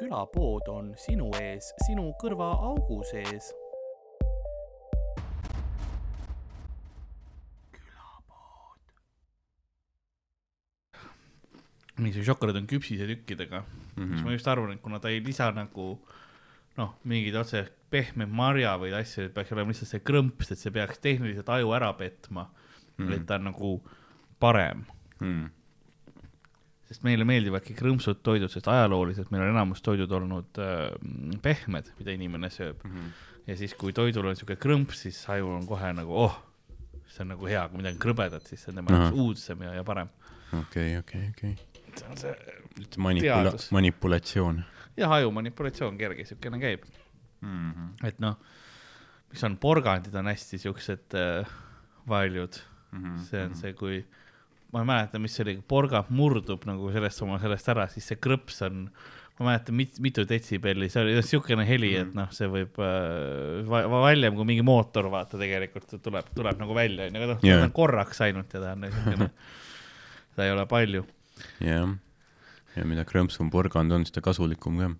külapood on sinu ees, sinu kõrvaaugu sees. nii, see šokolaad on küpsise tükkidega mm, -hmm. siis ma just arvan, et kuna ta ei lisa nagu noh, mingeid otse pehme marja või asju, et peaks olema lihtsalt see krõmps, et see peaks tehniliselt aju ära petma mm, -hmm. et ta on nagu parem mm. -hmm sest meile meeldivadki krõmpsud toidud, sest ajalooliselt meil on enamus toidud olnud äh, pehmed, mida inimene sööb mm. -hmm. ja siis, kui toidul on siuke krõmps, siis aju on kohe nagu oh, see on nagu hea, kui midagi on krõbedat, siis see on tema jaoks uudsem ja, ja parem. okei, okei, okei. see on see manipula-, manipulatsioon. jah, aju manipulatsioon kerge, siukene käib mm. -hmm. et noh, mis on porgandid on hästi siuksed äh, valjud mm. -hmm. see on see, kui ma ei mäleta, mis see oli, porgand murdub nagu sellest oma sellest ära, siis see krõps on, ma ei mäleta mit,, mitu detsibelli, see oli niisugune heli, et noh, see võib äh, valjem kui mingi mootor, vaata, tegelikult tuleb, tuleb nagu välja, onju, aga noh yeah., korraks ainult ja ta on niisugune, seda ei ole palju. jah ja mida krõmpsum porgand on, seda kasulikum ka.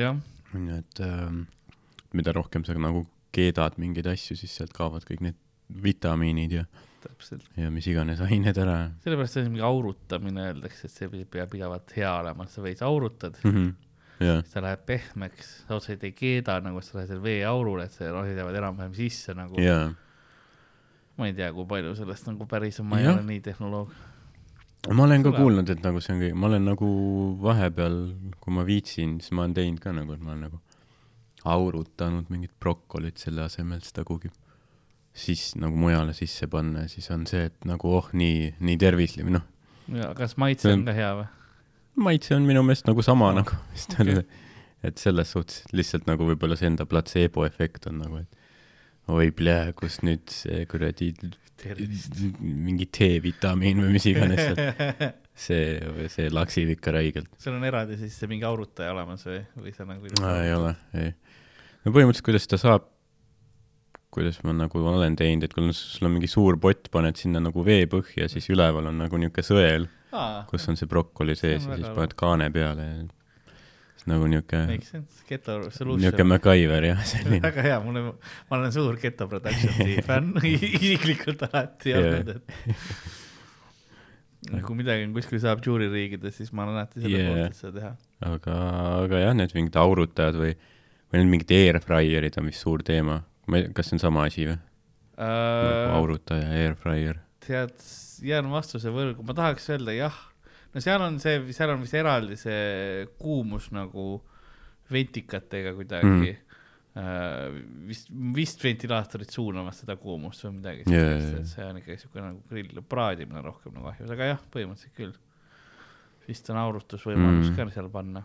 jah. onju, et äh, mida rohkem sa nagu keedad mingeid asju, siis sealt kaovad kõik need vitamiinid ja täpselt. ja mis iganes ained ära. sellepärast see on mingi aurutamine, öeldakse, et see peab pidevalt hea olema, sa veits aurutad mm. -hmm. Yeah. siis ta läheb pehmeks, sa otseselt ei keeda nagu, sa lähed seal veeaurule, et see rohi jäävad enam-vähem sisse nagu yeah.. ma ei tea, kui palju sellest nagu päris on, ma ei ole nii tehnoloog. ma olen ka Tule. kuulnud, et nagu see on kõik, ma olen nagu vahepeal, kui ma viitsin, siis ma olen teinud ka nagu, et ma olen nagu aurutanud mingit brokolit selle asemel seda kuhugi siis nagu mujale sisse panna siis on see, et nagu oh, nii, nii tervislik, noh. ja kas maitse on ka hea või? maitse on minu meelest nagu sama no, nagu vist okay. on, et selles suhtes lihtsalt nagu võib-olla see enda platseebo efekt on nagu, et oi plee, kus nüüd see kuradi mingi D-vitamiin või mis iganes sealt, see, see laksib ikka räigelt. sul on eraldi siis mingi aurutaja olemas või, või sa nagu ei ole, ei. no põhimõtteliselt, kuidas ta saab kuidas ma nagu olen teinud, et kui sul on mingi suur pott, paned sinna nagu vee põhja, siis üleval on nagu niisugune sõel, kus on see brokoli sees ja siis paned kaane peale ja siis nagu niisugune niisugune MacGyver jah, selline. väga hea, mulle, ma olen suur Geto Productionsi fänn. Isiklikult alati olnud, et kui midagi on kuskil saab žüüririigides, siis ma olen alati selle yeah. poolt, et seda teha. aga, aga jah, need mingid aurutajad või, või need mingid airfryer'id on vist suur teema ma ei, kas see on sama asi või uh,? aurutaja, airfryer. tead, jään vastuse võlgu, ma tahaks öelda jah. no seal on see, seal on vist eraldi see kuumus nagu ventikatega kuidagi mm.. Uh, vist, vist ventilaatorid suunavad seda kuumust või midagi yeah,. Yeah. see on ikka siuke nagu grill, praadimine rohkem nagu ahjus, aga jah, põhimõtteliselt küll. vist on aurutusvõimalus mm. ka seal panna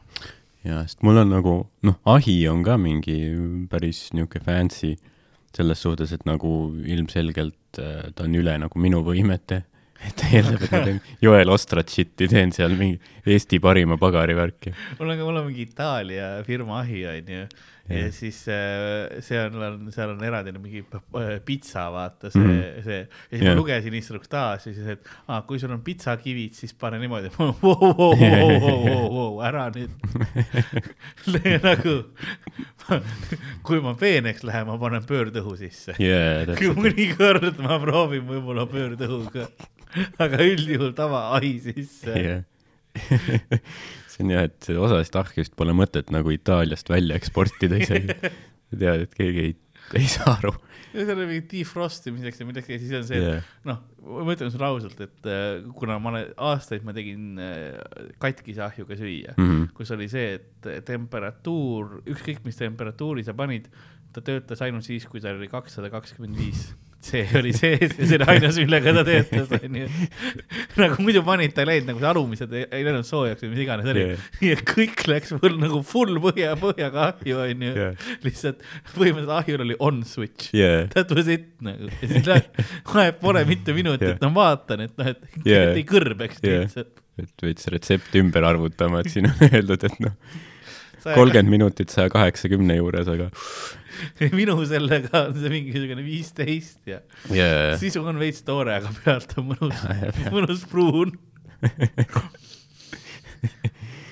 ja, sest mul on nagu, noh, ahi on ka mingi päris niisugune fancy selles suhtes, et nagu ilmselgelt äh, ta on üle nagu minu võimete. et ta eeldab, et ma teen Joel Ostrat shit'i, teen seal mingi Eesti parima pagarivärki. mul on ka, mul on mingi Itaalia firma ahi, onju ja siis äh, seal on, seal on eraldi mingi pitsa, vaata see mm, -hmm. see. ja siis yeah. ma lugesin instruktaaži siis, et aa, kui sul on pitsakivid, siis pane niimoodi ära nüüd nagu, kui ma peeneks lähen, ma panen pöördõhu sisse yeah,. mõnikord ma proovin võib-olla pöördõhuga, aga üldjuhul tava ai sisse yeah. see on jah, et osasid ahjust pole mõtet nagu Itaaliast välja eksportida isegi. tead, et keegi ei, ei saa aru. seal on mingi defrost imiseks ja midagi ja siis on see yeah., noh, ma ütlen sulle ausalt, et äh, kuna ma olen aastaid ma tegin äh, katkise ahjuga süüa mm, -hmm. kus oli see, et temperatuur, ükskõik mis temperatuuri sa panid, ta töötas ainult siis, kui ta oli kakssada kakskümmend viis see oli see, see oli ainus, millega ta töötas, onju. nagu muidu panid, ta ei läinud nagu see alumised ei, ei läinud soojaks või mis iganes oli yeah.. et kõik läks full nagu full põhja, põhjaga ahju, onju yeah.. lihtsalt põhimõtteliselt ahjul oli on switch yeah.. That was it nagu. ja siis läheb, kohe pole mitu minutit yeah., no vaatan, et noh, et yeah. ei kõrbeks yeah. lihtsalt. et see retsepti ümber arvutama, et siin on öeldud, et noh, kolmkümmend minutit saja kaheksakümne juures, aga minu sellega on see mingisugune viisteist ja yeah. sisu on veits toore, aga pealt on mõnus mõnus pruun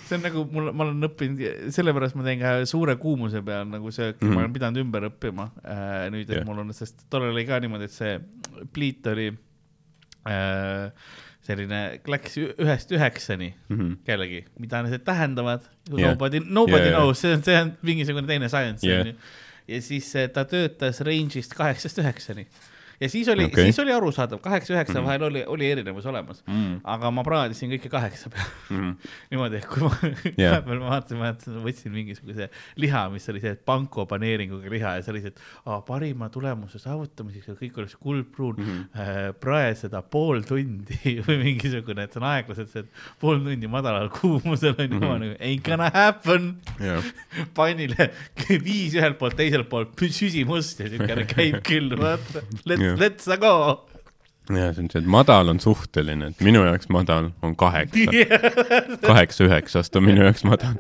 see on nagu mul, ma olen õppinud, sellepärast ma teen ka suure kuumuse peal nagu sööki mm, ma olen pidanud ümber õppima äh, nüüd, et yeah. mul on, sest tollal oli ka niimoodi, et see pliit oli äh, selline, läks ühest üheksani mm -hmm. kellegi, mida need tähendavad yeah., nobody, nobody yeah, knows, see on, see on mingisugune teine science yeah., onju. ja siis äh, ta töötas range'ist kaheksast üheksani ja siis oli okay., siis oli arusaadav, kaheksa-üheksa mm. vahel oli, oli erinevus olemas mm.. aga ma praadisin kõike kaheksa peal mm. niimoodi, et kui ma yeah. vahepeal vaatasin, vaatasin, võtsin mingisuguse liha, mis oli see panko paneeringuga liha ja see oli see, et aa, parima tulemuse saavutamiseks ja kõik oleks kuldpruun mm, -hmm. äh, prae seda pool tundi või mingisugune, et see on aeglaselt see, et pool tundi madalal kuumusel on ju mm -hmm., ain't gonna happen yeah. pannile viis ühelt poolt, teiselt poolt süsimust ja siukene käib küll, vaata, let's yeah. let's go ja see on see, et madal on suhteline, et minu jaoks madal on kaheksa yeah.. kaheksa üheksast on minu jaoks madal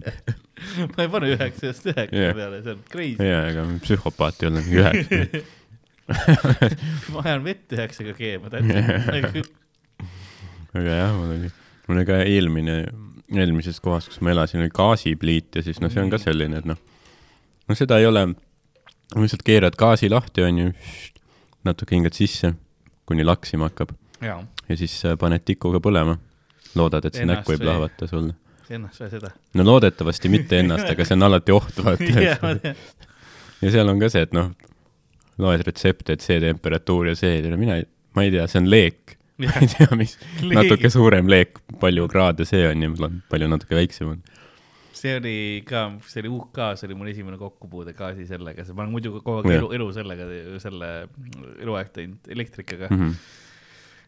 ma ei pane üheksast üheksa yeah. peale, see on crazy. jaa, ega psühhopaat ei ole üheksa ma ajan vett üheksaga keema, tähendab. aga jah, mul oli, mul oli ka eelmine, eelmises kohas, kus ma elasin, oli gaasipliit ja siis noh, see on ka selline, et noh, no seda ei ole lihtsalt keerad gaasi lahti, onju, natuke hingad sisse, kuni laksima hakkab. ja siis äh, paned tikuga põlema. loodad, et see ennast näkku ei plahvata sulle. ennast või seda? no loodetavasti mitte ennast, aga see on alati oht, vaata. ja seal on ka see, et noh, loed retsepte, et see temperatuur ja see, mina ei, ma ei tea, see on leek. ma ei tea, mis, natuke suurem leek, palju kraade see on ja palju natuke väiksem on see oli ka, see oli UK, see oli mul esimene kokkupuude gaasi sellega, ma olen muidu kogu aeg elu, elu sellega, selle eluaeg teinud elektrikaga mm. -hmm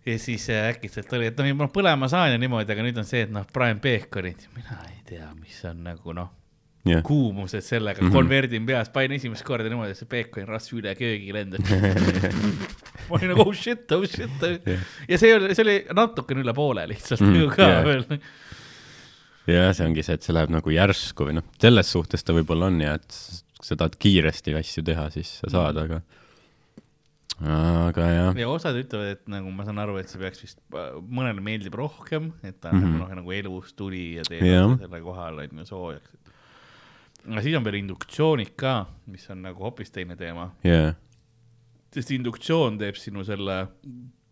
ja siis äh, äkitselt oli, et noh, ma põlema saan ja niimoodi, aga nüüd on see, et noh, Brian Baconit, mina ei tea, mis on nagu noh yeah., kuumused sellega mm, -hmm. konverdin peas, panin esimest korda niimoodi, et see Baconi rasv üle köögi lendas ma olin nagu oh shit, oh shit yeah. ja see oli, see oli natukene üle poole lihtsalt mm, -hmm. ka yeah. veel jah, see ongi see, et see läheb nagu järsku või noh, selles suhtes ta võib-olla on ja et sa tahad kiiresti asju teha, siis sa saad, aga aga jah. ja osad ütlevad, et nagu ma saan aru, et see peaks vist, mõnele meeldib rohkem, et ta on mm -hmm. nagu, nagu elus tuli ja teeb yeah. selle kohal on ju soojaks. aga siis on veel induktsioonid ka, mis on nagu hoopis teine teema yeah.. sest induktsioon teeb sinu selle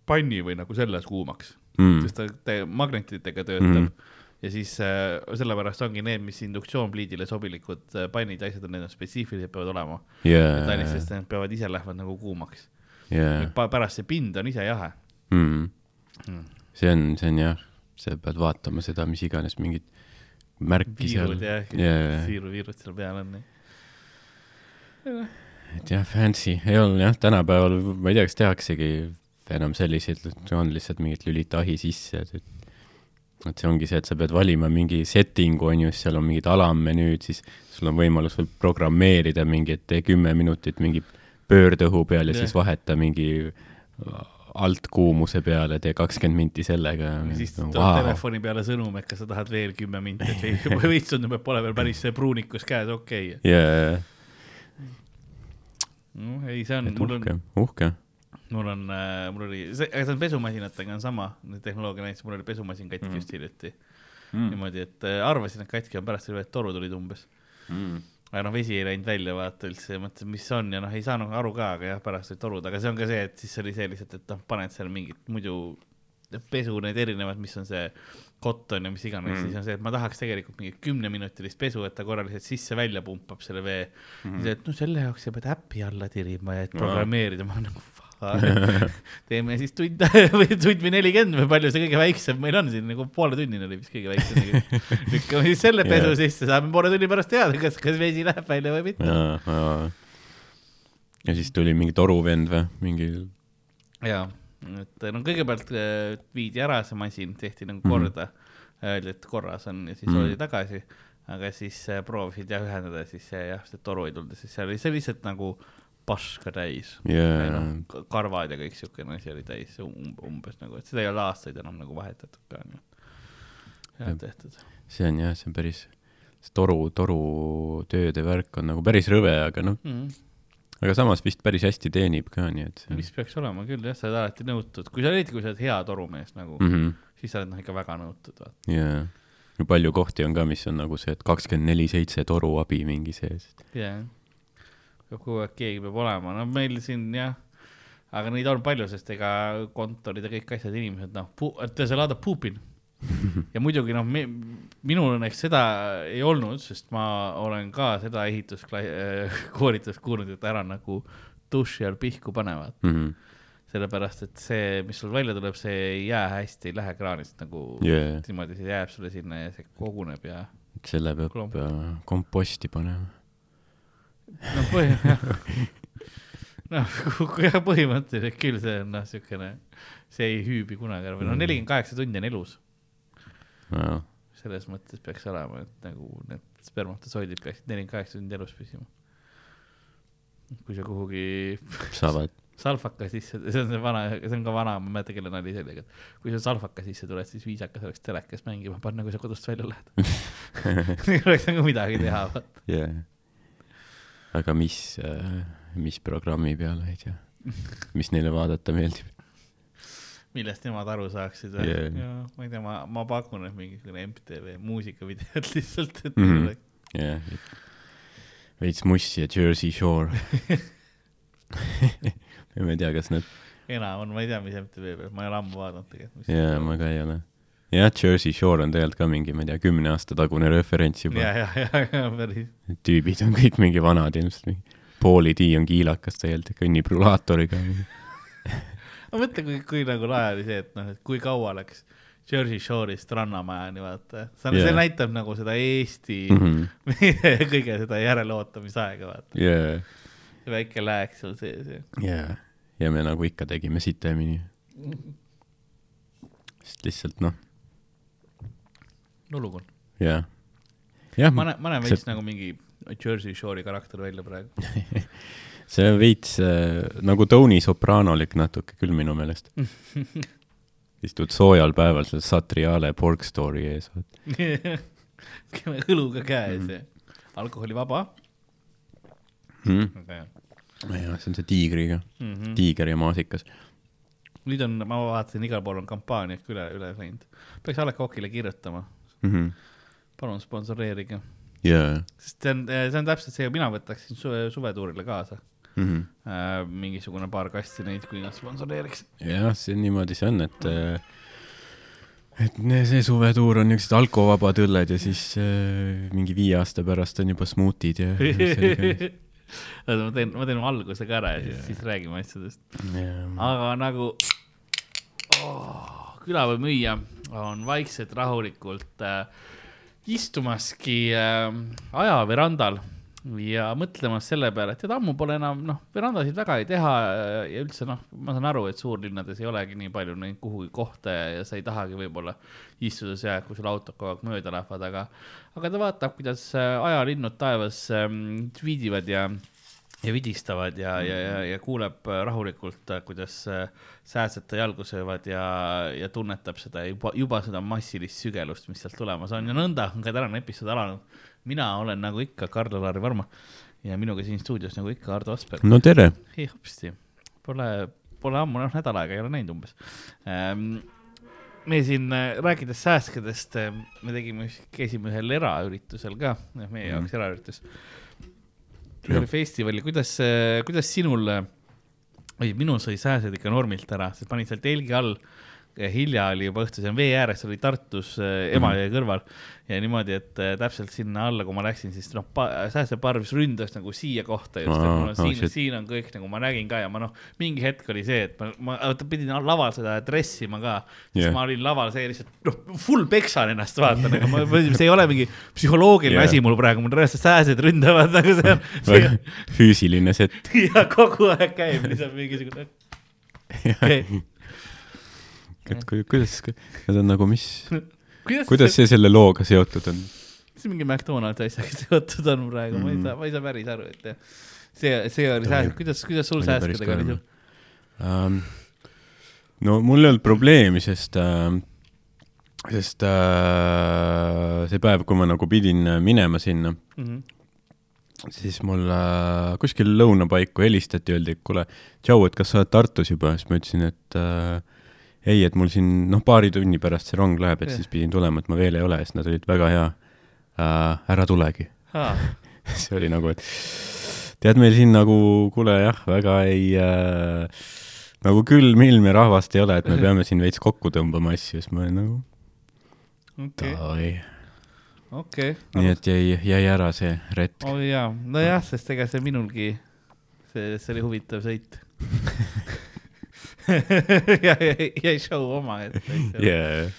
panni või nagu selles kuumaks mm., sest ta, ta magnetitega töötab mm. -hmm ja siis äh, sellepärast ongi need, mis induktsioonpliidile sobilikud äh, pannid ja asjad on, need on spetsiifilised peavad olema. Yeah.. sest need peavad ise lähevad nagu kuumaks. Yeah.. pärast see pind on ise jahe. Mm.. Mm. see on, see on jah, sa pead vaatama seda, mis iganes mingit märki seal. viirud jah. Siiruviirud seal peal on. et jah, fancy, ei olnud jah, tänapäeval ma ei tea, kas tehaksegi enam selliseid, on lihtsalt mingit lülita ahi sisse, et et see ongi see, et sa pead valima mingi setting'u, on ju, siis seal on mingid alammenüüd, siis sul on võimalus veel programmeerida mingi, et tee kümme minutit mingi pöördõhu peal ja yeah. siis vaheta mingi altkuumuse peale, tee kakskümmend minti sellega. siis tuleb wow. telefoni peale sõnum, et kas sa tahad veel kümme minutit või veits tundub, et pole veel päris see pruunikus käes, okei okay.. jajah. noh, ei, see on, mul on. uhke mul on äh,, mul oli, see, aga see on pesumasinatega on sama, tehnoloogia näitas, mul oli pesumasin katki mm. just hiljuti mm.. niimoodi, et äh, arvasin, et katki on, pärast oli, et toru tulid umbes mm. aga noh, vesi ei läinud välja vaata üldse ja mõtlesin, mis on ja noh, ei saanud aru ka, aga jah, pärast olid torud, aga see on ka see, et siis oli see lihtsalt, et noh, paned seal mingit muidu pesu need erinevad, mis on see cotton ja mis iganes mm., siis on see, et ma tahaks tegelikult mingit kümneminutilist pesu, et ta korraliselt sisse-välja pumpab selle vee mm. -hmm. et no selle jaoks sa pead äppi alla tirima ja et programmeerida, ma olen nagu teeme siis tund või tund või nelikümmend või palju see kõige väiksem meil on siin nagu pooletunnine oli vist kõige väiksem. lükkame siis selle pesu yeah. sisse, saame poole tunni pärast teada, kas, kas vesi läheb välja või mitte. ja siis tuli mingi toruvend või mingi? jaa, et no kõigepealt äh, viidi ära see masin, tehti nagu mhm. korda mm, -hmm. öeldi, et korras on ja siis mm -hmm. oli tagasi aga siis äh, proovisid jah ühendada, siis jah, see toru ei tulnud siis seal oli see lihtsalt nagu paska täis yeah.. No, karvad ja kõik siukene asi oli täis um, umbes nagu, et seda ei ole aastaid enam nagu vahetatud ka nii et head tehtud. see on jah, see on päris, see toru, torutööde värk on nagu päris rõve, aga noh mm. -hmm aga samas vist päris hästi teenib ka, nii et. vist peaks olema küll jah, sa oled alati nõutud, kui sa eriti, kui sa oled hea torumees nagu mm, -hmm. siis sa oled noh ikka väga nõutud, vaata yeah.. palju kohti on ka, mis on nagu see, et kakskümmend neli seitse toruabi mingi sees. jah yeah., kogu aeg keegi peab olema, no meil siin jah, aga neid on palju, sest ega kontorid ja kõik asjad, inimesed noh, laadad puupin ja muidugi noh, minul õnneks seda ei olnud, sest ma olen ka seda ehituskoolitust kuulnud, et ära nagu duši all pihku panevad mm. -hmm sellepärast, et see, mis sul välja tuleb, see ei jää hästi, ei lähe kraanist nagu yeah. niimoodi, see jääb sulle sinna ja see koguneb ja. selle peab klomp. komposti panema. No põhimõtteliselt noh, jah, põhimõtteliselt küll see on noh, siukene, see ei hüübi kunagi ära. Või noh, mm. nelikümmend kaheksa tundi on elus. No.. selles mõttes peaks olema, et nagu need spermatosoidid peaksid nelikümmend kaheksa tundi elus püsima. kui sa kuhugi saavad salfaka sisse, see on see vana, see on ka vana, ma ei mäleta, kelle nali see oli, aga kui sa salfaka sisse tuled, siis viisakas oleks telekas mängima panna, kui sa kodust välja lähed. Oleks nagu midagi teha, vaata. Yeah.. Aga mis äh,, mis programmi peal, ei tea, mis neile vaadata meeldib? millest nemad aru saaksid või yeah.? ma ei tea, ma, ma pakun, et mingisugune MTV muusikavideod lihtsalt, et mm. -hmm. yeah., veits Mussi ja Jersey Shore ma ei tea, kas need. enam on, ma ei tea, mis MTV peal, ma ei ole ammu vaadanud tegelikult. jaa, ma ka ei ole. Jah, Jersey Shore on tegelikult ka mingi, ma ei tea, kümne aasta tagune referents juba. ja, ja, ja, ja päris. tüübid on kõik mingi vanad ilmselt, Pauli D on kiilakas tegelikult, kõnnib rulaatoriga ma mõtlen, kui, kui nagu lahe oli see, et noh, et kui kaua läks Jersey Shore'ist Rannamajani, vaata. see yeah. näitab nagu seda Eesti mm -hmm. kõige seda järeleootamisaega, vaata yeah väike lääk seal sees ja. jaa, ja me nagu ikka tegime sitemini. sest lihtsalt noh. Nulukond. jah. ma näen, ma näen veits see... nagu mingi Jersey Shore'i karakter välja praegu see on veits äh, nagu Tony Sopranolik natuke küll minu meelest istud soojal päeval seal Satriale pork story ees õluga käes mm. ja alkoholivaba mm.. jah, see on see tiigriga mm, -hmm. tiiger ja maasikas. nüüd on, ma vaatasin, igal pool on kampaaniad üle, üle läinud. peaks A Le Coq'ile kirjutama mm. -hmm. palun sponsoreerige yeah.. sest see on, see on täpselt see, mina võtaksin suve, suvetuurile kaasa mm. -hmm. Äh, mingisugune paar kasti neid, kui nad sponsoreeriks. jah, see niimoodi see on, et äh, et see suvetuur on niisugused alkovabad õlled ja siis äh, mingi viie aasta pärast on juba smuutid ja oota, ma teen, ma teen alguse ka ära ja siis yeah., siis räägime asjadest yeah.. aga nagu oh, külapäevamüüja on vaikselt rahulikult äh, istumaski äh, ajaverandal ja mõtlemas selle peale, et tead, ammu pole enam, noh, verandasid väga ei teha ja üldse noh, ma saan aru, et suurlinnades ei olegi nii palju neid kuhugi kohta ja, sa ei tahagi võib-olla istuda seal, kui sul autod kogu aeg mööda lähevad, aga, aga ta vaatab, kuidas äh, ajalinnud taevas ähm, tweedivad ja ja vidistavad ja, ja, ja, ja kuuleb äh, rahulikult, äh, kuidas sääsed ta jalgu söövad ja, ja tunnetab seda juba, juba seda massilist sügelust, mis sealt tulemas on ja nõnda on ka tänane episood alanud mina olen nagu ikka Karl-Alari Varma ja minuga siin stuudios nagu ikka Ardo Asperg. no tere. ei hopsti, pole, pole ammu, noh nädal aega ei ole näinud umbes ähm, me siin äh, rääkides sääskedest, äh, me tegime, käisime ühel eraüritusel ka, meie mm. jaoks eraüritus. Oli festival kuidas, kuidas sinul, oi minul sai sääsed ikka normilt ära, sest panid seal telgi all hilja oli juba õhtu, see on vee ääres, oli Tartus äh, Emajõe mm kõrval. Ja niimoodi, et äh, täpselt sinna alla, kui ma läksin, siis noh, säästeparvis ründas nagu siia kohta just, et mul on siin oh,, siin on kõik nagu ma nägin ka ja ma noh, mingi hetk oli see, et ma, ma pidin laval seda dressima ka, siis yeah. ma olin laval see lihtsalt noh, full peksan ennast vaata nagu ma, see ei ole mingi psühholoogiline yeah. asi mul praegu, mul reaalselt sääsed ründavad nagu see on. See.... füüsiline set. ja kogu aeg käib lihtsalt mingisugune okay et ku, kuidas, need on nagu, mis kuidas, kuidas see selle looga seotud on? see mingi McDonaldi asjaga seotud on praegu mm, -hmm. ma ei mhm. saa, ma ei saa päris aru, et see, see oli sääst, kuidas, kuidas sul säästudega oli sul um,? no mul ei olnud probleemi, sest äh,, sest äh, see päev, kui ma nagu pidin minema sinna mm, -hmm siis mul äh, kuskil lõuna paiku helistati, öeldi, et kuule, tšau, et kas sa oled Tartus juba, siis ma ütlesin, et äh, ei, et mul siin noh, paari tunni pärast see rong läheb, et ja. siis pidin tulema, et ma veel ei ole, siis nad olid väga hea. Äh,, ära tulegi. See oli nagu, et tead, meil siin nagu, kuule jah, väga ei äh, nagu külm ilm ja rahvast ei ole, et me peame siin veits kokku tõmbama asju, siis ma olin nagu okay.. davai. Okei okay.. nii et jäi, jäi ära see retk. oo oh, jaa, nojah, sest ega see minulgi, see, see oli huvitav sõit ja jäi show omaette yeah..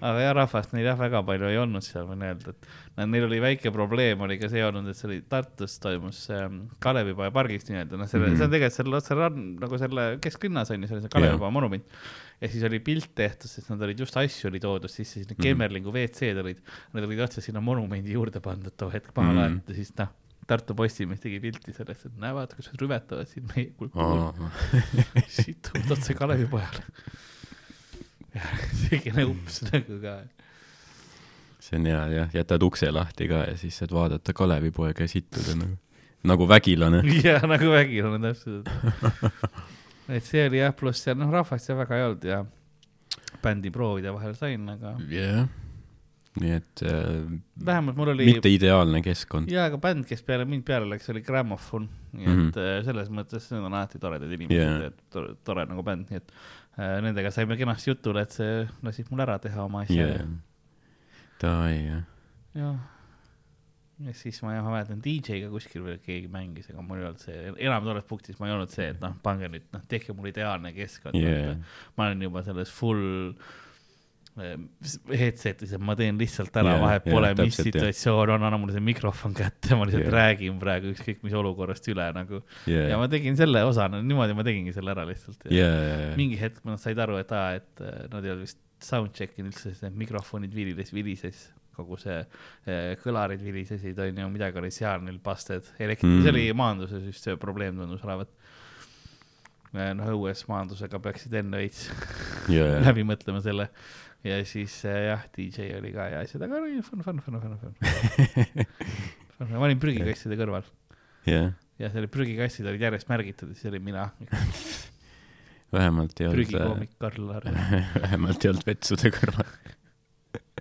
aga jah, rahvast neil jah väga palju ei olnud seal, võin öelda, et neil oli väike probleem oli ka see olnud, et see oli Tartus toimus ähm, Kalevipoja pargis nii-öelda, noh, selle mm, -hmm. see on tegelikult seal otse rann, nagu selle kesklinnas on ju, seal on see Kalevipoja yeah. monument. ja siis oli pilt tehtud, sest nad olid just asju oli toodud sisse, siis need mm -hmm. Kemmerlingu WC-d olid, need olid otse sinna monumendi juurde pandud too hetk maha mm -hmm. laetud ja siis noh Tartu Postimees tegi pilti sellest, et näe, vaata, kuidas rüvetavad siin meie kultuuri. siit tuleb otse Kalevipojale. selline ups nagu ka. see on hea jah, jätad ukse lahti ka ja siis saad vaadata Kalevipoega ja sittuda nagu, nagu vägilane. jah, nagu vägilane täpselt et see oli jah, pluss seal noh, rahvast seal väga ei olnud ja bändi proovide vahel sain, aga. jah yeah nii et äh, vähemalt mul oli mitte ideaalne keskkond. jaa, aga bänd, kes peale mind peale läks, oli Grammofon, nii et mm -hmm. selles mõttes need on alati toredad inimesed yeah., tore, tore nagu bänd, nii et äh, nendega saime kenasti jutule, et see lasid mul ära teha oma asja yeah.. Davai, jah. jah. ja siis ma jah, mäletan DJ-ga kuskil veel keegi mängis, aga mul ei olnud see, enam tolles punktis ma ei olnud see, et noh, pange nüüd, noh, tehke mul ideaalne keskkond yeah.. ma olen juba selles full headset'is, et ma teen lihtsalt ära yeah,, vahet pole yeah,, mis situatsioon on, anna mulle see mikrofon kätte, ma lihtsalt yeah. räägin praegu ükskõik mis olukorrast üle nagu yeah.. ja ma tegin selle osa, niimoodi ma tegingi selle ära lihtsalt. Yeah, yeah, yeah. mingi hetk nad said aru, et aa, et äh, nad ei olnud vist soundcheck inud üldse, sest need mikrofonid vilises, vilises kogu see äh, kõlarid vilisesid, onju, midagi oli seal neil busted, elektri mm., see oli maanduses just see probleem tundus olevat äh, noh, õues maandusega peaksid enne veits yeah. läbi mõtlema selle ja siis äh, jah, DJ oli ka ja asjad, aga oli fun, fun, fun, fun, fun. ma olin prügikastide kõrval yeah.. ja selle prügikastid olid järjest märgitud ja siis olin mina vähemalt ei olnud. prügikoomik Karl Laar vähemalt ei olnud vetsude kõrval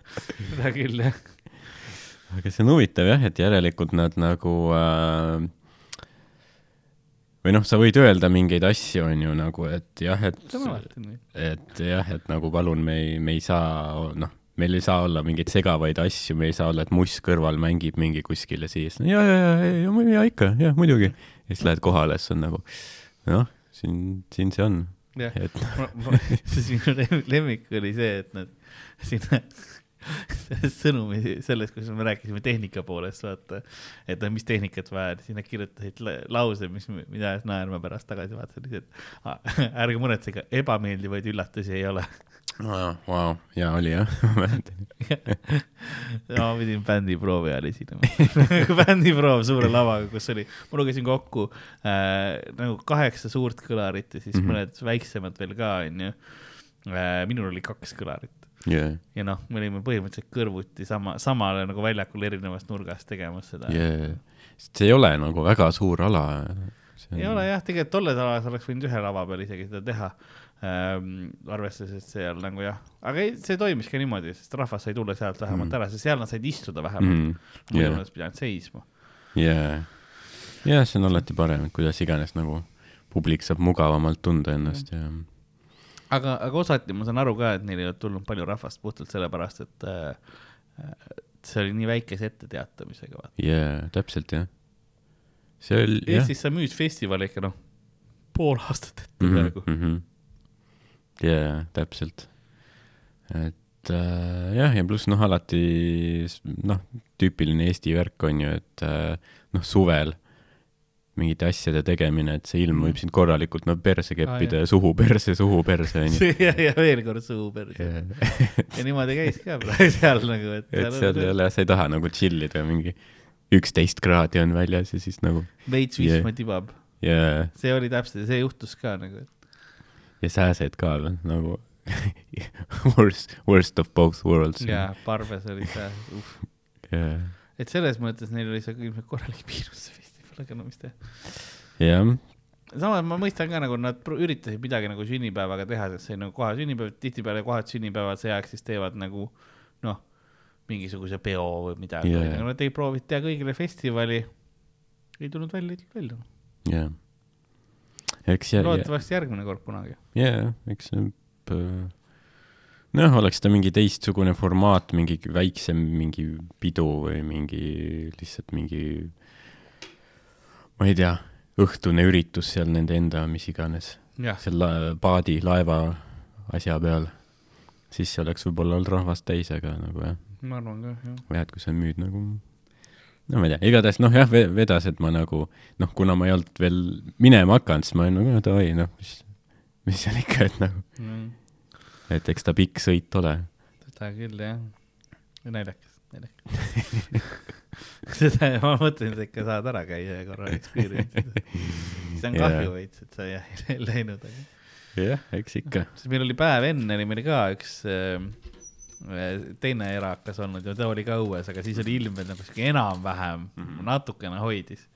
seda küll, jah. aga see on huvitav jah, et järelikult nad nagu äh, või noh, sa võid öelda mingeid asju, on ju, nagu et jah, et, et jah, et nagu palun, me ei, me ei saa, noh, meil ei saa olla mingeid segavaid asju, me ei saa olla, et muss kõrval mängib mingi kuskil ja siis ja, ja, ja, ja, ja ikka, jah, muidugi. ja siis lähed kohale, siis on nagu noh, siin, siin see on. jah et... sinu lemmik oli see, et nad sinna sõnumi sellest, kus me rääkisime tehnika poolest, vaata, et mis tehnikat vaja, siis nad kirjutasid lause, mis, mida naerma pärast tagasi vaatasin, et ärge muretsege, ebameeldivaid üllatusi ei ole. Vau, wow, hea oli jah, ma mäletan. ma pidin bändiproovi ajal esinema bändiproov suure lavaga, kus oli, ma lugesin kokku äh, nagu kaheksa suurt kõlarit ja siis mm -hmm. mõned väiksemad veel ka, onju äh,. minul oli kaks kõlarit yeah.. ja noh, me olime põhimõtteliselt kõrvuti sama, samale nagu väljakul erinevast nurgast tegemas seda yeah.. sest see ei ole nagu väga suur ala. On... ei ole jah, tegelikult tolles alas oleks võinud ühe lava peal isegi seda teha ähm,. arvestades, et seal nagu jah, aga ei, see toimis ka niimoodi, sest rahvas sai tulla sealt vähemalt mm. ära, sest seal nad said istuda vähemalt mm.. muidu yeah. nad pidanud seisma. jaa, jah, see on alati parem, kuidas iganes nagu publik saab mugavamalt tunda ennast ja, ja aga, aga osati ma saan aru ka, et neil ei olnud tulnud palju rahvast puhtalt sellepärast, et äh, see oli nii väikese etteteatamisega. jaa, täpselt jah. see oli. Eestis sa müüd festivali ikka noh, pool aastat ette mm -hmm, praegu mm. -hmm. jaa, täpselt. et äh, jah, ja pluss noh, alati noh, tüüpiline Eesti värk on ju, et äh, noh, suvel mingite asjade tegemine, et see ilm võib mm. sind korralikult no perse keppida ah, ja suhu perse, suhu perse onju. ja, ja veel kord suhu perse yeah. ja niimoodi käis ka praegu seal nagu, et. et seal ei ole, sa ei taha nagu chill ida mingi üksteist kraadi on väljas ja siis nagu. veits vihma yeah. tibab yeah.. see oli täpselt, see juhtus ka nagu, et. ja sääsed ka veel nagu worst, worst of both worlds. jaa, parves oli sääsed, uh. Yeah. et selles mõttes neil oli see ilmselt korralik miinus see aga no mis teha. jah, samas ma mõistan ka nagu nad üritasid midagi nagu sünnipäevaga teha, sest see nagu kohe sünnipäev, tihtipeale kohad sünnipäevad see aeg siis teevad nagu noh, mingisuguse peo või midagi yeah., aga nad ei proovinud teha kõigile festivali. ei tulnud välja, ei tulnud välja. jah yeah eks jää, loodetavasti järgmine kord kunagi. jaa, eks noh, oleks ta mingi teistsugune formaat, mingi väiksem mingi pidu või mingi lihtsalt mingi, ma ei tea, õhtune üritus seal nende enda, mis iganes, seal la paadi, laeva asja peal, siis see oleks võib-olla olnud rahvast täis, aga nagu jah. ma arvan ka, jah. jah, et kui sa müüd nagu no ma ei tea, igatahes noh, jah, vedas, et ma nagu noh, kuna ma ei olnud veel minema hakanud, siis ma olin nagu davai, noh, mis, mis seal ikka, et nagu mm., et eks ta pikk sõit ole. seda küll, jah. naljakas, naljakas seda ma mõtlesin, et ikka saad ära käia ja korra experience siis on kahju veits, et sa ei läinud, aga. jah, eks ikka. siis meil oli päev enne oli meil ka üks äh, teine erakas olnud ja ta oli ka õues, aga siis oli ilm veel nagu sihuke enam-vähem mm -hmm. natukene hoidis.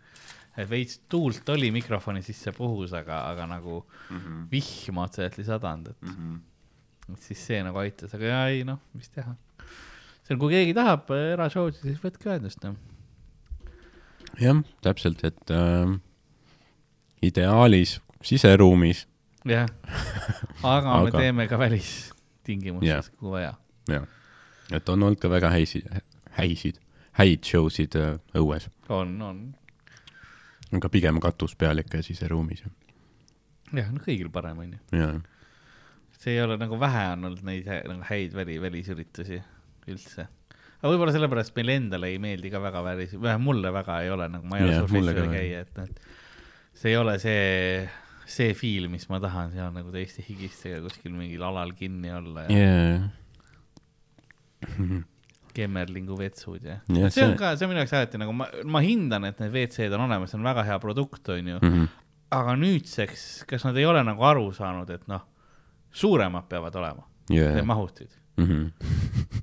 et veits tuult oli mikrofoni sisse puhus, aga, aga nagu mm -hmm. vihma otseselt ei sadanud, et mm, -hmm. et siis see nagu aitas, aga ja ei noh, mis teha. see on, kui keegi tahab erashow'd, siis võtke ühendust noh. Jah, täpselt, et äh, ideaalis siseruumis. jah, aga, aga me teeme ka välistingimustes, kui vaja jah, et on olnud ka väga häisid, häisid, häid show sid äh, õues. on, on. aga pigem katus peal ikka ja siseruumis. jah, no kõigil parem on ju. see ei ole nagu vähe on olnud neid nagu häid väli, välisüritusi üldse. Aga võib-olla sellepärast meile endale ei meeldi ka väga välis, vähemalt mulle väga ei ole, nagu ma ei ole suur festivalil käia, et noh, see ei ole see see feel, mis ma tahan, seal nagu täiesti higistega kuskil mingil alal kinni olla ja yeah kemmerlingu vetsud ja, ja. see on ka, see on minu jaoks alati nagu ma, ma hindan, et need WC-d on olemas, see on väga hea produkt, onju mm. -hmm. aga nüüdseks, kas nad ei ole nagu aru saanud, et noh, suuremad peavad olema yeah., need mahutid mm. -hmm.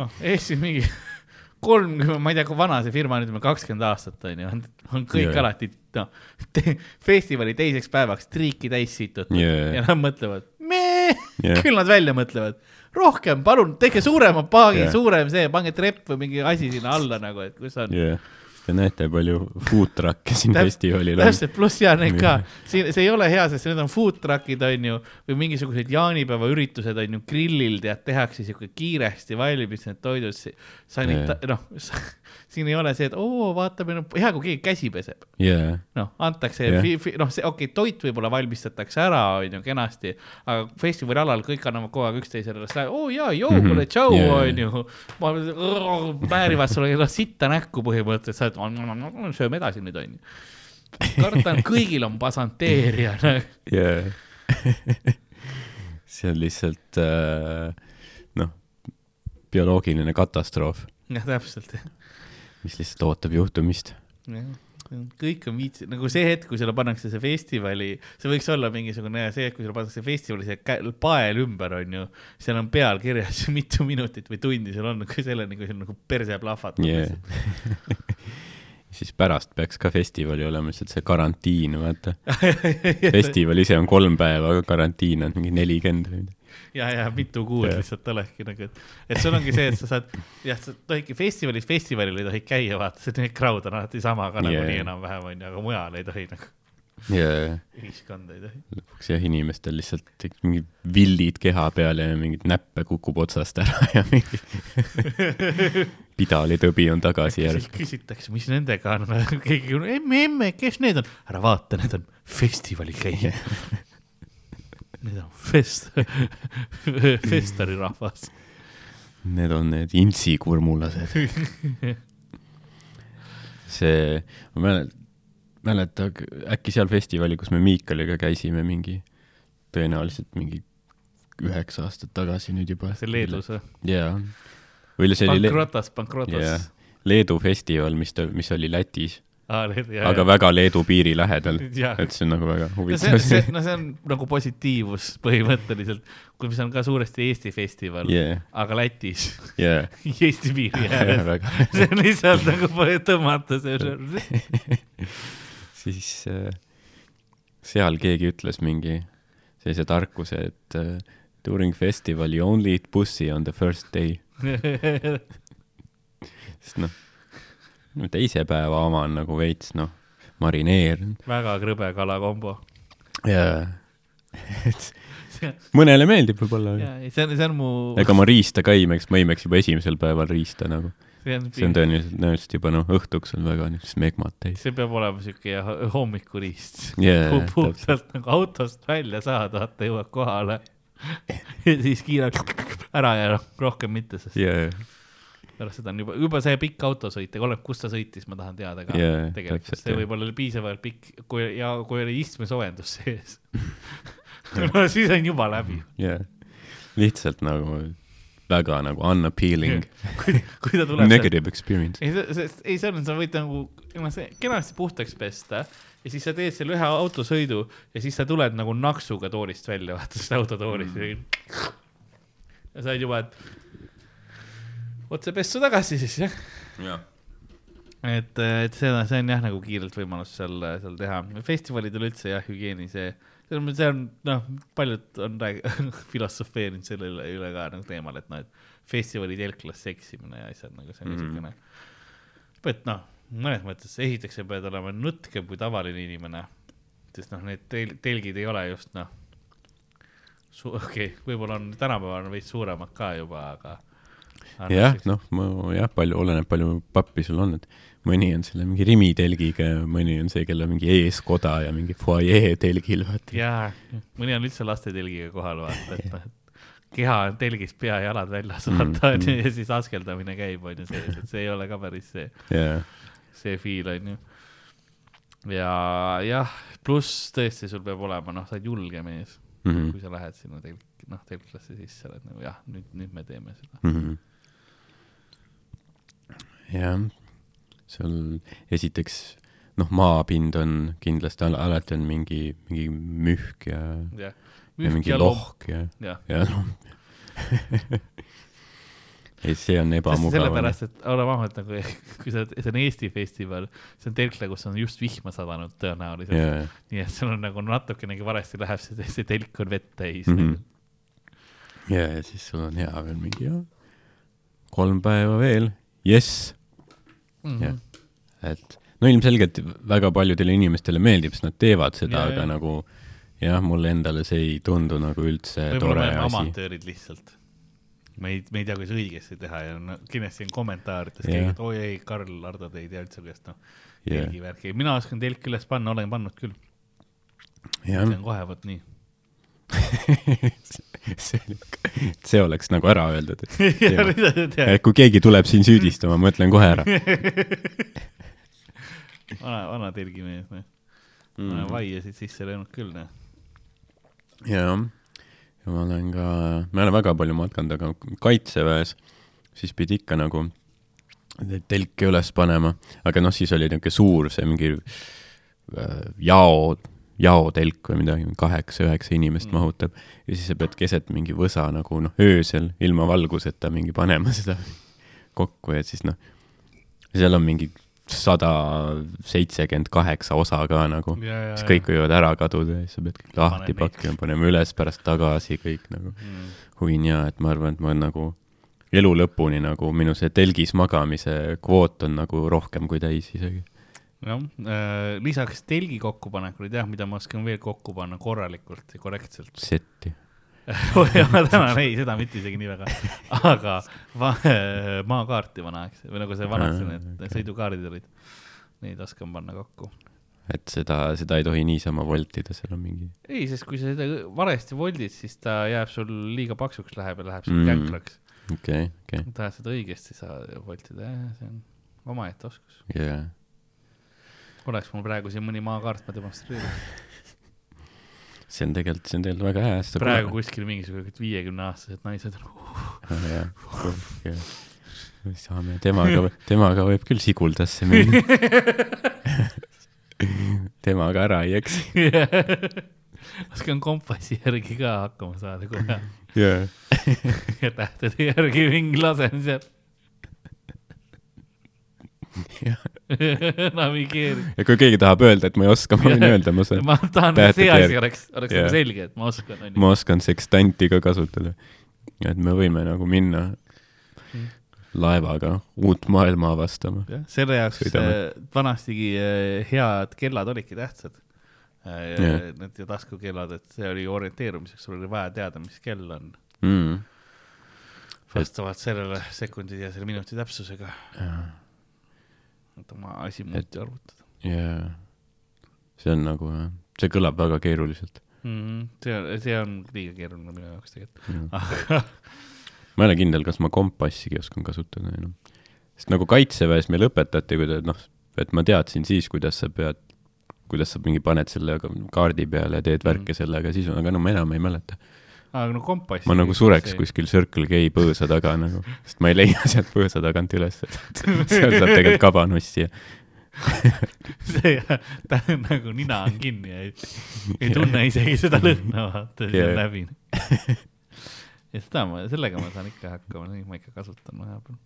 noh, Eestis mingi kolmkümmend, ma ei tea, kui vana see firma nüüd on, kakskümmend aastat on ju, on kõik yeah. alati noh, festivali teiseks päevaks triiki täis situtud yeah. ja nad mõtlevad, me yeah., küll nad välja mõtlevad rohkem, palun tehke suurema paagi yeah., suurem see, pange trepp või mingi asi sinna alla nagu, et kus on yeah te näete, palju food truck'e siin festivalil on. täpselt, pluss ja need ka, siin, see ei ole hea, sest need on food truck'id, on ju, või mingisugused jaanipäevaüritused on ju, grillil tead, tehakse sihuke kiiresti valmis need toidud, sanita-, noh siin ei ole see, et oo, vaata, meil on hea, kui keegi käsi peseb yeah.. noh, antakse yeah., noh, see, okei okay,, toit võib-olla valmistatakse ära, on ju, kenasti, aga festivali alal kõik annavad kogu aeg üksteisele, oo jaa, joo kuule -hmm. tšau yeah., on ju. määrivad sulle no, sitta näkku põhimõtteliselt, sa oled, sööme edasi nüüd, on ju. kardan, kõigil on pasanteeria yeah. see on lihtsalt äh, noh, bioloogiline katastroof. jah, täpselt, jah mis lihtsalt ootab juhtumist. kõik on viits-, nagu see hetk, kui sulle pannakse see festivali, see võiks olla mingisugune see hetk, kui sulle pannakse festivali see pael ümber, onju. seal on peal kirjas, mitu minutit või tundi sul on, kui selleni, kui sul nagu perse plahvatab yeah. siis pärast peaks ka festivali olema lihtsalt see karantiin, vaata festival ise on kolm päeva, aga karantiin on mingi nelikümmend või midagi ja, ja mitu kuud ja. lihtsalt olekski nagu, et, et sul ongi see, et sa saad, jah, sa tohidki festivalis, festivalil ei tohi käia, vaata, see crowd on alati sama ka nagunii yeah. enam-vähem onju, aga mujal ei tohi nagu yeah.. ühiskond ei tohi. lõpuks jah, inimestel lihtsalt mingi villid keha peal ja mingid näppe kukub otsast ära ja mingi pidalitõbi on tagasi järsku. küsitakse, mis nendega on, keegi, emme, emme, kes need on? ära vaata, need on festivalil käijad Need on fest-, festari rahvas. Need on need intsi kurmulased see, ma mäletan, mäleta, äkki seal festivalil, kus me Miikaliga käisime mingi, tõenäoliselt mingi üheksa aastat tagasi nüüd juba. see Leedus või? jaa. või see oli. Pankrotas, Pankrotas. Leedu festival, mis ta, mis oli Lätis. Aga väga Leedu piiri lähedal, et see on nagu väga huvitav. See, no see on nagu positiivus põhimõtteliselt, mis on ka suuresti Eesti festival yeah., aga Lätis. Yeah. Eesti piiri ääres. see on lihtsalt nagu tõmmata see siis äh, seal keegi ütles mingi sellise tarkuse, et uh, during festival you only eat pussy on the first day. Sest noh, teise päeva oma on nagu veits noh, marineerinud. väga krõbe kalakombo. jaa, mõnele meeldib võib-olla. jaa, see on, see on mu. ega ma riista ka ei imeks, ma imeks juba esimesel päeval riista nagu see on, see on tõenäoliselt, tõenäoliselt juba noh, õhtuks on väga niisugust smegmat täis. see peab olema siuke hommikuriist yeah,. puhtalt nagu autost välja saada, vaata jõuad kohale ja siis kiirelt ära ja rohkem mitte, sest yeah. Pärast seda on juba, juba see pikk autosõit, aga oleneb, kus ta sõitis, ma tahan teada ka. Yeah, tegelikult, see võib olla piisavalt pikk, kui ja kui oli istmesoojendus sees. No siis on juba läbi. yeah., lihtsalt nagu väga nagu unappealing. Kui, kui ta tuleb Negative seal... experience. ei, see, see, ei, see on, sa võid nagu, see kenasti puhtaks pesta ja siis sa teed selle ühe autosõidu ja siis sa tuled nagu naksuga toolist välja, vaata sellest autotoolist mm.. ja sa oled juba, et otse pessu tagasi siis, jah ja. et, et seda, see on jah, nagu kiirelt võimalus seal, seal teha. festivalidel üldse jah, hügieeni see selles mõttes see on, noh, paljud on filosofeerinud selle üle, üle ka nagu teemal, et noh, et festivali telklas seksimine ja asjad nagu see on niisugune mm -hmm.. et noh, mõnes mõttes esiteks sa pead olema nutkem kui tavaline inimene, sest noh, need tel-, telgid ei ole just noh, okei okay,, võib-olla on tänapäeval on veits suuremad ka juba, aga jah, noh, ma jah, palju, oleneb, palju pappi sul on, et mõni on selle mingi Rimi telgiga ja mõni on see, kellel on mingi eeskoda ja mingi fuajee telgil, vaata. jaa, mõni on üldse laste telgiga kohal, vaata, et noh, et keha on telgis, pea ja jalad väljas, vaata mm, onju mm., ja siis askeldamine käib, onju, sees, et see ei ole ka päris see yeah., see feel, onju. ja jah, pluss tõesti, sul peab olema, noh, sa oled julge mees mm, -hmm. kui sa lähed sinna telk, noh, telklasse sisse, oled nagu jah, nüüd, nüüd me teeme seda mm. -hmm. Jah. Seal esiteks noh, maapind on kindlasti al alati on mingi, mingi mühk ja yeah., ja mingi ja lohk ja, ja, ja noh ei, see on ebamugav. sellepärast, et oleme ausad, nagu kui sa, see on Eesti festival, see on telkla, kus on just vihma sadanud tõenäoliselt. Yeah.. nii et sul on nagu natukenegi valesti läheb, see, see telk on vett täis mm. -hmm. ja, ja siis sul on hea veel mingi kolm päeva veel, jess mm. -hmm. jah, et no ilmselgelt väga paljudele inimestele meeldib, sest nad teevad seda, aga ja. nagu jah, mulle endale see ei tundu nagu üldse Võib-olla tore asi. amatöörid lihtsalt. me ei, me ei tea, kuidas õigesti teha ja no, kindlasti on kommentaarides keegi, et oi ei, Karl, Ardo, te ei tea üldse, kuidas noh, telgi värki, mina oskan telki üles panna, olen pannud küll. see on kohe vot nii see, see oleks nagu ära öeldud, et et kui keegi tuleb siin süüdistama, ma ütlen kohe ära. Vana, vana telgimees, noh. Mm.. ma olen vaia siit sisse löönud küll, noh. jah, ja ma olen ka, ma ei ole väga palju matkanud, aga kaitseväes siis pidi ikka nagu telke üles panema, aga noh, siis oli niisugune suur see mingi äh, jao jaotelk või midagi, kaheksa-üheksa inimest mm. mahutab ja siis sa pead keset mingi võsa nagu noh, öösel ilma valguseta mingi panema seda kokku ja siis noh, seal on mingi sada seitsekümmend kaheksa osa ka nagu, siis kõik võivad ära kaduda ja siis sa pead kõik lahti pakkima, panema üles, pärast tagasi kõik nagu mm. huvinja, et ma arvan, et ma nagu elu lõpuni nagu minu see telgis magamise kvoot on nagu rohkem kui täis isegi jah äh,, lisaks telgi kokkupanekule, jah, mida ma oskan veel kokku panna korralikult ja korrektselt. setti oh jah, ma tänan, ei, seda mitte isegi nii väga, aga ma, maakaarti vanaaegse või nagu see vanad need okay. sõidukaardid olid, neid oskan panna kokku. et seda, seda ei tohi niisama voltida, seal on mingi. ei, sest kui sa seda valesti voldid, siis ta jääb sul liiga paksuks läheb ja läheb sul mm. känkraks. okei okay,, okei okay.. tahad seda õigesti sa voltida, jah, see on omaette oskus. jaa yeah oleks mul praegu siin mõni maakaart, ma demonstreeriks. see on tegelikult, see on tegelikult väga hea. praegu kuule. kuskil mingisugused viiekümneaastased naised on uh.. jah, saame, temaga, temaga võib küll Siguldasse minna temaga ära ei eksi oskan kompassi järgi ka hakkama saada kohe. jaa. ja tähtede järgi mingi lasen sealt navigeeri. ja kui keegi tahab öelda, et ma ei oska, ma võin öelda, ma saan. ma tahan, et see asi oleks, oleks nagu selge, et ma oskan. ma oskan sekstanti ka kasutada. et me võime nagu minna laevaga uut maailma avastama. selle jaoks Sõidame. vanastigi äh, head kellad olidki tähtsad yeah.. Need taskukellad, et see oli orienteerumiseks, sul oli vaja teada, mis kell on mm.. vastavalt sellele sekundi ja selle minuti täpsusega. Et oma asi muuti arvutada. jaa, see on nagu jah, see kõlab väga keeruliselt mm. -hmm. see on, see on liiga keeruline minu jaoks tegelikult mm. ma ei ole kindel, kas ma kompassigi oskan kasutada enam. sest nagu kaitseväes meil õpetati, kuidas noh, et ma teadsin siis, kuidas sa pead kuidas sa mingi paned selle kaardi peale ja teed värke mm. sellega, siis, aga no ma enam ei mäleta. Aga no kompass. ma nagu sureks see... kuskil Circle K põõsa taga nagu, sest ma ei leia sealt põõsa tagant üles, et seal saab tegelikult kabanossi ja see, ta nagu nina on kinni ja ei, ei tunne isegi seda lõhna, vaata, see on läbi. ja seda ma, sellega ma saan ikka hakkama, ma ikka kasutan vahepeal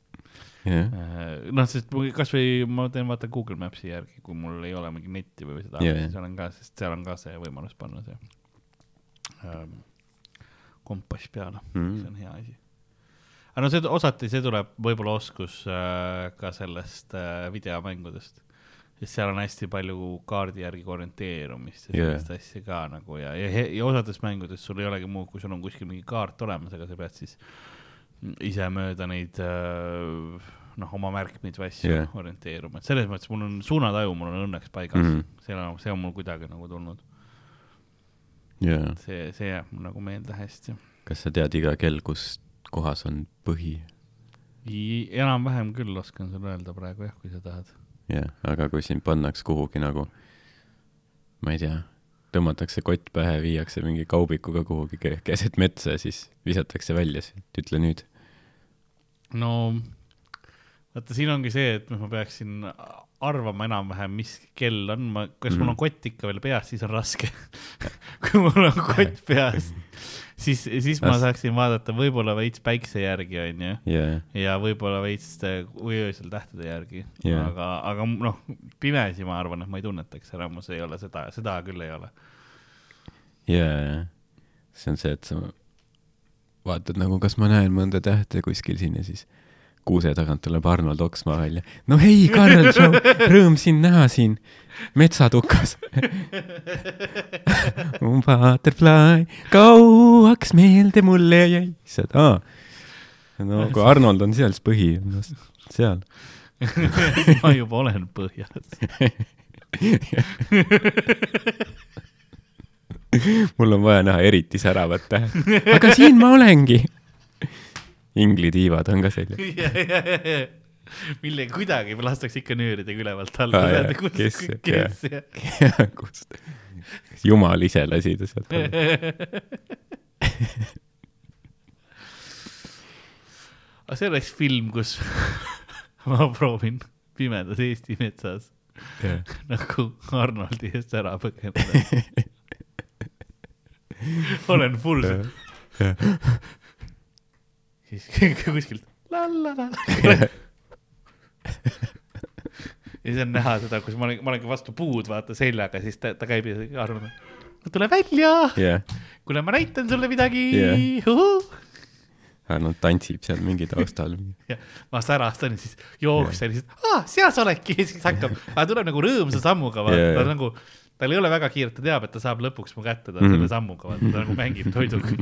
yeah.. Äh, noh, sest kasvõi ma teen vaata Google Maps'i järgi, kui mul ei ole mingit netti või seda yeah., seal on ka, sest seal on ka see võimalus panna see ähm, kompass peale mm, see on hea asi. aga no see osati, see tuleb võib-olla oskus äh, ka sellest äh, videomängudest sest seal on hästi palju kaardi järgi orienteerumist ja sellist yeah. asja ka nagu ja, ja, ja osades mängudes sul ei olegi muud, kui sul on kuskil mingi kaart olemas, aga sa pead siis ise mööda neid äh, noh, oma märkmeid või asju yeah. orienteeruma, et selles mõttes mul on suunataju, mul on õnneks paigas mm, -hmm. see on, see on mul kuidagi nagu tulnud yeah.. see, see jääb mul nagu meelde hästi. kas sa tead iga kell, kus kohas on põhi? enam-vähem küll oskan sulle öelda praegu jah, kui sa tahad. jah yeah,, aga kui sind pannakse kuhugi nagu, ma ei tea tõmmatakse kott pähe, viiakse mingi kaubikuga kuhugi keset metsa ja siis visatakse välja, ütle nüüd. no vaata, siin ongi see, et ma peaksin arvama enam-vähem, mis kell on, ma, kas mm. mul on mhm. kott ikka veel peas, siis on raske kui mul on kott peas, siis, siis ma saaksin vaadata võib-olla veits päikse järgi, onju ja võib-olla veits öösel tähtede järgi yeah., aga, aga noh, pimesi ma arvan, et ma ei tunnetaks elamus ei ole seda, seda küll ei ole. jaa, see on see, et sa vaatad nagu, kas ma näen mõnda tähte kuskil siin ja siis kuuse tagant tuleb Arnold Oksmaa välja. no hei, Karl, rõõm sind näha siin metsatukas Butterfly, kauaks meelde mulle jäi seda. no kui Arnold on seal, siis põhi on no, seal ma juba olen põhjas mul on vaja näha eriti säravat tähe. aga siin ma olengi inglitiivad on ka sellised mille kuidagi lastakse ikka nööridega ülevalt alla ah,. kes, kes, kes, kust, jumal ise lasi ta sealt alla. aga see oleks film, kus ma proovin pimedas Eesti metsas yeah. nagu Arnoldi eest ära põgeneda olen full siis kuskilt la-la-la ja siis on näha seda, kus ma olen, ma olengi vastu puud, vaata seljaga, siis ta, ta käib ja arvab, tule välja. Yeah.. kuule, ma näitan sulle midagi. Yeah.. Arnold tantsib seal mingi taustal. ma särastan ja siis jooksen yeah. ja siis, aa, seal sa oledki. Ja siis hakkab, ta tuleb nagu rõõmsa sammuga, vaata. Yeah., ta nagu, tal ei ole väga kiire, ta teab, et ta saab lõpuks mu kätte, ta mm -hmm. selle sammuga, vaata, ta nagu mängib toiduga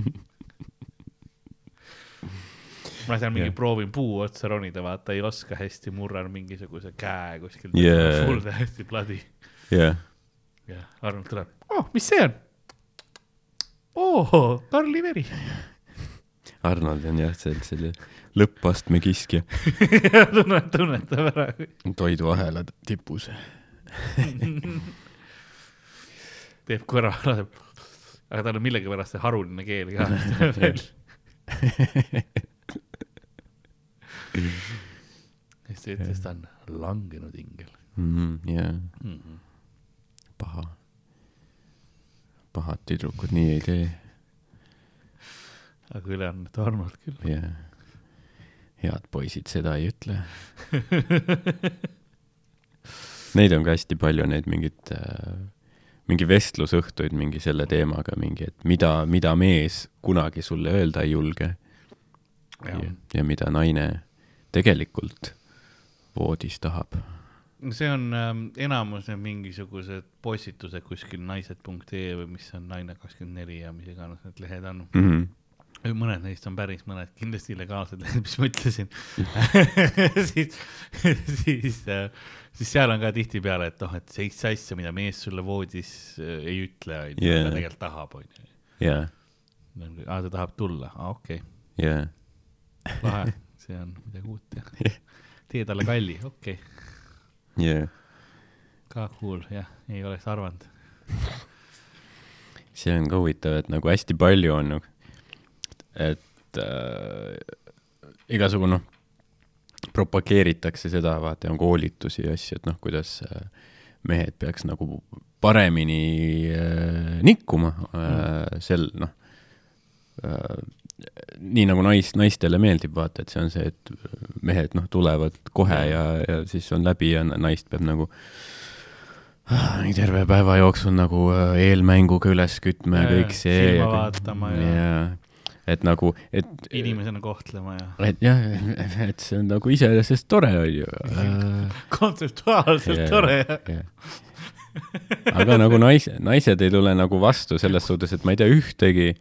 ma seal mingi yeah. proovin puu otsa ronida, vaata ei oska hästi, murran mingisuguse käe kuskilt yeah., full täiesti bloody. jah. ja Arnold tuleb, oh, mis see on? oo, Karli veri. Arnold on jah, see, selle lõppastme kiskja tunneb, tunnetab ära. toiduahela tipus teeb korra, laseb, aga tal on millegipärast see haruline keel ka siis ta ütles, ta on langenud ingel mm. -hmm, jah mm -hmm. paha. pahad tüdrukud nii ei tee. aga ülejäänud Arnold küll. jah. head poisid seda ei ütle Neid on ka hästi palju, neid mingeid äh, mingi vestlusõhtuid mingi selle teemaga, mingi, et mida, mida mees kunagi sulle öelda ei julge. Ja, ja mida naine tegelikult voodis tahab. see on äh, enamus need mingisugused postitused kuskil naised.ee või mis on Naine kakskümmend neli ja mis iganes need lehed on mm. -hmm mõned neist on päris, mõned kindlasti illegaalsed, mis ma ütlesin siis, siis, äh, siis seal on ka tihtipeale, et noh, et seitse asja, mida mees sulle voodis äh, ei ütle, onju, aga tegelikult tahab, onju. jaa. aa, ta tahab tulla, aa okei okay.. jaa. lahe, see on midagi uut jah. tee talle kalli, okei okay.. jaa. ka cool, jah, ei oleks arvanud see on ka huvitav, et nagu hästi palju on nagu et äh, igasugu noh, propageeritakse seda, vaata, on koolitusi ja asju, et noh, kuidas äh, mehed peaks nagu paremini äh, nikkuma äh, sel, noh äh,, nii nagu nais, naistele meeldib, vaata, et see on see, et mehed, noh, tulevad kohe ja, ja siis on läbi ja naist peab nagu ah, nii terve päeva jooksul nagu äh, eelmänguga üles kütma ja, ja kõik see. silma vaatama ja, ja et nagu, et. inimesena kohtlema ja. et jah, et see on nagu iseenesest tore, on ju kontseptuaalselt tore, yeah. aga nagu naised, naised ei tule nagu vastu selles suhtes, et ma ei tea ühtegi,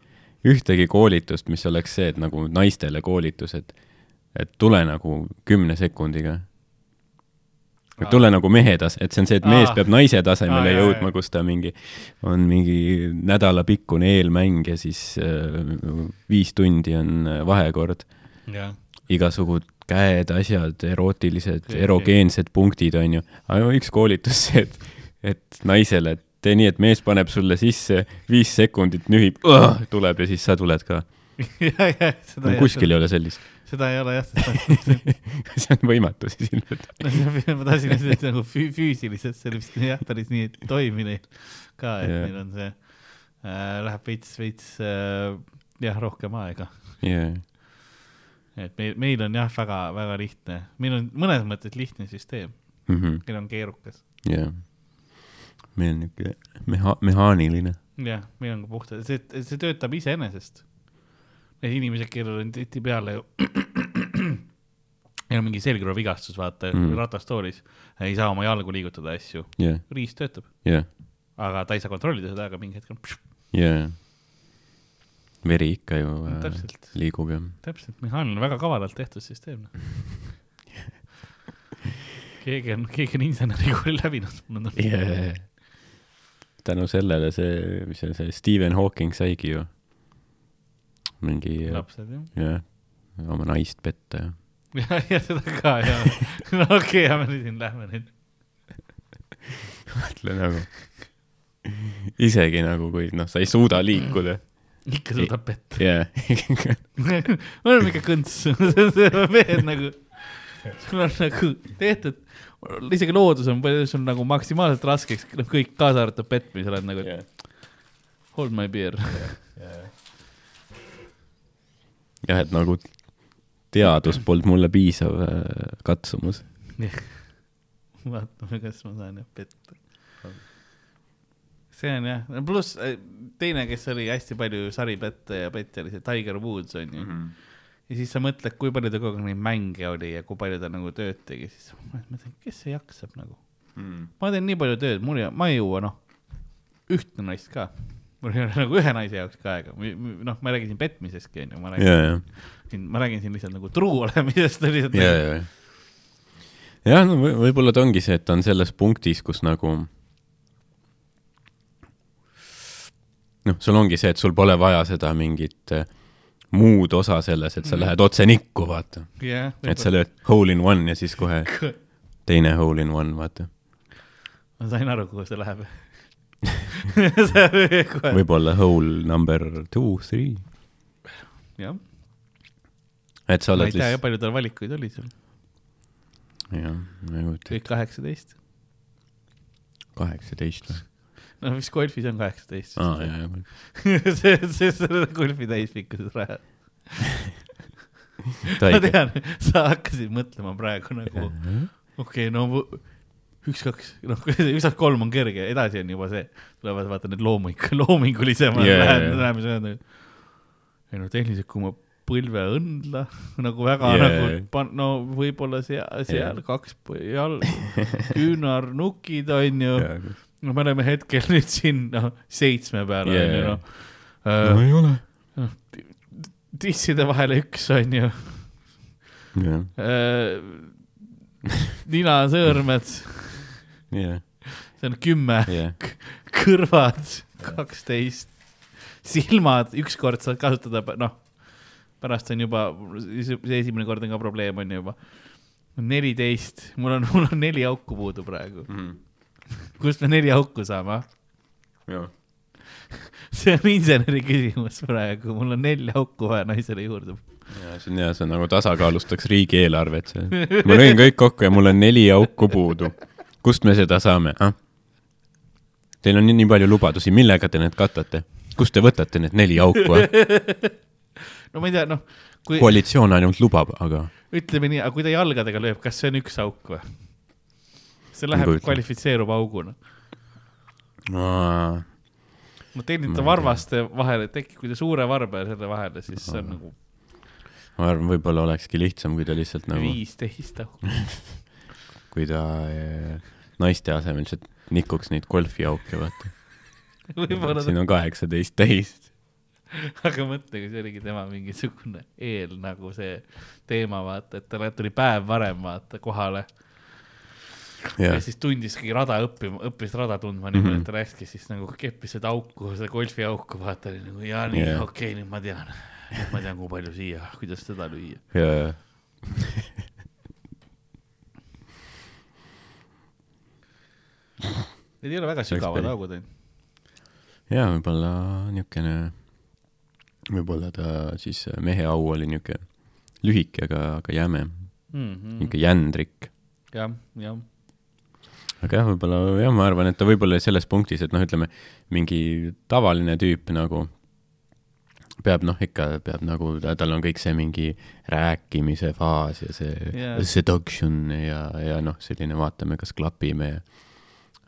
ühtegi koolitust, mis oleks see, et nagu naistele koolitus, et, et tule nagu kümne sekundiga et tule nagu mehe tas-, et see on see, et mees Aa. peab naise tasemele Aa, jõudma, kus ta mingi, on mingi nädalapikkune eelmäng ja siis äh, viis tundi on äh, vahekord. igasugu käed, asjad, erootilised, erogeensed punktid, on ju. aga üks koolitus see, et, et naisele, et tee nii, et mees paneb sulle sisse, viis sekundit nühib, tuleb ja siis sa tuled ka. kuskil ei ole sellist seda ei ole jah see on võimatu siis ilmselt ma tahtsin et nagu füüsiliselt see vist jah, päris nii ei toimi neil ka, et yeah. neil on see äh,, läheb veits, veits äh, jah, rohkem aega yeah.. et meil, meil on jah, väga, väga lihtne, meil on mõnes mõttes lihtne süsteem mm, -hmm. meil on keerukas. jah yeah., meil on niuke meha-, mehaaniline. jah, meil on ka puhtalt, see, see töötab iseenesest need inimesed, kellel on tihtipeale ju neil on mingi selgroovigastus, vaata mm., ratastoolis, ei saa oma jalgu liigutada asju yeah.. riist töötab yeah.. aga ta ei saa kontrollida seda, aga mingi hetk on. jaa. veri ikka ju äh, liigub jah. täpselt, Mihhail on väga kavalalt tehtud süsteem keegi on, keegi on insenerikooli läbinud, mul on tunne yeah.. Tänu sellele see, mis see, see Stephen Hawking saigi ju mingi. lapsed jah. jah, oma naist petta ja. ja, ja seda ka ja. no okei okay,, aga me siin lähme nüüd. mõtle nagu, isegi nagu kui noh, sa ei suuda liikuda ikka suudab petta. jah. me oleme ikka kõnts, mehed nagu, sul on nagu tehtud, isegi loodus on sul nagu maksimaalselt raskeks, noh kõik kaasa arvatud petmisel on nagu yeah., hold my beer yeah,. Yeah jah, et nagu teadus polnud mulle piisav äh, katsumus. vaatame, kas ma saan jah petta. see on jah, pluss äh, teine, kes oli hästi palju saripette ja pette, oli see Tiger Woods onju mm. -hmm. Ja siis sa mõtled, kui palju ta kogu aeg neid mänge oli ja kui palju ta nagu tööd tegi, siis ma mõtlen, kes see jaksab nagu mm. ma teen nii palju tööd, mul ei, ma ei jõua noh, ühte naist ka mul ei ole nagu ühe naise jaoks ka aega, noh, ma ei räägi siin petmisestki, onju, ma räägin yeah,, siin, ma räägin siin lihtsalt nagu truu olemisest lihtsalt yeah,. jah yeah. yeah, no võib-olla ta ongi see, et ta on selles punktis, kus nagu noh, sul ongi see, et sul pole vaja seda mingit äh, muud osa selles, et sa mm. lähed otse nikku, vaata yeah,. et sa lööd hole in one ja siis kohe teine hole in one, vaata. ma sain aru, kuhu see läheb võib-olla hole number two, three. jah. et sa oled lihtsalt. ma ei tea, palju tal valikuid oli seal. jah, ma ei kujuta. kõik kaheksateist. kaheksateist või? No vist golfis on kaheksateist. aa, jaa, jaa. see, see, see golfi täispikkuses rajad ma tean, sa hakkasid mõtlema praegu nagu, okei okay,, no üks-kaks, noh, üks-kaks kolm on kerge, edasi on juba see, tulevad vaata need looming, loomingulisemad yeah, läheb, läheme selle, ei no tehniliselt, kui ma põlveõndla nagu väga yeah. nagu pan-, no võib-olla seal, seal yeah. kaks jalg, küünarnukid onju yeah., no me oleme hetkel nüüd siin noh, seitsme peal onju yeah. noh uh,. no ei ole. noh, tisside vahele üks onju yeah.. Uh, ninasõõrmed yeah.. see on kümme yeah., kõrvad kaksteist, silmad ükskord saad kasutada, noh, pärast on juba, see esimene kord on ka probleem, on ju juba. neliteist, mul on, mul on neli auku puudu praegu mm. -hmm. Kust me neli auku saame? jah see on inseneri küsimus praegu, mul on neli auku vaja naisele juurde ja see on hea, see nagu tasakaalustaks riigieelarvet, see. ma lõin kõik kokku ja mul on neli auku puudu kust me seda saame ah?? Teil on nii, nii palju lubadusi, millega te need katate? kust te võtate need neli auku ah? no ma ei tea, noh kui.... koalitsioon ainult lubab, aga. ütleme nii, aga kui ta jalgadega lööb, kas see on üks auk või? See läheb, kvalifitseerub auguna. no teenite varvaste vahele, äkki kui te suure varba ja selle vahele, siis see on nagu. ma arvan, võib-olla olekski lihtsam, kui ta lihtsalt nagu. viisteist auku kui ta eh, naiste asemel lihtsalt nikuks neid golfiauke, vaata. siin on kaheksateist täis. aga mõtle, kui see oligi tema mingisugune eel nagu see teema, vaata, et talle tuli päev varem, vaata, kohale. Ja. ja siis tundiski rada õppima, õppis rada tundma niimoodi mm, -hmm. et ta läkski siis nagu keppis seda auku, seda golfiauku, vaata, nagu ja nii yeah., okei okay,, nüüd ma tean, nüüd ma tean, kui palju siia, kuidas seda lüüa. jaa Need ei ole väga sügavad augud, ju? jaa, võib-olla niisugune, võib-olla ta siis mehe au oli niisugune lühike, aga, aga jäme mm -hmm.. niisugune jändrik ja,. jah, jah. Aga jah, võib-olla jah, ma arvan, et ta võib-olla selles punktis, et noh, ütleme mingi tavaline tüüp nagu peab noh, ikka peab nagu, tal on kõik see mingi rääkimise faas ja see yeah. seduction ja, ja noh, selline vaatame, kas klapime ja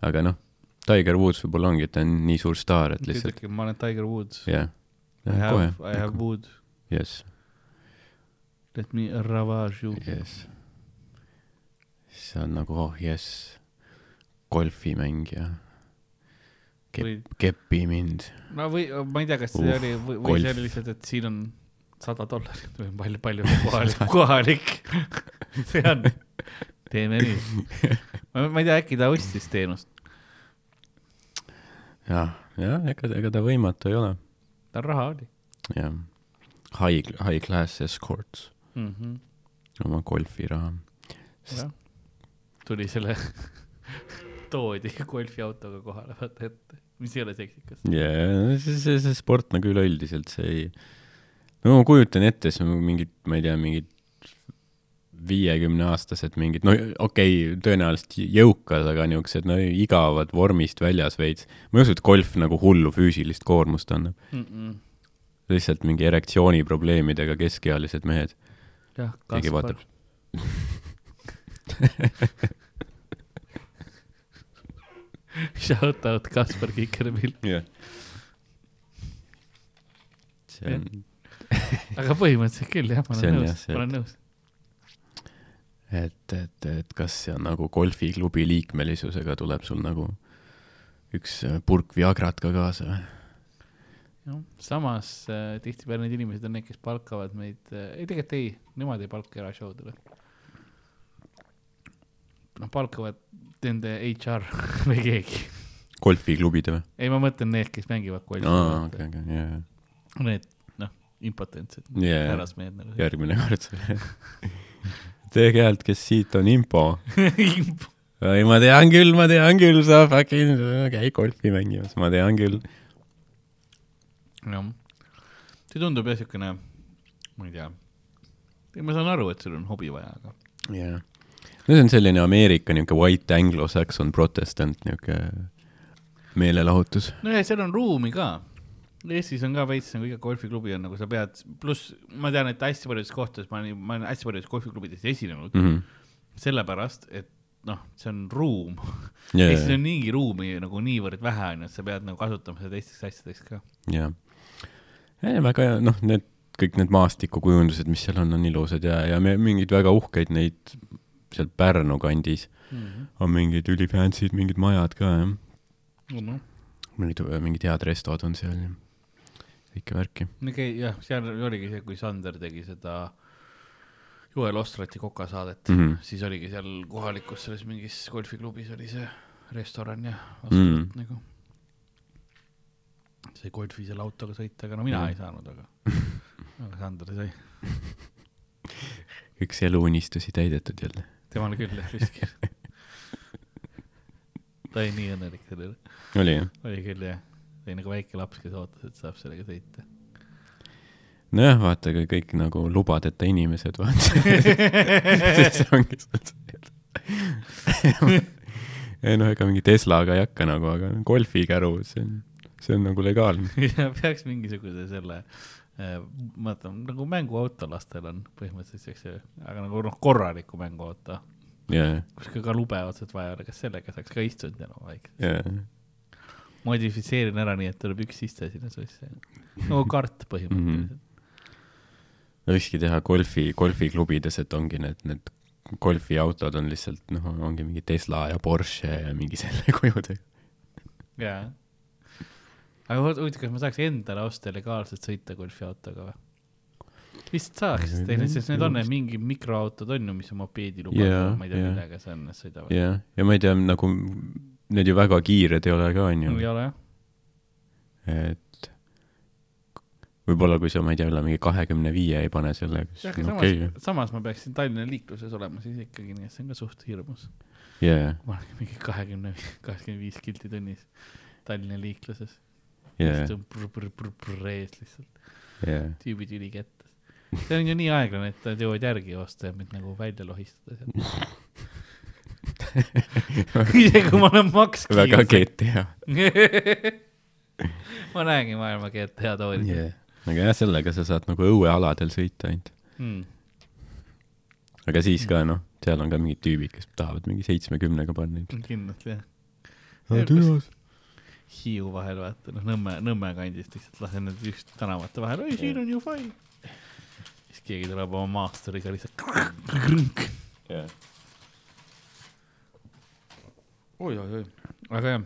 aga noh, Tiger Woods võib-olla ongi, et ta on nii suur staar, et lihtsalt. ma olen Tiger Woods. yeah.. I have, I have wood. Yes. Let me ravage you. Yes. see on nagu, oh jess, golfimängija. Kep-, kepi mind. no või, ma ei tea, kas see uh, oli, või, või see oli lihtsalt, et siin on sada dollarit või palju, palju kohalik, kohalik see on, teeme nii. ma ei tea, äkki ta ostis teenust jah, jah, ega, ega ta võimatu ei ole. tal raha oli. jah, high, high class escorts mm. -hmm. oma golfiraha. jah, tuli selle toodi golfiautoga kohale, vaata ette, mis ei ole seksikas. jaa, see, see, see sport nagu üleüldiselt, see ei, no ma kujutan ette, on mingid, ma ei tea, mingid viiekümneaastased mingid, no okei okay,, tõenäoliselt jõukad, aga niisugused no igavad vormist väljas veits. ma ei usu, et golf nagu hullu füüsilist koormust annab mm. -mm. lihtsalt mingi erektsiooniprobleemidega keskealised mehed. jah, Kaspar. Shout out Kaspar Kikerpill. yeah.. see on aga põhimõtteliselt küll jah, ma olen nõus, ma olen nõus et, et, et kas see on nagu golfiklubi liikmelisusega tuleb sul nagu üks äh, purk Viagrat ka kaasa või? jah, samas äh, tihtipeale need inimesed on need, kes palkavad meid äh,, ei tegelikult ei, nemad ei palka erashowdele. Noh, palkavad nende HR või keegi. golfiklubide või? ei, ma mõtlen need, kes mängivad golfi. aa, okei, okei, jaa. Need, noh, impotentsed yeah. härrasmehed nagu. järgmine kord häält, kes siit on impo impo. ei, ma tean küll, ma tean küll, sa fucking käi golfi mängimas, ma tean küll. jah, see tundub jah siukene, ma ei tea, ma saan aru, et sul on hobi vaja, aga. jah yeah., no see on selline Ameerika niuke white anglo-saxon protestant niuke meelelahutus. no ja seal on ruumi ka Eestis on ka veits nagu iga golfiklubi on nagu sa pead, pluss ma tean, et hästi paljudes kohtades ma olen, ma olen hästi paljudes golfiklubides esinenud mm. -hmm. sellepärast, et noh, see on ruum yeah,. ja siis on niigi ruumi nagu niivõrd vähe onju, et sa pead nagu kasutama seda teisteks asjadeks ka. jah yeah., väga hea, noh, need kõik need maastikukujundused, mis seal on, on ilusad ja, ja me mingeid väga uhkeid neid seal Pärnu kandis mm -hmm. on mingid ülifancy'd mingid majad ka jah no,. No. mingid, mingid head restod on seal ja kõike värki. jah, seal oligi see, kui Sander tegi seda Joel Ostrati kokasaadet mm, -hmm. siis oligi seal kohalikus selles mingis golfiklubis oli see restoran ja Ostrat mm -hmm. nagu. sai golfi selle autoga sõita, aga no mina mm -hmm. ei saanud, aga, aga Sander sai üks eluunistusi täidetud jälle. Temal küll jah, vist ta oli nii õnnelik selle üle. oli jah? oli küll jah, oli nagu väike laps, kes ootas, et saab sellega sõita nojah, vaata ka kõik nagu lubadeta inimesed, vaata see ongi ei noh, ega mingi Teslaga ei hakka nagu, aga golfikäru, see on, see on nagu legaalne. ja peaks mingisuguse selle mõtlen nagu mänguauto lastel on põhimõtteliselt siukse, aga nagu noh, korraliku mänguauto yeah.. kus ka, ka lube otseselt vaja ei ole, kas sellega saaks ka istuda no vaikselt yeah.? modifitseerin ära nii, et tuleb üks iste sinna sisse. nagu kart põhimõtteliselt mm. -hmm võikski teha golfi, golfiklubides, et ongi need, need golfiautod on lihtsalt noh, ongi mingi Tesla ja Porsche ja mingi selle kujudega. jaa. Aga huvitav, kas ma saaks endale osta legaalselt sõita golfiautoga või? vist saaks, sest need on need mingi mikroautod on ju, mis on mopeediluba yeah,, ma ei tea yeah., millega see on, sõidavad. jah yeah., ja ma ei tea, nagu need ju väga kiired ei ole ka, on ju. ei ole jah. et võib-olla kui sa, ma ei tea, üle mingi kahekümne viie ei pane selle. samas okay., samas ma peaksin Tallinna liikluses olema siis ikkagi, nii et see on ka suht hirmus yeah.. ma olen mingi kahekümne, kakskümmend viis kilti tunnis Tallinna liikluses yeah.. ees lihtsalt. Yeah.. tüübid ülikettas. see on ju nii aeglane, et nad jõuavad järgi joosta ja mind nagu välja lohistada sealt isegi kui ma olen Max Kiius. väga GTA ma näengi maailma GTA tooli yeah aga jah, sellega sa saad nagu õuealadel sõita ainult. Mm.. aga siis ka noh, seal on ka mingid tüübid, kes tahavad mingi seitsmekümnega panna. kindlasti jah. Hiiu vahel vaata, noh Nõmme, Nõmme kandist lihtsalt lasen need just tänavate vahel, oi siin on ju fine. siis keegi tuleb oma maasturiga lihtsalt krõnk. oi-oi-oi, väga hea.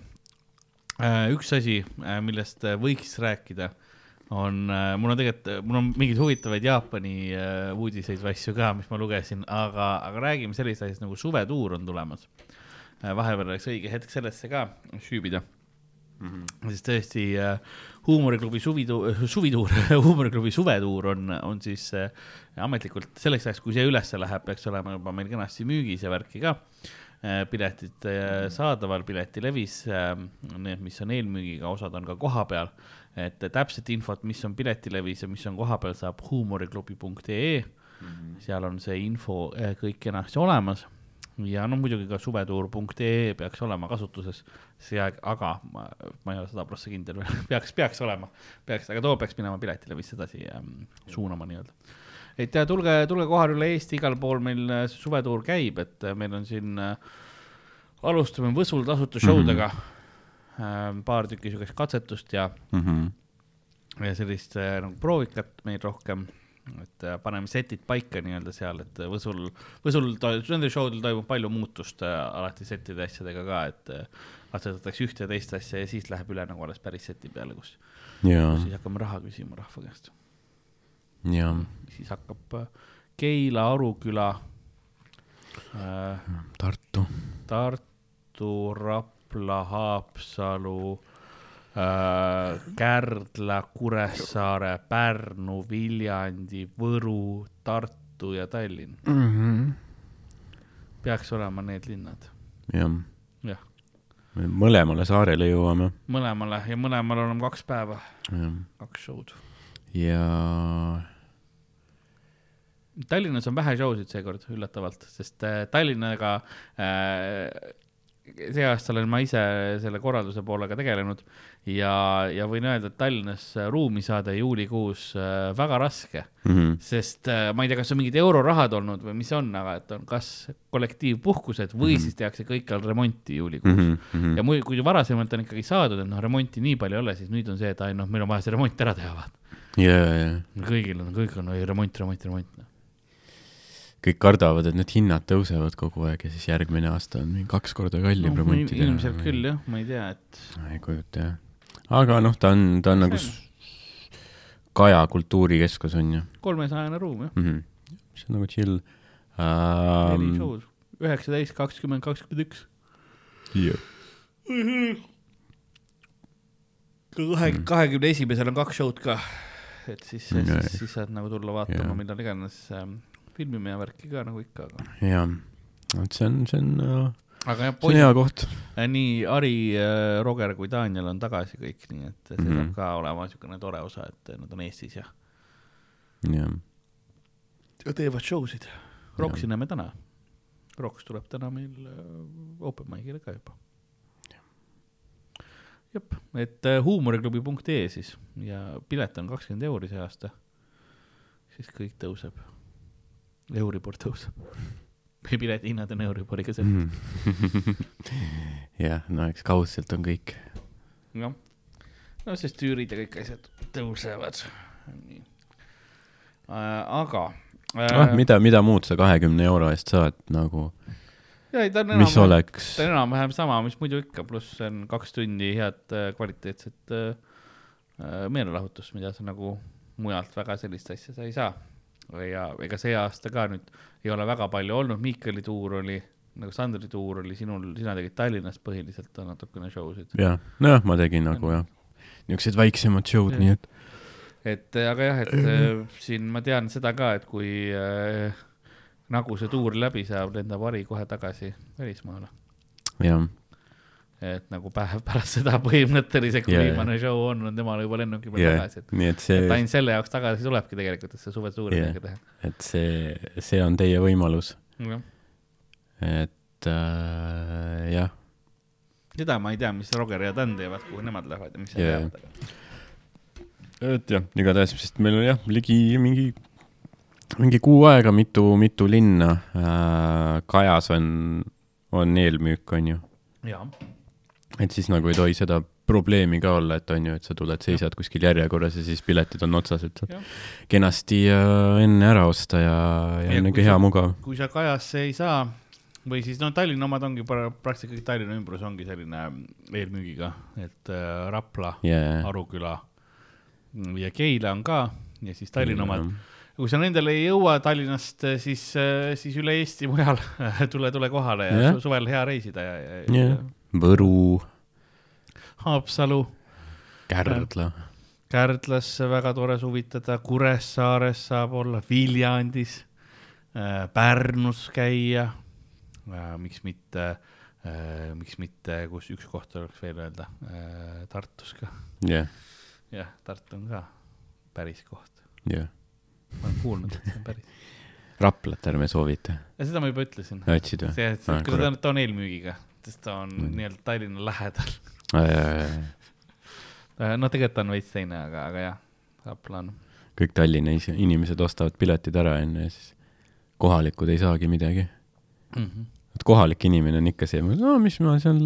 Äh, üks asi, äh, millest äh, võiks rääkida on, mul on tegelikult, mul on mingeid huvitavaid Jaapani uudiseid või asju ka, mis ma lugesin, aga, aga räägime sellisest asjast nagu suvetuur on tulemas vahepeal oleks õige hetk sellesse ka süübida mm. -hmm. sest tõesti uh, huumoriklubi suvituur, suvituur huumoriklubi suvetuur on, on siis uh, ametlikult selleks ajaks, kui see ülesse läheb, peaks olema juba meil kenasti müügis ja värki ka piletid saadaval Piletilevis, need, mis on eelmüügiga, osad on ka kohapeal et täpset infot, mis on piletilevis ja mis on kohapeal, saab huumoriklubi.ee mm. -hmm. seal on see info kõik kenasti olemas ja no muidugi ka suvetuur.ee peaks olema kasutuses see aeg, aga ma, ma ei ole sada prossa kindel veel, peaks, peaks olema, peaks, aga too peaks minema piletilevisse edasi ähm, suunama nii-öelda. et ja tulge, tulge kohale üle Eesti, igal pool meil see suvetuur käib, et meil on siin äh,, alustame Võsul tasuta show dega mm. -hmm Ähm, paar tükki siukest katsetust ja mm, -hmm. ja sellist äh, nagu proovikat meil rohkem, et äh, paneme setid paika nii-öelda seal, et Võsul, Võsul, nendel show del toimub palju muutust äh, alati settide asjadega ka, et katsetatakse ühte ja teist asja ja siis läheb üle nagu alles päris seti peale, kus, siis hakkame raha küsima rahva käest. siis hakkab Keila, Aruküla äh,. Tartu. Tartu, Rapla Haapsalu äh,, Kärdla, Kuressaare, Pärnu, Viljandi, Võru, Tartu ja Tallinn mm. -hmm. peaks olema need linnad. jah jah. me mõlemale saarele jõuame. mõlemale ja mõlemal oleme kaks päeva, kaks show'd. ja Tallinnas on vähe show sid seekord üllatavalt, sest äh, Tallinnaga äh, see aasta olen ma ise selle korralduse poolega tegelenud ja, ja võin öelda, et Tallinnas ruumi saada juulikuus äh, väga raske mm. -hmm. sest äh, ma ei tea, kas on mingid eurorahad olnud või mis on, aga et on kas kollektiivpuhkused või mm -hmm. siis tehakse kõikjal remonti juulikuus mm. -hmm. ja muidu, kui varasemalt on ikkagi saadud, et noh, remonti nii palju ei ole, siis nüüd on see, et ai noh, meil on vaja see remont ära teha, vaata. ja, ja. kõigil on, kõik on oi, remont, remont, remont kõik kardavad, et need hinnad tõusevad kogu aeg ja siis järgmine aasta on mingi kaks korda kallim no, remonti teha. ilmselt küll jah, ma ei tea, et. ei kujuta jah aga noh, ta on, ta on nagu Kaja kultuurikeskus on ju. kolmesajane ruum jah mm. -hmm. see on nagu chill um.... üheksateist, kakskümmend, kakskümmend üks. jah. kahe, mhm. kahekümne esimesel on kaks show'd ka, et siis, siis, siis saad nagu tulla vaatama, millal iganes ähm, filmime ja värki ka nagu ikka, aga. jah, et see on, see on uh aga jah, on hea koht. Äh, nii Ari, äh, Roger kui Daniel on tagasi kõik, nii et see mm -hmm. saab ka olema niisugune tore osa, et nad on Eestis ja. jah. ja teevad show sid. Roksi näeme täna. Roks tuleb täna meil äh, open mic'ile ka juba. jep, et huumoriklubi.ee siis ja pilet on kakskümmend euri see aasta. siis kõik tõuseb. Euribor tõuseb piletihinnad on Euriboriga seotud mm. jah, no eks kaudselt on kõik. jah, no sest üürid ja kõik asjad tõusevad. nii äh,, aga äh,. ah, mida, mida muud sa kahekümne euro eest saad nagu? ja ei, ta on enam-vähem, ta on enam-vähem sama, mis muidu ikka, pluss on kaks tundi head äh, kvaliteetset äh, äh, meelelahutust, mida sa nagu mujalt väga sellist asja sa ei saa ja ega see aasta ka nüüd ei ole väga palju olnud, Miikali tuur oli, nagu Sandri tuur oli sinul, sina tegid Tallinnas põhiliselt natukene show sid. jah, nojah, ma tegin nagu jah, niisugused väiksemad show'd, nii et. et aga jah, et äh, siin ma tean seda ka, et kui äh, nagu see tuur läbi saab, lendab Ari kohe tagasi välismaale. jah et nagu päev pärast seda põhimõtteliselt, kui yeah. viimane show on, on temal juba lennuki peal yeah. tagasi, et, et, see... et ainult selle jaoks tagasi tulebki tegelikult, et see suvetuuri yeah. teha. et see, see on teie võimalus yeah.. et äh, jah. seda ma ei tea, mis Roger ja Dan teevad, kuhu nemad lähevad ja mis nad yeah. teevad. et jah, igatahes, sest meil on jah, ligi mingi, mingi kuu aega mitu, mitu linna äh, Kajas on, on eelmüük, on ju. jaa et siis nagu ei tohi seda probleemi ka olla, et on ju, et sa tuled, seisad ja. kuskil järjekorras ja siis piletid on otsas, et saad kenasti äh, enne ära osta ja, ja, ja on niisugune hea, mugav. kui sa Kajasse ei saa või siis no Tallinna omad ongi praktiliselt kõik Tallinna ümbrus ongi selline eelmüügiga, et äh, Rapla yeah., Aruküla ja Keila on ka ja siis Tallinna yeah. omad. kui sa nendele ei jõua Tallinnast, siis, äh, siis üle Eesti mujal tule, tule kohale ja yeah. suvel hea reisida ja, ja yeah Võru. Haapsalu. Kärdla. Kärdlasse väga tore suvitada, Kuressaares saab olla, Viljandis, äh, Pärnus käia. Äh, miks mitte, äh, miks mitte, kus üks koht oleks veel öelda, Tartus ka. jah. jah, Tartu on ka päris koht. jah. ma olen kuulnud, et see on päris Raplat ärme soovita. seda ma juba ütlesin. ütlesid või? see, ta on, ta on eelmüügiga sest ta on mm. nii-öelda Tallinna lähedal no tegelikult on veits teine, aga, aga jah, Rapla on. kõik Tallinna inimesed ostavad piletid ära enne ja siis kohalikud ei saagi midagi mm. -hmm. et kohalik inimene on ikka see, no mis ma seal,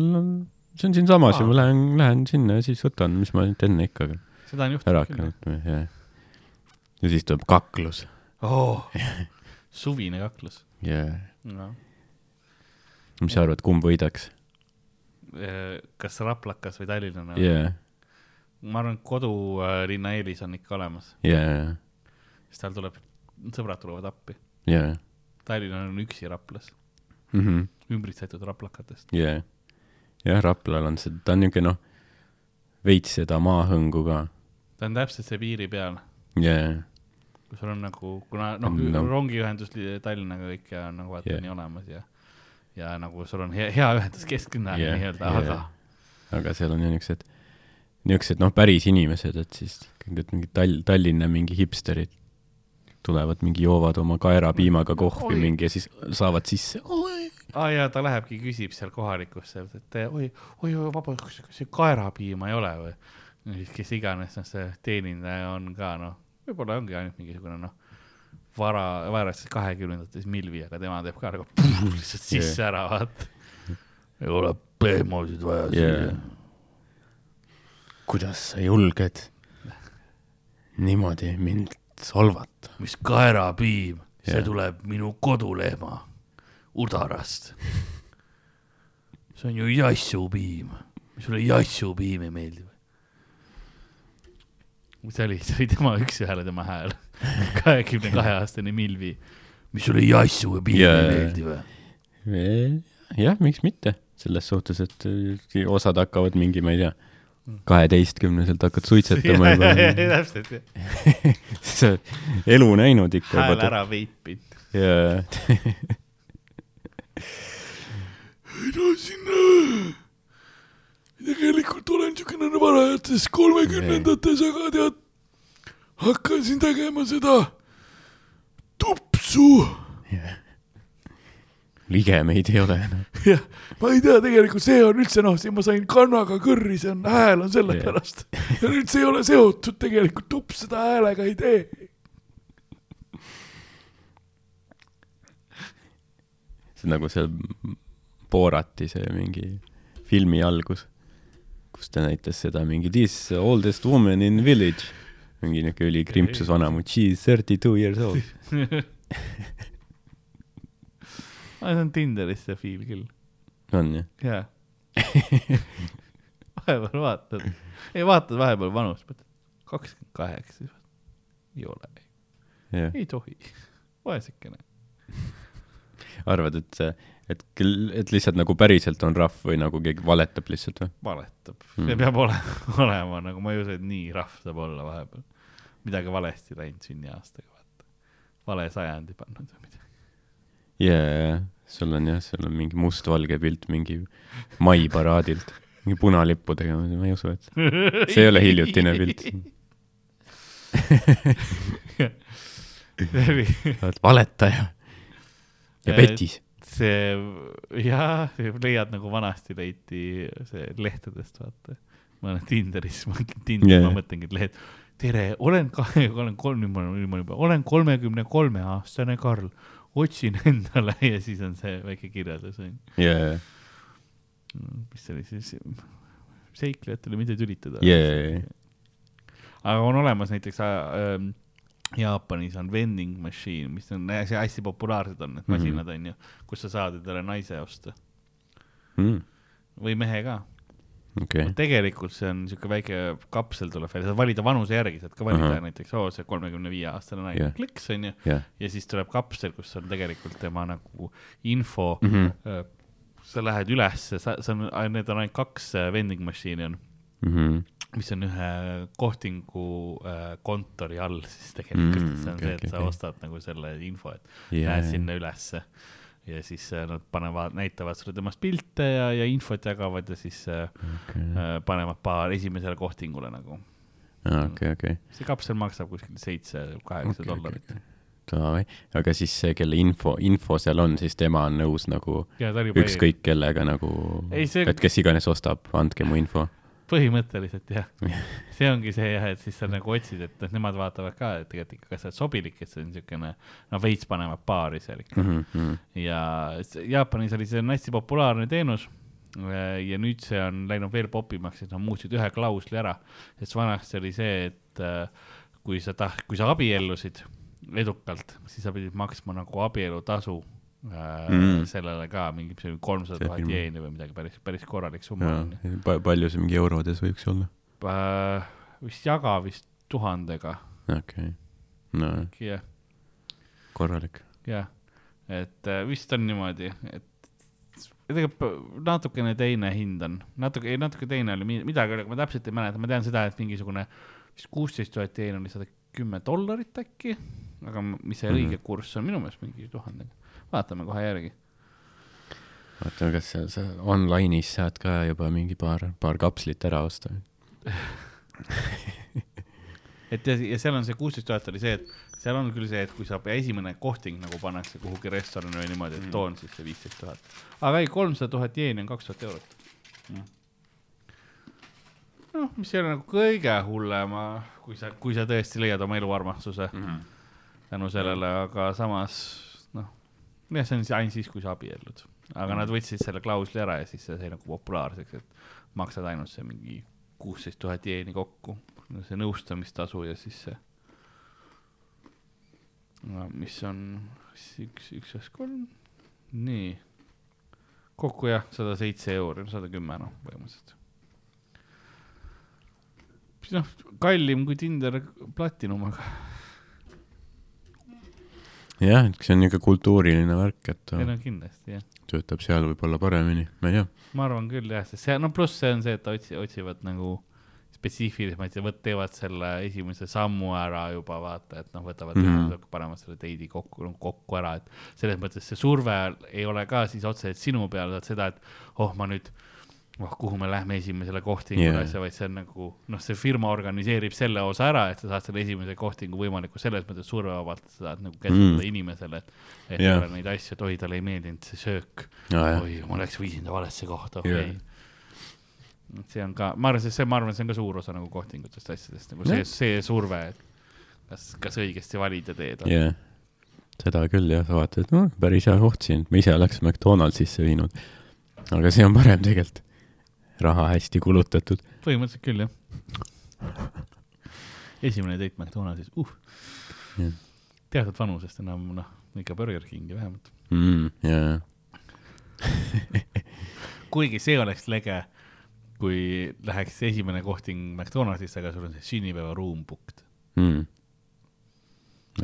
see on siinsamas ja ma lähen, lähen sinna ja siis võtan, mis ma nüüd enne ikka. seda on juhtunud küll, ja siis tuleb kaklus oh, suvine kaklus. no mis sa arvad, kumb võidaks? Äh, kas raplakas või tallinlane yeah.? ma arvan, et kodulinna eelis on ikka olemas yeah.. siis tal tuleb, sõbrad tulevad appi yeah.. Tallinna on üksi Raplas mm -hmm. ümbritsetud raplakatest. yeah., jah, Raplal on see, ta on niisugune noh, veits seda maahõngu ka. ta on täpselt see piiri peal. yeah kui sul on nagu, kuna noh no., rongiühendus Tallinnaga kõik ja nagu vaata yeah. nii olemas ja ja nagu sul on hea, hea ühendus kesklinnaga yeah, nii-öelda yeah., aga. aga seal on ju niisugused, niisugused noh, päris inimesed, et siis need mingid Tall-, Tallinna mingi hipsterid tulevad mingi, joovad oma kaerapiimaga kohvi Oi. mingi ja siis saavad sisse. aa ah, jaa, ta lähebki, küsib seal kohalikusse, et oi, oi, oi, vabandust, kas see kaerapiima ei ole või? siis kes iganes, noh, see teenindaja on ka, noh, võib-olla ongi ainult mingisugune, noh, vara, varas kahekümnendates Milvi, aga tema teeb ka nagu lihtsalt sisse yeah. ära, vaata. ei ole pehmosid vaja yeah. siia. kuidas sa julged niimoodi mind solvata? mis kaerapiim yeah., see tuleb minu kodulehma udarast. see on ju jassupiim, sulle jassupiim ei meeldi või? see oli, see oli tema üks-ühele tema hääl. Kahekümne kahe aastane Milvi. mis sulle jassu või piim ei meeldi või? jah, miks mitte, selles suhtes, et osad hakkavad mingi, ma ei tea, kaheteistkümneselt hakkad suitsetama juba. täpselt, jah. sa elu näinud ikka. hääl ära veipinud. jaa no sinna, tegelikult olen niisugune varajates kolmekümnendates, aga tead, hakkasin tegema seda tupsu yeah ligemeid ei ole enam. jah, ma ei tea, tegelikult see on üldse noh, siin ma sain kannaga kõrri, see on, hääl on sellepärast yeah. ja nüüd see ei ole seotud tegelikult, tups seda häälega ei tee. see on nagu see Borati see mingi filmi algus, kus ta näitas seda mingi this oldest woman in village, mingi niuke ülikrimpsus vanamutt, she is thirty two years old aa, see on Tinderis see fiil küll. on jah? jaa. vahepeal vaatad, ei vaatad vahepeal vanust, mõtled kakskümmend kaheksa, ei ole, ei tohi, vaesekene. arvad, et see et küll, et lihtsalt nagu päriselt on rahv või nagu keegi valetab lihtsalt või? valetab mm., see peab olema, olema nagu ma ei usu, et nii rahv saab olla vahepeal. midagi valesti läinud sünniaastaga, vaata. vale sajandi pannud või midagi. jaa, jaa, sul on jah, sul on mingi mustvalge pilt mingi maiparaadilt, mingi punalippudega, ma ei usu, et see ei ole hiljutine pilt oled valetaja ja petis see jah, leiad nagu vanasti leiti see lehtedest, vaata. ma olen Tinderis, ma Tinder yeah., ma mõtlengi, et lehed, tere, olen kahe, olen kolm, nüüd ma olen, nüüd ma juba, olen kolmekümne kolme aastane Karl, otsin endale ja siis on see väike kirjeldus on ju. Yeah.. mis see oli siis, seiklejatele mitte tülitada. Yeah.. aga on olemas näiteks äh, Jaapanis on vending machine, mis on hästi, hästi populaarsed on need masinad mm, -hmm. onju, kus sa saad endale naise osta mm.. või mehe ka okay.. tegelikult see on siuke väike kapsel tuleb välja, saad valida vanuse järgi, saad ka valida uh -huh. näiteks, oo, see kolmekümne viie aastane naine yeah., kliks onju yeah., ja siis tuleb kapsel, kus on tegelikult tema nagu info mm. -hmm. sa lähed ülesse, sa, sa on, need on ainult kaks äh, vending machine'i on mm. -hmm mis on ühe kohtingu äh, kontori all siis tegelikult mm,, see on okay, see, et okay, sa ostad nagu selle info, et yeah. lähed sinna ülesse ja siis äh, nad panevad, näitavad sulle temast pilte ja, ja infot jagavad ja siis äh, okay. äh, panevad paar esimesele kohtingule nagu. okei, okei okay,. see kapsel maksab kuskil seitse, kaheksa okay, dollarit okay davai, aga siis see, kelle info, info seal on, siis tema on nõus nagu ükskõik kellega nagu, et kes iganes ostab, andke mu info põhimõtteliselt jah see ongi see jah, et siis sa nagu otsid, et noh, nemad vaatavad ka, et tegelikult ikka, kas sa oled sobilik, et see on niisugune, no veits panevad paari seal ikka mm. -hmm. ja Jaapanis oli see on hästi populaarne teenus ja nüüd see on läinud veel popimaks, et nad muutsid ühe klausli ära, sest vanasti oli see, et äh, kui sa taht-, kui sa abiellusid edukalt, siis sa pidid maksma nagu abielutasu Äh, mm. sellele ka mingi kolmsada tuhat jeeni või midagi päris, päris korralik summa. Pa, palju see mingi eurodes võiks olla äh,? vist jaga vist tuhandega. okei okay., no jah. korralik. jah, et äh, vist on niimoodi, et tegelikult natukene teine hind on, natuke, ei natuke teine oli, midagi oli, ma täpselt ei mäleta, ma tean seda, et mingisugune vist kuusteist tuhat jeeni oli sada kümme dollarit äkki, aga mis see mm -hmm. õige kurss on, minu meelest mingi tuhandega vaatame kohe järgi. vaatame, kas seal sa online'is saad ka juba mingi paar, paar kapslit ära osta et ja, ja seal on see kuusteist tuhat oli see, et seal on küll see, et kui saab esimene kohting nagu pannakse kuhugi restorani või niimoodi, et mm. toon siis see viisteist tuhat. aga ei, kolmsada tuhat jeeni on kaks tuhat eurot mm.. noh, mis ei ole nagu kõige hullem, kui sa, kui sa tõesti leiad oma eluarmastuse mm -hmm. tänu sellele, aga samas jah, see on ainult siis, kui sa abiellud. aga nad võtsid selle klausli ära ja siis see sai nagu populaarseks, et maksad ainult see mingi kuusteist tuhat jeeni kokku, see nõustamistasu ja siis see no mis on üks, üks, üks, kolm, nii. kokku jah, sada seitse euri, sada kümme noh, põhimõtteliselt. noh, kallim kui Tinder Platinum, aga. Jah, et see on niisugune kultuuriline värk, et. ei no kindlasti jah. töötab seal võib-olla paremini, ma ei tea. ma arvan küll jah, sest see, no pluss see on see, et otsi-, otsivad nagu spetsiifilisemalt ja võt-, teevad selle esimese sammu ära juba vaata, et noh, võtavad mm, -hmm. panevad selle date'i kokku, kokku ära, et selles mõttes see surve ei ole ka siis otseselt sinu peal, vaat seda, et oh, ma nüüd oh, kuhu me lähme esimesele kohtingule yeah., asja, vaid see on nagu noh, see firma organiseerib selle osa ära, et sa saad selle esimese kohtingu võimalikult selles mõttes survevabalt, sa saad nagu käsitleda mm. inimesele, et, et yeah. neid asju, et oi, talle ei meeldinud see söök oh,. oi, ma läks, viisin ta valesse kohta, okay. yeah see on ka, ma arvan, see, ma arvan, see on ka suur osa nagu kohtingutest asjadest, nagu see, see surve, et kas, kas õigesti valida teed. jah yeah., seda küll jah, sa vaatad, et noh, päris hea koht siin, ma ise oleks McDonaldsisse viinud. aga see on parem tegelikult, raha hästi kulutatud. põhimõtteliselt küll jah. esimene date McDonaldsis, uh teatud vanusest enam noh, ikka Burger Kingi vähemalt mm,. jajah kuigi see oleks lege kui läheks esimene kohting McDonaldsisse, aga sul on see sünnipäevaruum booked mm..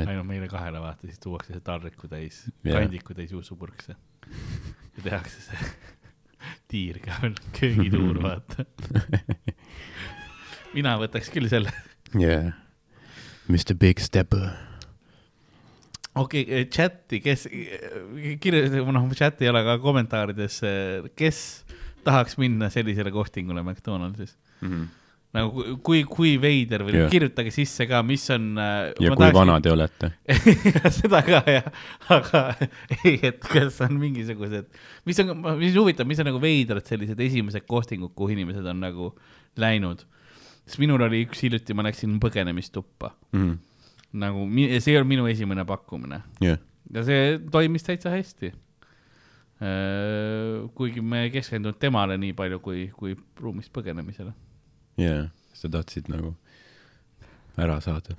ainult meile kahele vaata, siis tuuakse see taldriku täis yeah., kandiku täis juustupurkse ja tehakse see tiir ka veel, köögituur vaata. Mina võtaks küll selle. Yeah, Mr Big Stepper. Okei okay,, chati, kes, kirjutage, noh, chat ei ole, aga kommentaarides, kes tahaks minna sellisele kohtingule McDonaldsis? Mm. -hmm nagu kui, kui veider või yeah. kirjutage sisse ka, mis on. Äh, ja kui tahaksin... vanad te olete seda ka jah, aga ei, et kas on mingisugused, mis on, mis huvitav, mis on nagu veidrad sellised esimesed kohtingud, kuhu inimesed on nagu läinud. sest minul oli üks hiljuti, ma läksin põgenemistuppa mm. nagu see ei olnud minu esimene pakkumine yeah.. ja see toimis täitsa hästi Äh, kuigi me ei keskendunud temale nii palju kui, kui ruumist põgenemisele. Jaa, sa tahtsid nagu ära saada.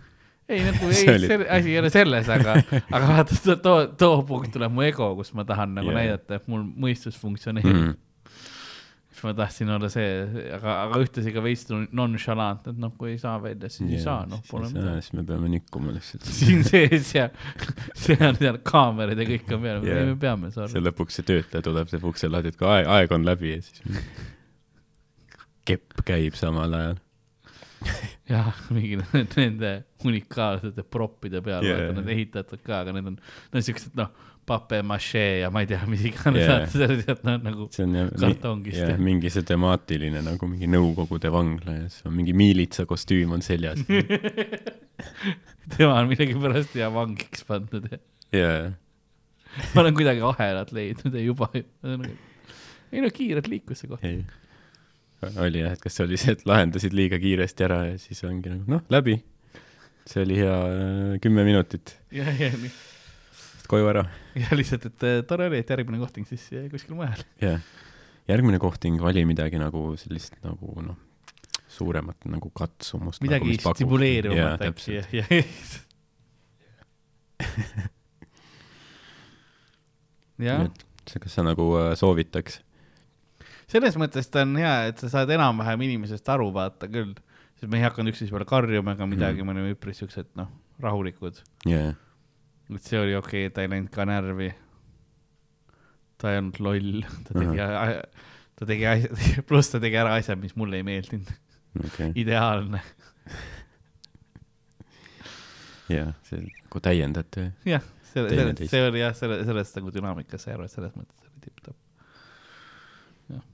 ei, nagu ei, oli... asi ei ole selles, aga, aga vaata, too, too punkt tuleb mu ego, kus ma tahan nagu yeah. näidata, et mul mõistus funktsioneerib mm. siis ma tahtsin olla see, aga, aga ühtlasi ka veits nonchalant, et noh, kui ei saa välja, siis yeah, ei saa, noh, pole midagi. siis me peame nikkuma lihtsalt. siin sees ja seal, seal kaamerad ja kõik on peal yeah., me peame. see lõpuks see töötaja tuleb, teeb ukse lahti, et kui aeg, aeg on läbi ja siis kepp käib samal ajal jah, mingi nende unikaalsete proppide peal yeah., nad ehitatud ka, aga need on, on siuksed, noh papier-maché ja ma ei tea, mis iganes yeah., sealt noh, nagu jah, kartongist yeah,. mingi see temaatiline nagu mingi Nõukogude vangla ja siis on mingi miilitsa kostüüm on seljas tema on millegipärast ja vangiks pandud ja yeah.. ma olen kuidagi ahelat leidnud ja juba, ei no kiirelt liikus see koht. Oli jah, et kas see oli see, et lahendasid liiga kiiresti ära ja siis ongi nagu noh, läbi. see oli hea äh, kümme minutit. jah, jah, nii koju ära. ja lihtsalt, et äh, tore oli, et järgmine kohting siis kuskil mujal. jah järgmine kohting vali midagi nagu sellist nagu noh, suuremat nagu katsumust. midagi nagu, stimuleerivamat äkki, jah, jah. jah. kas sa nagu äh, soovitaks? Selles mõttes ta on hea, et sa saad enam-vähem inimesest aru, vaata küll, sest me ei hakanud üksteise peale karjuma ega midagi mm., me olime üpris siuksed, noh, rahulikud. yeah et see oli okei okay,, ta ei läinud ka närvi. ta ei olnud loll, ta tegi uh, -huh. ta tegi asja, pluss ta tegi ära asja, mis mulle ei meeldinud okay.. ideaalne. jah, see nagu täiendati. jah, selle, selle, see oli jah, selle, sellest nagu dünaamikast sai aru, et selles mõttes oli tipp-topp. jah.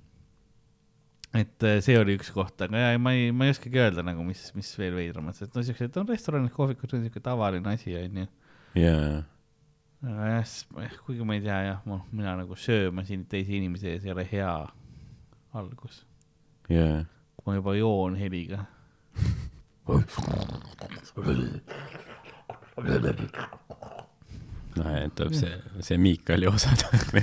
Et äh, see oli üks koht, aga ja ma ei, ma ei oskagi öelda nagu, mis, mis veel veidramad, et no siuksed on restoranid, kohvikud, see on siuke tavaline asi, onju. jaa. aga jah, kuigi ma ei tea jah, mina nagu sööma siin teisi inimesi ees ei ole hea algus. jaa. kui ma juba joon heliga no et tuleb see, see Miikali osa tuleb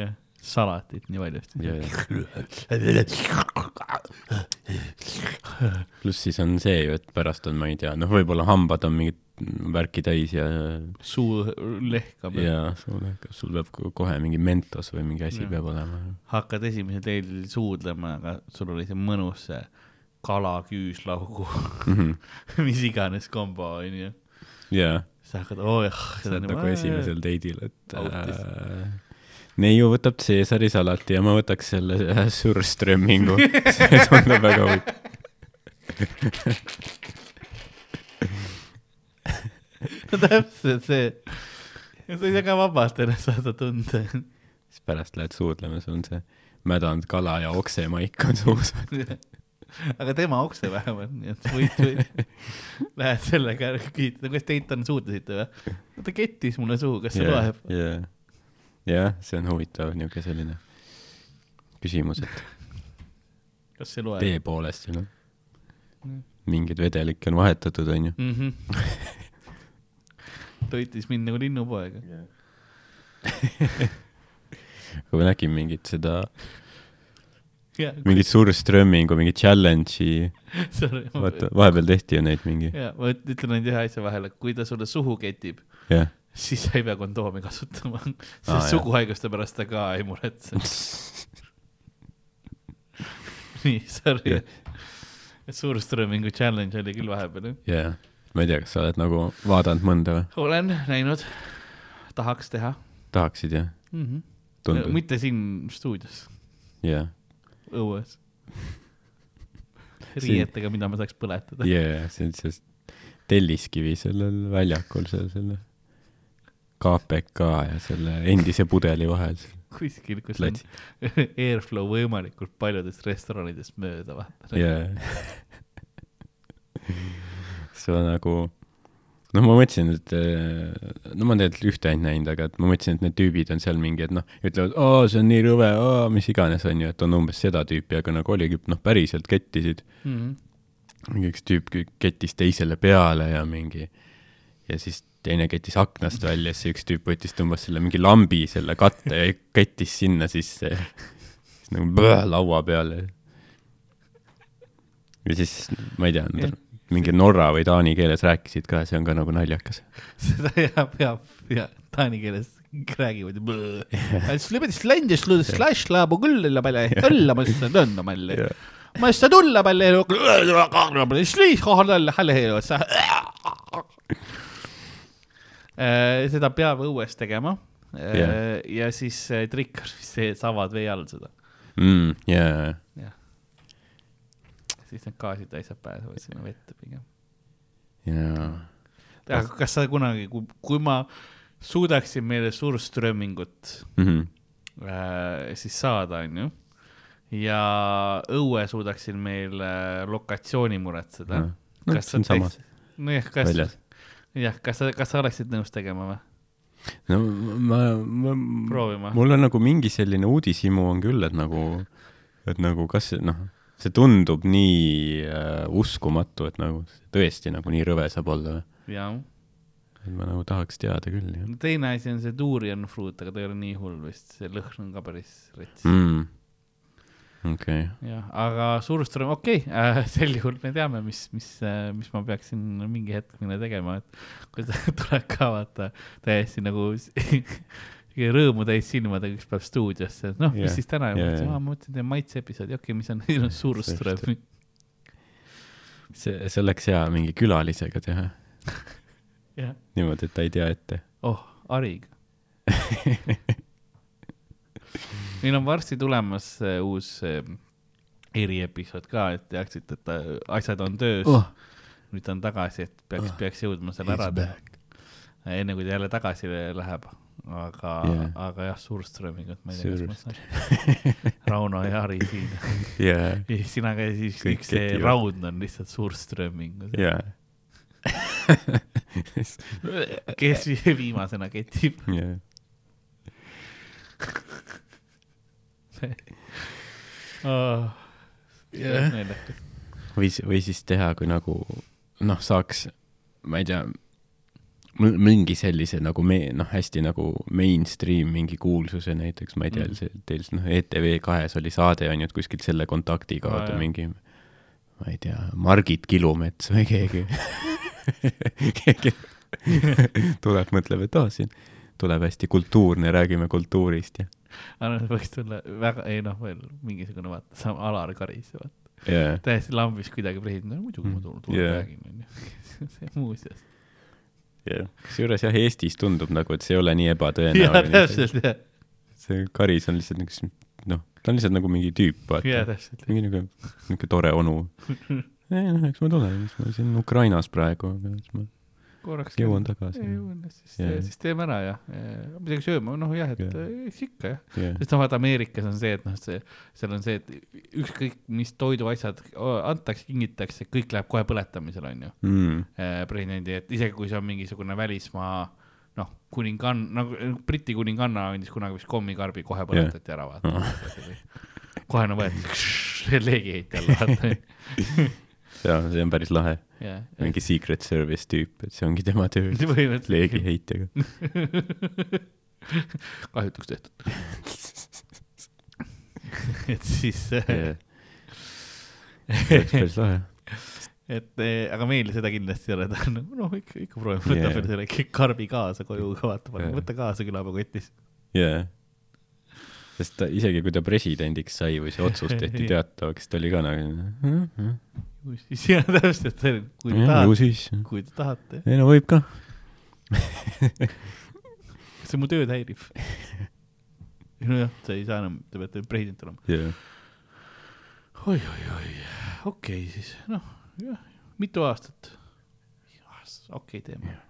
jah salatit nii valjusti pluss siis on see ju, et pärast on, ma ei tea, noh, võib-olla hambad on mingit värki täis ja suu lehkab. jaa, suu lehkab, sul peab kohe mingi mentos või mingi asi ja. peab olema. hakkad esimesel teil suudlema, aga sul oli see mõnus see kalaküüslaugu -hmm. mis iganes kombo onju. jaa. sa hakkad, oo jah. sa oled nagu esimesel teidil, et äh, neiu võtab Caesari salati ja ma võtaks selle äh, surströmmingu see tundub väga huvitav no täpselt see. sa ei saa ka vabalt ennast saada tunda. siis pärast lähed suudlema, sul on see mädanud kala ja oksemaik on suus aga tema okse vähemalt, nii et võid, võid, lähed sellega kiita, kas Teitan suudlesite või? ta kettis mulle suhu, kas see yeah, loeb yeah.? Jah, see on huvitav niisugune selline küsimus, et kas see loeb? tee poolest noh mm.. mingeid vedelikke on vahetatud, onju mm. -hmm. toitis mind nagu linnupoega yeah. aga ma nägin mingit seda yeah, mingit surströmmingu, mingit challenge'i. vaata, vahepeal tehti ju neid mingi. jaa, ma ütlen ainult ühe asja vahele, kui ta sulle suhu ketib yeah siis sa ei pea kondoomi kasutama, sest ah, suguhaiguste pärast ta ka ei muretse nii, sorry yeah.. suurströömingu challenge oli küll vahepeal, jah? jah, ma ei tea, kas sa oled nagu vaadanud mõnda või? olen näinud, tahaks teha. tahaksid jah mm? -hmm. Tundub. mitte siin stuudios. jah yeah.. õues riietega, mida ma saaks põletada. jaa, see on see telliskivi sellel väljakul, seal selle KPK ja selle endise pudeli vahel. kuskil, kus Läts. on airflow võimalikult paljudest restoranidest mööda vaata yeah. see on nagu, noh, ma mõtlesin, et no ma tegelikult ühte ainult näinud, aga et ma mõtlesin, et need tüübid on seal mingi, et noh, ütlevad, aa, see on nii rõve, aa, mis iganes, on ju, et on umbes seda tüüpi, aga nagu oligi, noh, päriselt kettisid mm. -hmm. mingi üks tüüp kettis teisele peale ja mingi ja siis teine kettis aknast välja, siis üks tüüp võttis, tõmbas selle mingi lambi selle katte ja kettis sinna sisse. siis nagu blõ, laua peale. ja siis, ma ei tea, mingi norra või taani keeles rääkisid ka, see on ka nagu naljakas. seda jah, peab, ja taani keeles räägivad ja Slõbedist ländis, slash laabu küll palju, õlla ma ütlesin, õnna malli. ma ütlesin, tulla palju, siis kohe jälle, Äh, seda peab õues tegema yeah.. ja siis trikk on vist see, et sa avad vee all seda mm,. Yeah. jah. siis need gaasid ja asjad pääsevad sinna vette pigem. jaa. aga kas sa kunagi, kui, ma suudaksin meile Surströmmingut mm -hmm. äh, siis saada, onju, ja õue suudaksin meil lokatsiooni muretseda no,. kas sa teeks, nojah, kas jah, kas sa, kas sa oleksid nõus tegema või? no ma, ma, proovima. mul on nagu mingi selline uudishimu on küll, et nagu, et nagu kas noh, see tundub nii äh, uskumatu, et nagu tõesti nagu nii rõve saab olla. jah. et ma nagu tahaks teada küll, jah. teine asi on see durian fruit, aga ta ei ole nii hull vist, see lõhn on ka päris rets mm okay.. jah, aga Suurström, okei okay, äh,, sel juhul me teame, mis, mis äh,, mis ma peaksin mingi hetk neile tegema, et kui ta tuleb ka vaata täiesti nagu rõõmu täis silmadega üks päev stuudiosse, et noh yeah., mis siis täna yeah,, yeah. ma mõtlesin, teen maitse-episoodi, okei okay,, mis on Suurström. see, see oleks hea mingi külalisega teha yeah.. niimoodi, et ta ei tea ette. oh, Ariga meil on varsti tulemas uh, uus uh, eriepisood ka, et teaksite, et uh, asjad on töös oh.. nüüd ta on tagasi, et peaks oh., peaks jõudma selle ära teha. enne kui ta jälle tagasi läheb aga yeah., aga jah, Surströmingut ma ei tea, kas ma saan. Rauno ja Harri siin yeah.. ja siis sina ka siis Kõik üks see raud on lihtsalt Surströming. jaa. kes viimasena ketib yeah. oh, yeah. või, või siis teha, kui nagu noh, saaks, ma ei tea mingi sellise nagu me, noh, hästi nagu mainstream mingi kuulsuse näiteks, ma ei tea mm., see teil noh, ETV kahes oli saade on ju, et kuskilt selle kontakti kaudu ah, mingi, ma ei tea, Margit Kilumets või keegi keegi tuleb, mõtleb, et aa oh,, siin tuleb hästi kultuurne, räägime kultuurist ja. aga noh, võiks tulla väga, ei noh, veel mingisugune vaata, sama Alar Karis, vaata yeah.. täiesti lambis kuidagi president, no muidugi ma tulen, tulen yeah. räägin, onju. see muuseas jah, kusjuures jah, Eestis tundub nagu, et see ei ole nii ebatõenäoline. täpselt, jah. see Karis on lihtsalt niisugune, noh, ta on lihtsalt nagu mingi tüüp, vaata. mingi niisugune, niisugune tore onu. ei noh, eks ma tulen, ma siin Ukrainas praegu, aga siis ma korraks jõuan tagasi. jõuan, siis yeah., siis teeme ära ja, ja midagi sööma, noh jah, et yeah. eks ikka jah yeah.. sest noh, vaata Ameerikas on see, et noh, see, seal on see, et ükskõik mis toiduasjad antakse, kingitakse, kõik läheb kohe põletamisele, onju mm.. presidendi, et isegi kui see on mingisugune välismaa noh, kuningann, nagu Briti kuninganna andis kunagi vist kommikarbi, kohe põletati yeah. ära, vaata oh. kohe no võeti leegiheitja alla, vaata jaa, see on päris lahe yeah,. mingi Secret Service tüüp, et see ongi tema töö leegiheitjaga kahjutuks tehtud et siis yeah. see oleks päris lahe et eh, aga meil seda kindlasti ei ole, ta on noh, ikka, ikka proovime, võtab yeah. selle karbi kaasa koju vaata yeah., võta kaasa külapäevakotis. jaa. sest ta isegi, kui ta presidendiks sai või see otsus tehti teatavaks, ta oli ka nagu ju siis jah, täpselt, kui te tahate, kui te tahate. ei no võib ka see mu tööd häirib. nojah, sa ei saa enam, te peate president olema yeah.. oi, oi, oi, okei okay, siis, noh, jah, mitu aastat. okei okay, teeme yeah..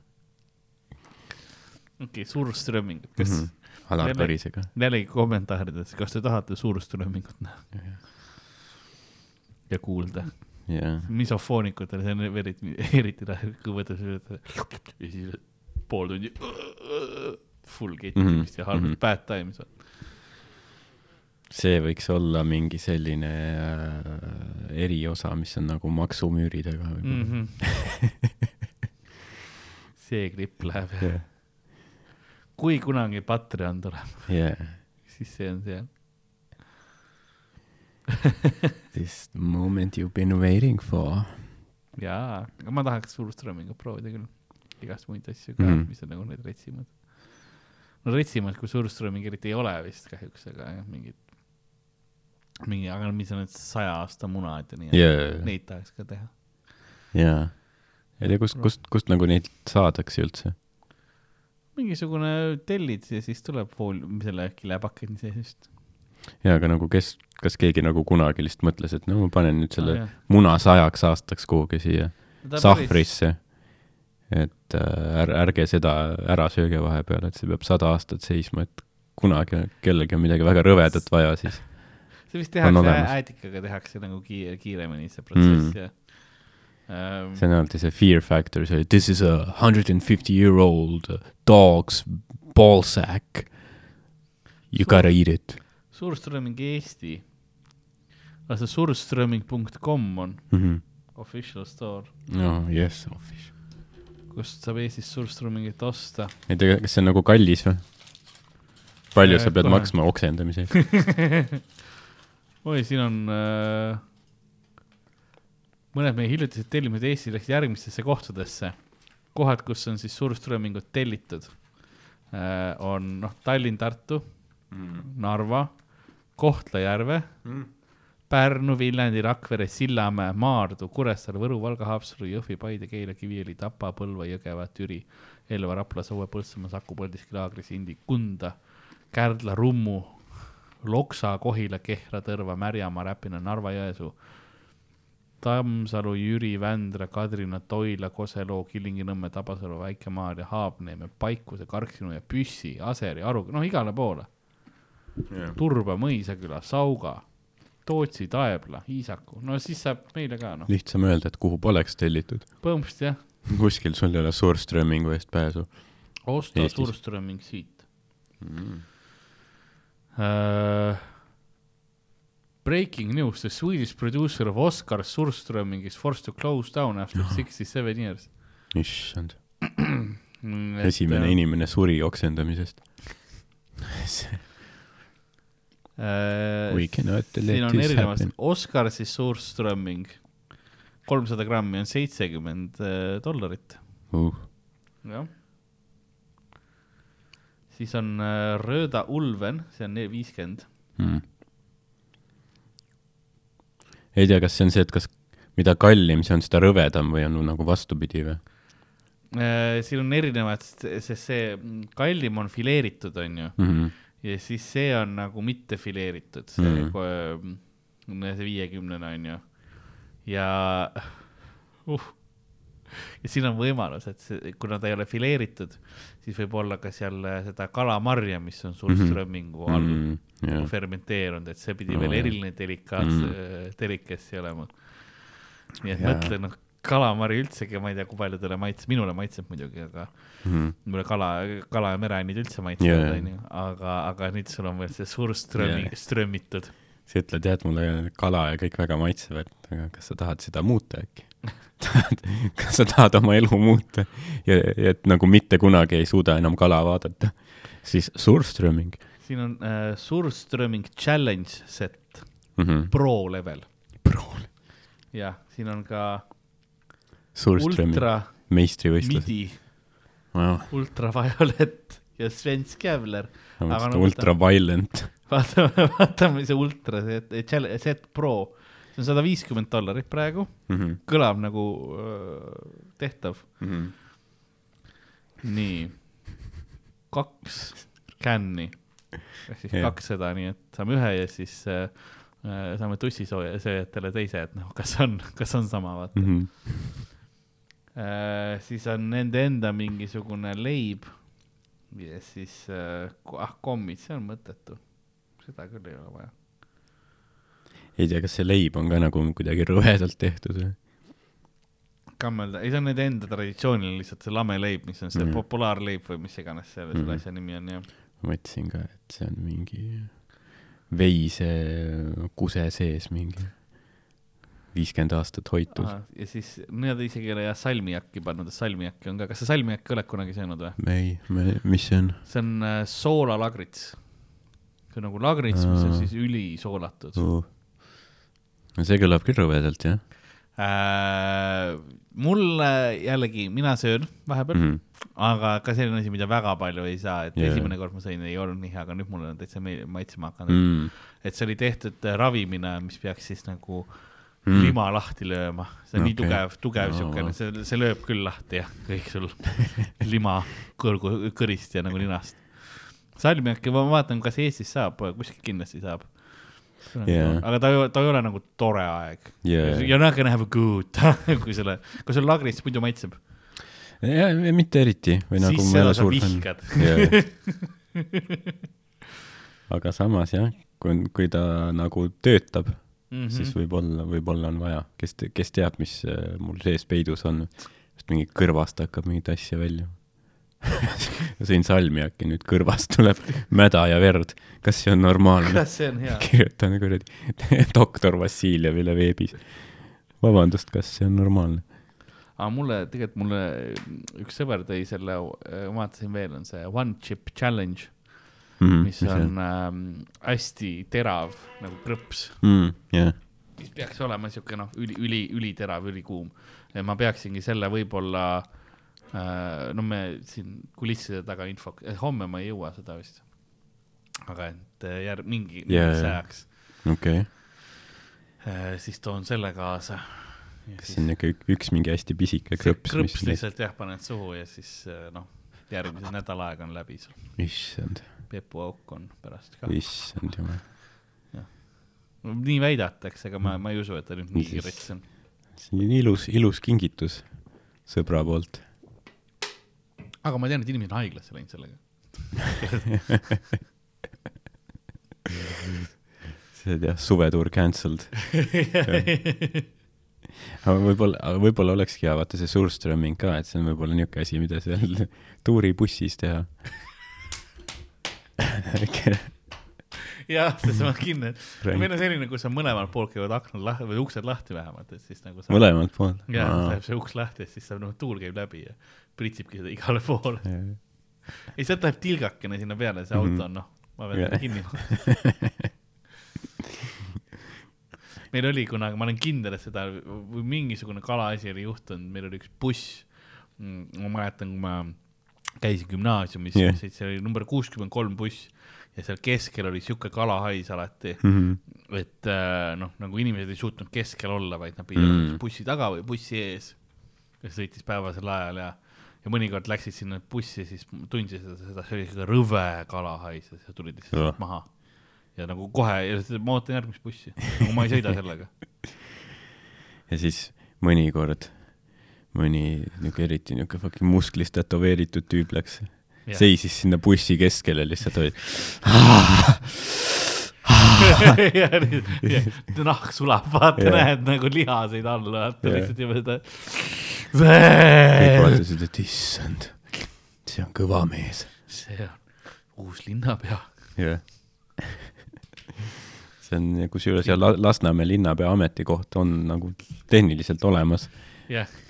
okei okay,, Surströmming, kas mm? -hmm. Alar Karisega. jällegi kommentaarides, kas te tahate Surströmmingut näha yeah.? ja kuulda. Misofoonikutel, see on eriti, eriti võtad ja siis pool tundi full kettimist mm -hmm. ja halb mm -hmm. bad times. see võiks olla mingi selline äh, eriosa, mis on nagu maksumüüridega võib-olla mm. -hmm. see klipp läheb yeah. kui kunagi Patreon tuleb yeah., siis see on see This moment you've been waiting for. jaa, aga ma tahaks Surströmingut proovida küll, igast muid asju ka mm, -hmm. mis on nagu need retsimad. no retsimad kui Surströming eriti ei ole vist kahjuks, aga jah, mingid, mingi, aga mis on need saja aasta munad ja nii yeah., neid tahaks ka teha. jaa, ei tea, kust, kust, kust nagu neid saadakse üldse? mingisugune tellid ja siis tuleb fool, selle äkki läheb akeni seest. Jaa, aga nagu kes kas keegi nagu kunagi lihtsalt mõtles, et no ma panen nüüd selle oh, muna sajaks aastaks kuhugi siia no, sahvrisse. et äh, är, ärge seda ära sööge vahepeal, et see peab sada aastat seisma, et kunagi kellelgi on midagi väga rõvedat vaja, siis see vist tehakse, äätikaga tehakse nagu kiire, kiiremini see protsess mm. ja um, see on alati see fear factor, see this is a hundred and fifty year old dog's ball sack. You gotta eat it. Suurströmming Eesti aga see surströmming.com on mm -hmm. official store. no yes, official. kust saab Eestis surströmmingit osta? ei tea, kas see on nagu kallis või? palju ja, sa pead kohe. maksma oksendamise oi, siin on äh, mõned meie hiljutised tellimused Eesti läksid järgmistesse kohtadesse. kohad, kus on siis surströmmingut tellitud äh,, on noh, Tallinn, Tartu mm., Narva, Kohtla-Järve mm Pärnu, Viljandi, Rakvere, Sillamäe, Maardu, Kuressaare, Võru, Valga, Haapsalu, Jõhvi, Paide, Keila, Kiviõli, Tapa, Põlva, Jõgeva, Türi, Elva, Rapla, Saue, Põltsamaa, Saku, Paldiski, Laagri, Sindi, Kunda, Kärdla, Rummu, Loksa, Kohila, Kehra, Tõrva, Märjamaa, Räpina, Narva, Jõesuu, Tammsalu, Jüri, Vändra, Kadrina, Toila, Koseloo, Kilingi-Nõmme, Tabasalu, Väike-Maarja, Haapneeme, Paikuse, Karksinu ja Püssi, Aseri, Aru, noh, igale poole. Turba, Mõisaküla, Sauga, Tootsi, Taebla, Iisaku, no siis saab meile ka noh, lihtsam öelda, et kuhu poleks tellitud. põhimõtteliselt jah, kuskil sul ei ole Surströmmingu eest pääsu osta. Surströmming siit mm.. uh,. Breaking news, the Swedish producer of Oscar Surströmming is forced to close down after sixty seven years. issand, Mm, esimene inimene suri oksendamisest. cannot siin on erinevad Oscar siis Surströmming, kolmsada grammi on seitsekümmend äh, dollarit, uh.. jah. siis on äh, Röda Ulven, see on viiskümmend. Mm. ei tea, kas see on see, et kas, mida kallim see on, seda rõvedam või on nagu vastupidi või? Äh, siin on erinevad, sest see mm, kallim on fileeritud, onju, Mhm. Ja siis see on nagu mitte fileeritud, see mm., see viiekümnene onju. ja uh,, ja siin on võimalus, et see, kuna ta ei ole fileeritud, siis võib olla ka seal äh, seda kalamarja, mis on sul Mhm. strömmingu all mm Mm, jah. fermenteerunud, et see pidi Oo, veel jah. eriline delikaats Mm. mm., delikessi olema. nii et Jaa. mõtle, noh, kalamari üldsegi, ma ei tea, kui paljudele maitseb, minule maitseb muidugi, aga Mhm. mulle kala, kala ja mereannid üldse maitsevad Jaa., onju, aga, aga nüüd sul on veel see suur strömmi Jaa. yeah., strömmitud. sa ütled jah, et mulle kala ja kõik väga maitsevad, aga kas sa tahad seda muuta äkki? kas sa tahad oma elu muuta ja, ja et nagu mitte kunagi ei suuda enam kala vaadata, siis Surströmming siin on äh, Surströmming Challenge set, mm. -hmm. pro level. Prool. jah, siin on ka Surströmming, ultra meistrivõistlused. ultraviolet ja Sven Skavler. Aga no ultraviolent. vaatame, vaatame see ultra, see set pro, see on sada viiskümmend dollarit praegu, Mhm. kõlab nagu öö, tehtav. nii, kaks känni ehk siis Jah. yeah. kaks seda, nii et saame ühe ja siis äh, äh, saame tussisööjatele teise, et noh, kas on, kas on sama, vaata mm. äh, siis on nende enda mingisugune leib ja siis äh,, ah kommid, see on mõttetu, seda küll ei ole vaja. ei tea, kas see leib on ka nagu kuidagi rõvedalt tehtud või? kammelda, ei see on nende enda traditsiooniline lihtsalt see lameleib, mis on see mm. populaarleib või mis iganes selle mm., selle asja nimi on jah. ma mõtlesin ka, et see on mingi veise kuse sees mingi viiskümmend aastat hoitud. ja siis nad isegi ei ole jah salmiakki pannud, salmiakki on ka, kas sa salmiakki oled kunagi söönud või? ei, me, mis see on see on äh, soolalagrits. see on nagu lagrits, mis on siis ülisoolatud uh.? see kõlab küll rõvedalt, jah äh,. mulle jällegi, mina söön vahepeal mm, mm. -hmm. aga ka selline asi, mida väga palju ei saa, et yeah. esimene kord ma sõin, ei olnud nii hea, aga nüüd mulle on täitsa meeldib, maitsema hakanud mm.. Mm. et see oli tehtud äh, ravimina, mis peaks siis nagu Mm. Mm. lima lahti lööma, see on okay. nii tugev, tugev Aa. siukene, see, see lööb küll lahti jah, kõik sul lima kõrgu, kõrist ja nagu ninast. salmiakki ma vaatan, kas Eestis saab, kuskil kindlasti saab. Jaa. aga ta, ta ei ole nagu tore aeg Yeah. You are not gonna have a good kui selle, kui sul lagrits muidu maitseb, ja mitte eriti või nagu siis seda sa vihkad. aga samas jah, kui, kui ta nagu töötab mm. -hmm. siis võib-olla, võib-olla on vaja, kes, kes teab, mis äh, mul sees peidus on. just mingi kõrvast hakkab mingit asja välja. sõin salmiakki, nüüd kõrvast tuleb mäda ja verd. kas see on normaalne? kas see on hea? kirjutan kuradi doktor Vassiljevile veebis. vabandust, kas see on normaalne? aga mulle, tegelikult mulle üks sõber tõi selle, vaatasin veel, on see One Chip Challenge, mm, mis on ähm, hästi terav nagu krõps, mm,. jah, mis peaks olema siuke noh, üli, üli, üliterav, ülikuum. ja ma peaksingi selle võib-olla äh,, no me siin kulisside taga info, homme ma ei jõua seda vist. aga et äh, järg-, mingi Jaa, mingiks ajaks okei okay.. äh, siis toon selle kaasa. kas see on ikka ük- üks mingi hästi pisike krõps, krõps mis lihtsalt jah, paned suhu ja siis äh, noh, järgmise nädala aeg on läbi sul. issand, Pepu auk on pärast ka. issand jumal. nii väidetakse, ega ma, ma ei usu, et ta nüüd nii rets on. see on ilus, ilus kingitus sõbra poolt. aga ma tean, et inimesed on haiglasse läinud sellega see on jah, suvetuur cancelled aga võib-olla, aga võib-olla olekski hea, vaata see Surströmming ka, et see on võib-olla niisugune asi, mida seal tuuribussis teha jah, sest ma kindel, meil on selline, kus on mõlemalt poolt käivad aknad lahti või uksed lahti vähemalt, et siis nagu mõlemalt poolt? jah, läheb see uks lahti, et siis saab noh, tuul käib läbi ja pritsibki seda igale poole. ja sealt läheb tilgakene sinna peale, see auto on noh, ma pean seda kinni panema meil oli kunagi, ma olen kindel, et seda või mingisugune kalaasi oli juhtunud, meil oli üks buss. Mm, ma mäletan, kui ma käisin gümnaasiumis yeah., see oli number kuuskümmend kolm buss ja seal keskel oli sihuke kalahais alati mm, -hmm. et äh, noh, nagu inimesed ei suutnud keskel olla, vaid nad pidid mm -hmm. bussi taga või bussi ees, kes sõitis päevasel ajal ja, ja mõnikord läksid sinna bussi, siis tundsid seda, seda, see oli sihuke rõve kalahais ja sa tulid lihtsalt oh. maha. ja nagu kohe, ja ma ootan järgmist bussi, nagu ma ei sõida sellega. ja siis mõnikord mõni niuke eriti niuke fucking musklis tätoveeritud tüüp läks seisis sinna bussi keskele lihtsalt oli nahk sulab, vaata yeah., näed nagu lihaseid all, vaata yeah. lihtsalt juba seda. kõik vaatasid, et issand, see on kõva mees. see on uus linnapea. jah yeah. see on, kusjuures ja Lasnamäe linnapea ametikoht on nagu tehniliselt olemas. jah yeah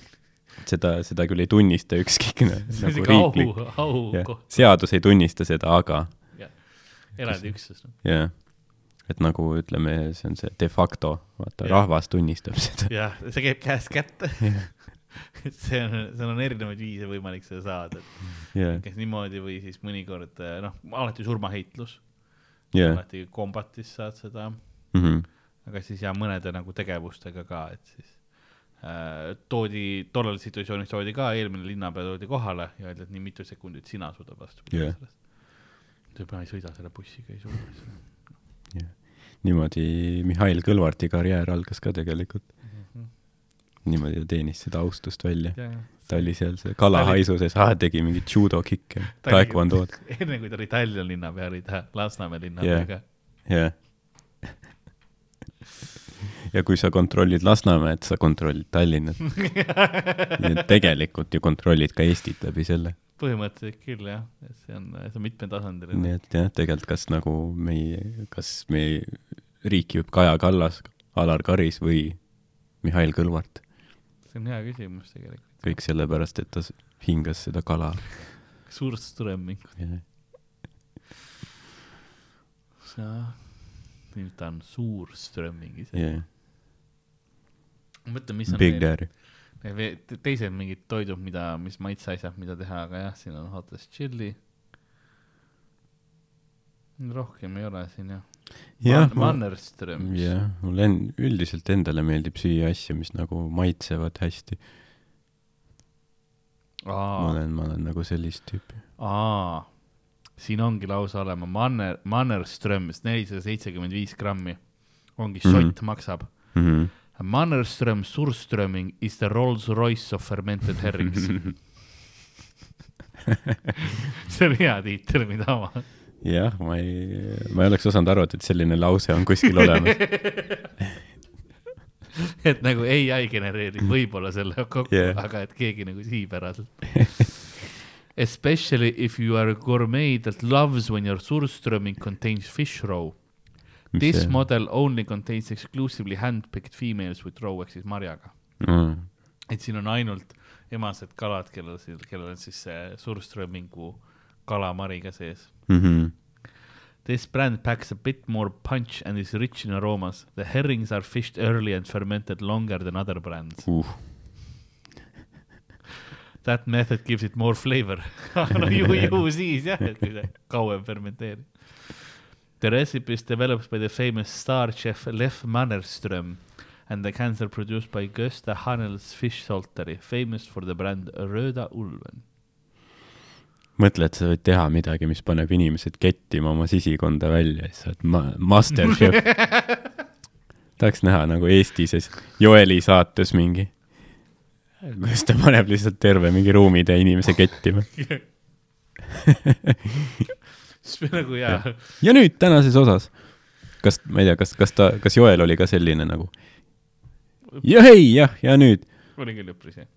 seda, seda küll ei tunnista ükski nagu riiklik, au, au seadus ei tunnista seda, aga. eraldi üksus. jah, et nagu ütleme, see on see de facto, vaata ja. rahvas tunnistab seda. jah, see käib käest kätte et see on, seal on erinevaid viise võimalik seda saada, et yeah. kas niimoodi või siis mõnikord noh, alati surmaheitlus yeah., alati kombatis saad seda mm, -hmm. aga siis ja mõnede nagu tegevustega ka, et siis toodi, tollel situatsioonis toodi ka, eelmine linnapea toodi kohale ja öeldi, et nii mitu sekundit sina suudad vastu pidada yeah. sellest. ta juba ei sõida selle bussiga, ei suuda yeah.. niimoodi Mihhail Kõlvarti karjäär algas ka tegelikult mm. -hmm. niimoodi ta teenis seda austust välja yeah.. ta oli seal see kalahaisu sees, ah, tegi mingeid judokikke, taekwondo'd. enne kui ta oli Tallinna linnapea, oli ta Lasnamäe linnapea ka. jah ja kui sa kontrollid Lasnamäed, sa kontrollid Tallinnat nii et tegelikult ju kontrollid ka Eestit läbi selle. põhimõtteliselt küll jah, et see on, see on mitmetasandiline. nii et jah, tegelikult kas nagu meie, kas meie riiki juhib Kaja Kallas, Alar Karis või Mihhail Kõlvart? see on hea küsimus tegelikult. kõik sellepärast, et ta hingas seda kala. suurt strömmingut yeah.. nüüd ta on suur strömming ise yeah mõtle, mis on Big Daddy. teised mingid toidud, mida, mis maitseasjad, mida teha, aga jah, siin on hottes chili. rohkem ei ole siin jah. jah Man, Mannerström. jah, mulle en-, üldiselt endale meeldib süüa asju, mis nagu maitsevad hästi. ma olen, ma olen nagu sellist tüüpi. aa, siin ongi lausa olema Manner, Mannerströms nelisada seitsekümmend viis grammi. ongi mm, -hmm. sott maksab mm. -hmm Mannerström Surströmming is the Rolls-Royce of fermented herrings see on hea tiitel, mida ma. jah, ma ei, ma ei oleks osanud arvata, et selline lause on kuskil olemas et nagu ai genereerib võib-olla selle kokku yeah., aga et keegi nagu sihipäraselt Especially if you are a gourmet that loves when your surströmming contains fish roe This see? model only contains exclusively hand-picked females with roe ehk siis marjaga mm.. et siin on ainult emased kalad, kellel, kellel on siis see surströmmingu kalamariga sees mm. -hmm. This brand packs a bit more punch and is rich in aromas. The herrings are fished early and fermented longer than other brands uh. That method gives it more flavor no ju, ju siis jah, et kui see kauem fermenteerib The recipe is developed by the famous star chef Lev Mannerström and the cancer produced by Gösta Hanels Fish Saltery, famous for the brand Röda Ulven. mõtle, et sa võid teha midagi, mis paneb inimesed kettima oma sisikonda välja, siis sa oled ma-, master chef tahaks näha nagu Eesti siis Joeli saates mingi, kus ta paneb lihtsalt terve mingi ruumitäie inimese kettima siis me nagu jaa. ja nüüd tänases osas, kas, ma ei tea, kas, kas ta, kas Joel oli ka selline nagu ja ei, jah, ja nüüd. oli küll üpris jah.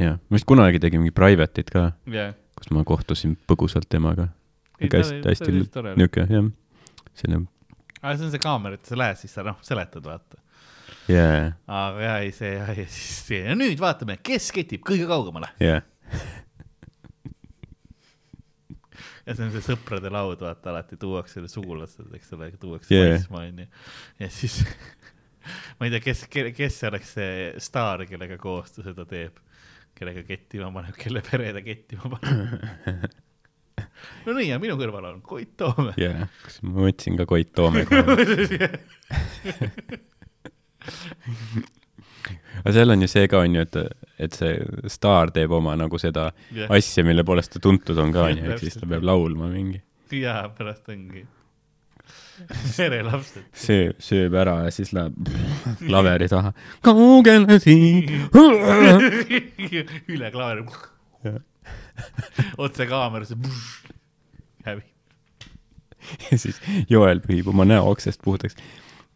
jah, ma vist kunagi tegin mingi private'it ka yeah., kus ma kohtusin põgusalt temaga. hästi, hästi niuke, jah, selline. aa, see on see kaamera, et sa lähed, siis sa noh, seletad, vaata yeah.. aga jaa, ei see ja siis see ja nüüd vaatame, kes ketib kõige kaugemale. jah yeah. ja see on see sõprade laud, vaata alati tuuakse sugulased, eks ole, tuuakse yeah. maismaa onju. ja siis ma ei tea, kes, kes oleks see staar, kellega koos ta seda teeb, kellega kettima paneb, kelle pere ta kettima paneb no nii, ja minu kõrval on Koit Toome. jaa, kas ma võtsin ka Koit Toome kohe aga seal on ju see ka onju, et, et see staar teeb oma nagu seda yeah. asja, mille poolest ta tuntud on ka onju, et siis ta peab laulma mingi. jaa, pärast ongi verelapsed. sööb, sööb ära ja siis läheb klaveri taha. kaugele siin üle klaveri. otse kaamerasse. häbi. ja siis Joel pühib oma näo oksest puhtaks.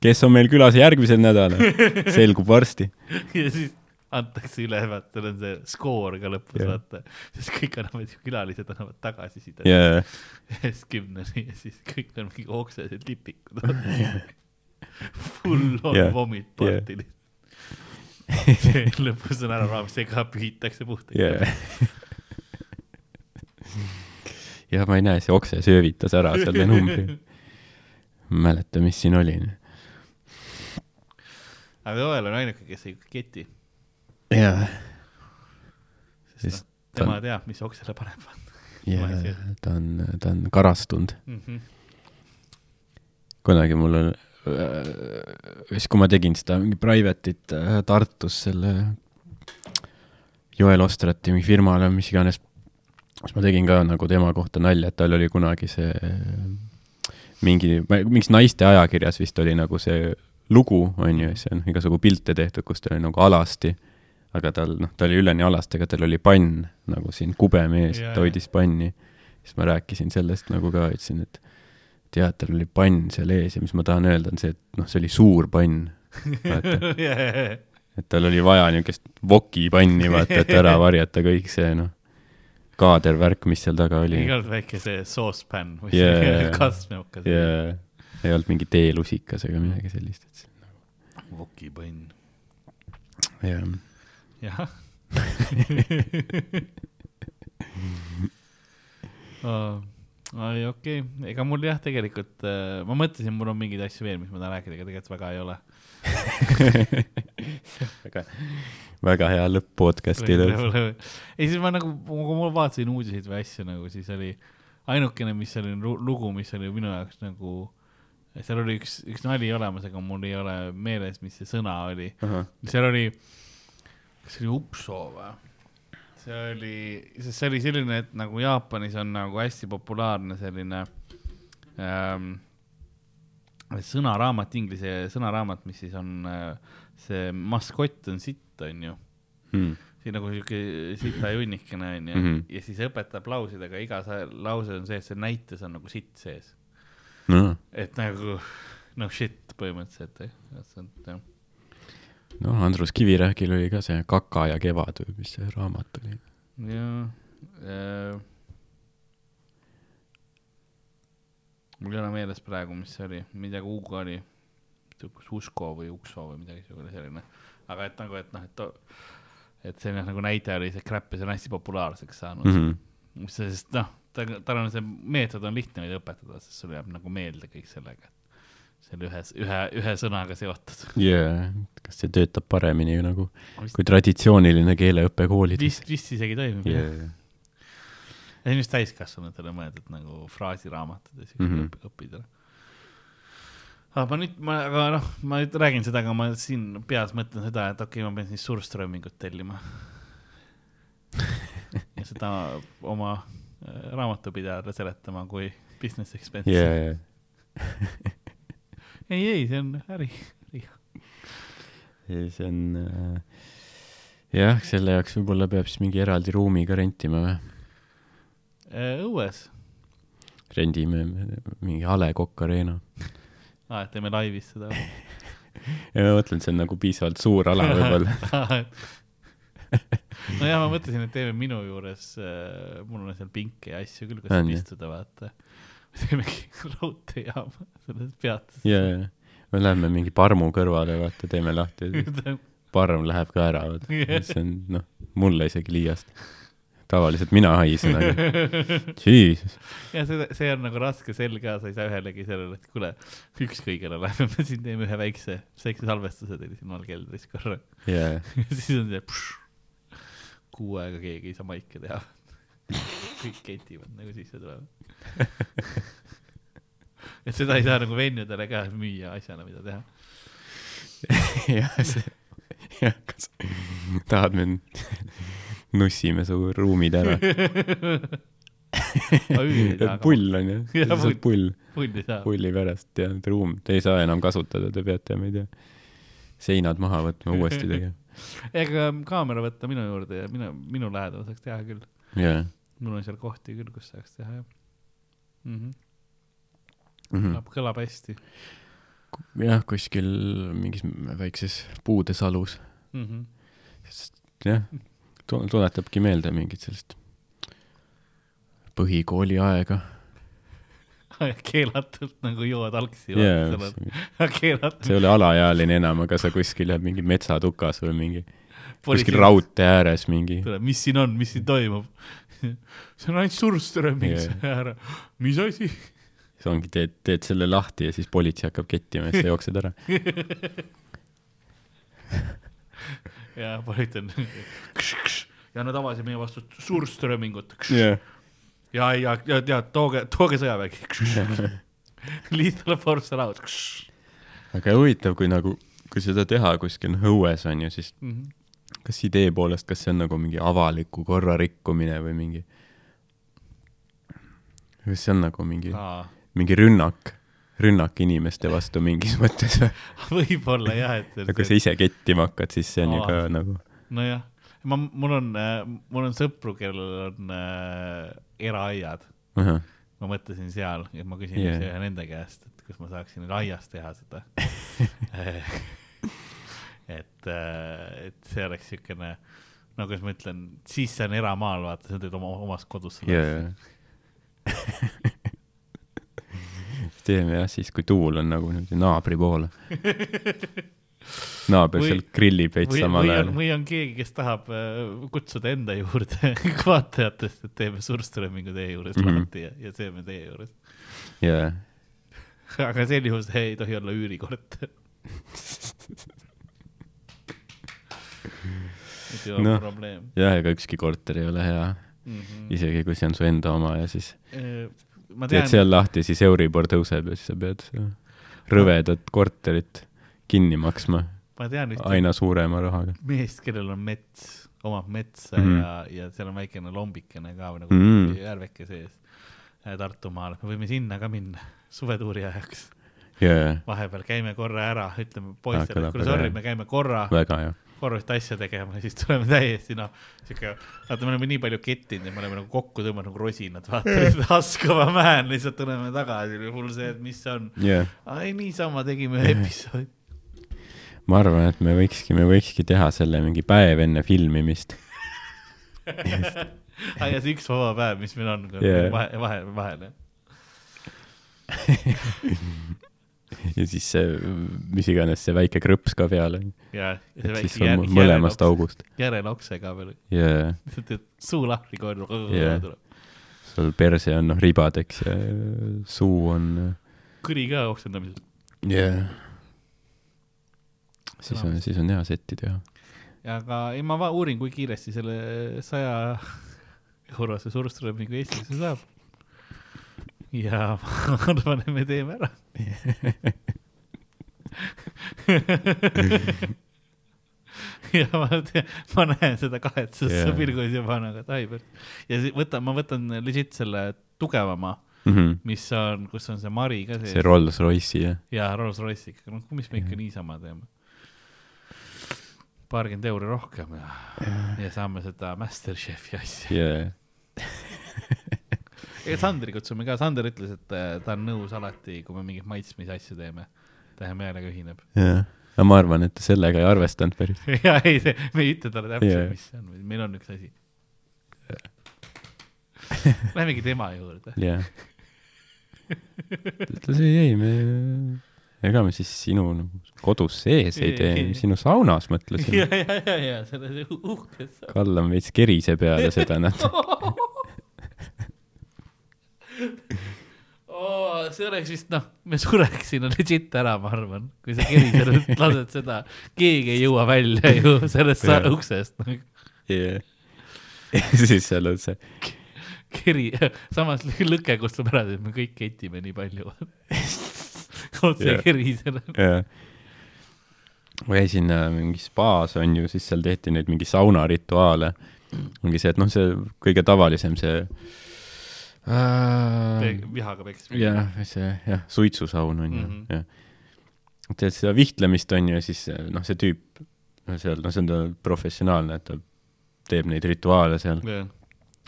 Kes on meil külas järgmisel nädalal, selgub varsti. ja siis antakse üle, vaata, seal on see skoor ka lõpus yeah., vaata. siis kõik annavad, külalised annavad tagasisidet yeah.. ja siis kümneni ja siis kõik on mingi oksesed lipikud Full on yeah. vomit party yeah. lõpus on ära raamis, see ka pühitakse puhtaks yeah. jah, ma ei näe, see okse söövitas ära selle numbri. mäleta, mis siin oli. Aga Joel on ainuke, kes ei keti jaa. sest noh, tema on... teab, mis oksele paneb. jaa, ta on, ta on karastunud mm. -hmm. kunagi mul on, siis äh, kui ma tegin seda mingi private'it äh, Tartus selle Joel Ostrati mingi firmale, mis iganes, siis ma tegin ka nagu tema kohta nalja, et tal oli kunagi see mingi, mingis naiste ajakirjas vist oli nagu see lugu, on ju, siis on igasugu pilte tehtud, kus ta oli nagu alasti aga tal, noh, ta oli üleni alastega, tal oli pann nagu siin kubeme ees ta hoidis panni. siis ma rääkisin sellest nagu ka, ütlesin, et tead, tal oli pann seal ees ja mis ma tahan öelda, on see, et noh, see oli suur pann, yeah.. et tal oli vaja niisugust vokipanni, vaata, et ära varjata kõik see, noh, kaadervärk, mis seal taga oli. olnud väike see saucepan või yeah. see kastmeokas yeah.. Ei olnud mingi teelusikas ega midagi sellist, et see nagu. vokipann. jah jah ai okei ega mul jah, tegelikult äh, ma mõtlesin, mul on mingeid asju veel, mis ma tahan rääkida, aga tegelikult väga ei ole väga, väga hea lõpp podcast'ile. ei, siis ma nagu, kui ma vaatasin uudiseid või asju nagu, siis oli ainukene, mis oli lugu, mis oli minu jaoks nagu seal oli üks, üks nali olemas, aga mul ei ole meeles, mis see sõna oli uh. -huh. seal oli kas see oli Upso või? see oli, sest see oli selline, et nagu Jaapanis on nagu hästi populaarne selline ähm, sõnaraamat, inglise sõnaraamat, mis siis on äh, see maskott on sitt, onju hmm. siin nagu siuke sita junnikene onju mm -hmm. ja siis õpetab lausidega, iga lause on sees, see näites on nagu sitt sees no.. et nagu noh shit põhimõtteliselt jah noh, Andrus Kivirähkil oli ka see Kaka ja kevad või mis see raamat oli. jah äh,. mul ei ole meeles praegu, mis see oli, midagi Ugo oli, kas Usko või Ukso või midagi selline, aga et nagu, et noh, et et selline nagu näide oli see crap ja see on hästi populaarseks saanud mm. -hmm. sest noh, ta, tal on see meetod on lihtne neid õpetada, sest sul jääb nagu meelde kõik sellega selle ühe, ühe, ühe sõnaga seotud. jaa, kas see töötab paremini nagu vist... kui traditsiooniline keeleõpe koolides? vist, vist isegi toimib yeah., jah. ja see on just täiskasvanutele mõeldud nagu fraasiraamatud ja siuke mm -hmm. õppida. aga ma nüüd, ma, aga noh, ma nüüd räägin seda, aga ma siin peas mõtlen seda, et okei okay,, ma pean siis Surströmingut tellima ja seda oma raamatupidajale seletama kui business expense'i yeah,. Yeah. ei, ei, see on äri, äri. see on äh, jah, selle jaoks võib-olla peab siis mingi eraldi ruumi ka rentima või? Äh, õues. rendime mingi A Le Coq Arena. aa, et teeme laivis seda või? ja ma mõtlen, see on nagu piisavalt suur ala võib-olla nojah, ma mõtlesin, et teeme minu juures äh,, mul on seal pinke ja asju küll, kus saab istuda, vaata. teemegi raudteejaama selles peatuses. ja, ja, me läheme mingi parmu kõrvale, vaata, teeme lahti parm läheb ka ära, vaata yeah., see on, noh, mulle isegi liiast. tavaliselt mina haisen, aga jesus. ja see, see on nagu raske sell ka, sa ei saa ühelegi sellele, et kuule, ükskõik, lähme me siin teeme ühe väikse, väikse salvestuse teile siin all keldris korra yeah.. siis on see kuu aega keegi ei saa maike teha. Kõik ketivad nagu sisse tulevad et seda ei saa nagu vennudele ka müüa asjana, mida teha. Jah, see, jah, kas tahad mind, nussime su ruumid ära? Pull on ju, lihtsalt pull. pulli pärast ja ruum, te ei saa enam kasutada, te peate, ma ei tea, seinad maha võtma, uuesti tegema ega kaamera võtta minu juurde ja minu, minu lähedal saaks teha küll yeah.. mul on seal kohti küll, kus saaks teha, jah mm. -hmm. Mm -hmm. kõlab, kõlab hästi. jah, kuskil mingis väikses puudesalus mm. -hmm. sest jah, tuletabki meelde mingit sellist põhikooli aega keelatult nagu jood algsi yeah,. keelatult. sa ei ole alaealine enam, aga sa kuskil jah, mingi metsatukas või mingi Polisi... kuskil raudtee ääres mingi. mis siin on, mis siin toimub? see on ainult surströmming yeah. ära. mis asi? siis ongi, teed, teed selle lahti ja siis politsei hakkab kettima ja siis sa jooksed ära ja politsei on ja nad avasid meie vastu surströmmingut yeah ja, ja, ja tead, tooge, tooge sõjavägi Lethal force allowed. aga huvitav, kui nagu, kui seda teha kuskil õues on ju, siis mm -hmm. kas idee poolest, kas see on nagu mingi avaliku korra rikkumine või mingi, kas see on nagu mingi, mingi rünnak, rünnak inimeste vastu mingis mõttes või? võib-olla jah, et. ja kui sa ise kettima hakkad, siis see on ju ka nagu. nojah ma, mul on, äh, mul on sõpru, kellel on äh, eraaiad uh. -huh. ma mõtlesin seal, et ma küsin yeah. ühe nende käest, et kas ma saaksin aias teha seda et, äh, et see oleks siukene, no kuidas ma ütlen, siis see on eramaal, vaata, sa teed oma, omas kodus seda yeah. teeme jah, siis kui tuul on nagu niimoodi naabri poole naaber seal grillib veits samal ajal. või on keegi, kes tahab äh, kutsuda enda juurde vaatajatest, et teeme surströmmingu teie juures mm -hmm. lahti ja, ja teeme teie juures. jaa. aga sel juhul see ei tohi olla üürikorter noh, jah, ega ükski korter ei ole hea mm. -hmm. isegi kui see on su enda oma ja siis äh, tean... teed seal lahti, siis Euribor tõuseb ja siis sa pead rõvedat korterit kinni maksma ma tean ühte aina suurema rahaga. meest, kellel on mets, omab metsa mm -hmm. ja, ja seal on väikene lombikene ka või nagu mm -hmm. järveke sees. Äh, Tartumaal, me võime sinna ka minna suvetuuri ajaks. Yeah.. vahepeal käime korra ära, ütleme poistele, et kuule sorry, me käime korra, korra ühte asja tegema ja siis tuleme täiesti noh, siuke, vaata, me oleme nii palju kettinud ja me oleme nagu kokku tõmmanud nagu rosinad, vaata, Askova mäel lihtsalt tuleme tagasi, hull see, et mis see on. Yeah.. ai, niisama tegime ühe episoodi ma arvan, et me võikski, me võikski teha selle mingi päev enne filmimist ah, ja see üks vaba päev, mis meil on yeah. vahe, vahe, vahel, jah ja siis see, mis iganes see väike krõps ka peal on. see väike jär, mõlemast august. järelokse ka veel. jaa. suu lahti kohe yeah. tuleb. sul perse on noh ribadeks ja suu on. kõri ka oksendamisel. jah yeah siis on, siis on hea setti teha. aga ei, ma uurin, kui kiiresti selle saja eurose surströmmingu Eestisse saab. ja ma arvan, et me teeme ära ja ma ma näen seda kahetsust yeah. pilgus juba nagu, et ai, ja võtan, ma võtan legit selle tugevama mm, -hmm. mis on, kus on see Mari ka sees. see Rolls-Royce'i, jah? jaa, Rolls-Royce'i noh, mis me ikka niisama teeme. Paarkümmend euri rohkem ja ja saame seda Masterchefi asja yeah. ega Sandri kutsume ka, Sander ütles, et äh, ta on nõus alati, kui me mingeid maitsmise asju teeme, ta hea meelega ühineb. jah aga ma arvan, et ta sellega ei arvestanud päris jaa, ei, me ei ütle talle täpselt yeah., mis see on, meil on üks asi Lähemegi tema juurde. jah. ütles ei, ei, me, ega me siis sinu nagu kodus sees ei tee, sinu saunas mõtlesime. ja, ja, ja, ja selles uhkes. kallame veits kerise peale seda natuke oh, see oleks vist noh, me sureksime legit ära, ma arvan, kui sa kerisele lased seda, keegi ei jõua välja ju sellest yeah. uksest. jah, ja siis seal on see keri, samas lõke kustub ära, et me kõik ketime nii palju otse yeah. kerisele yeah.. ma käisin äh, mingis spaas onju, siis seal tehti neid mingi saunarituaale. ongi see, et noh, see kõige tavalisem, see äh,. vihaga peksmine. jah, see jah, suitsusaun onju mm, -hmm. jah. teed seda vihtlemist onju ja siis noh, see tüüp seal, noh, see on ta professionaalne, et ta teeb neid rituaale seal yeah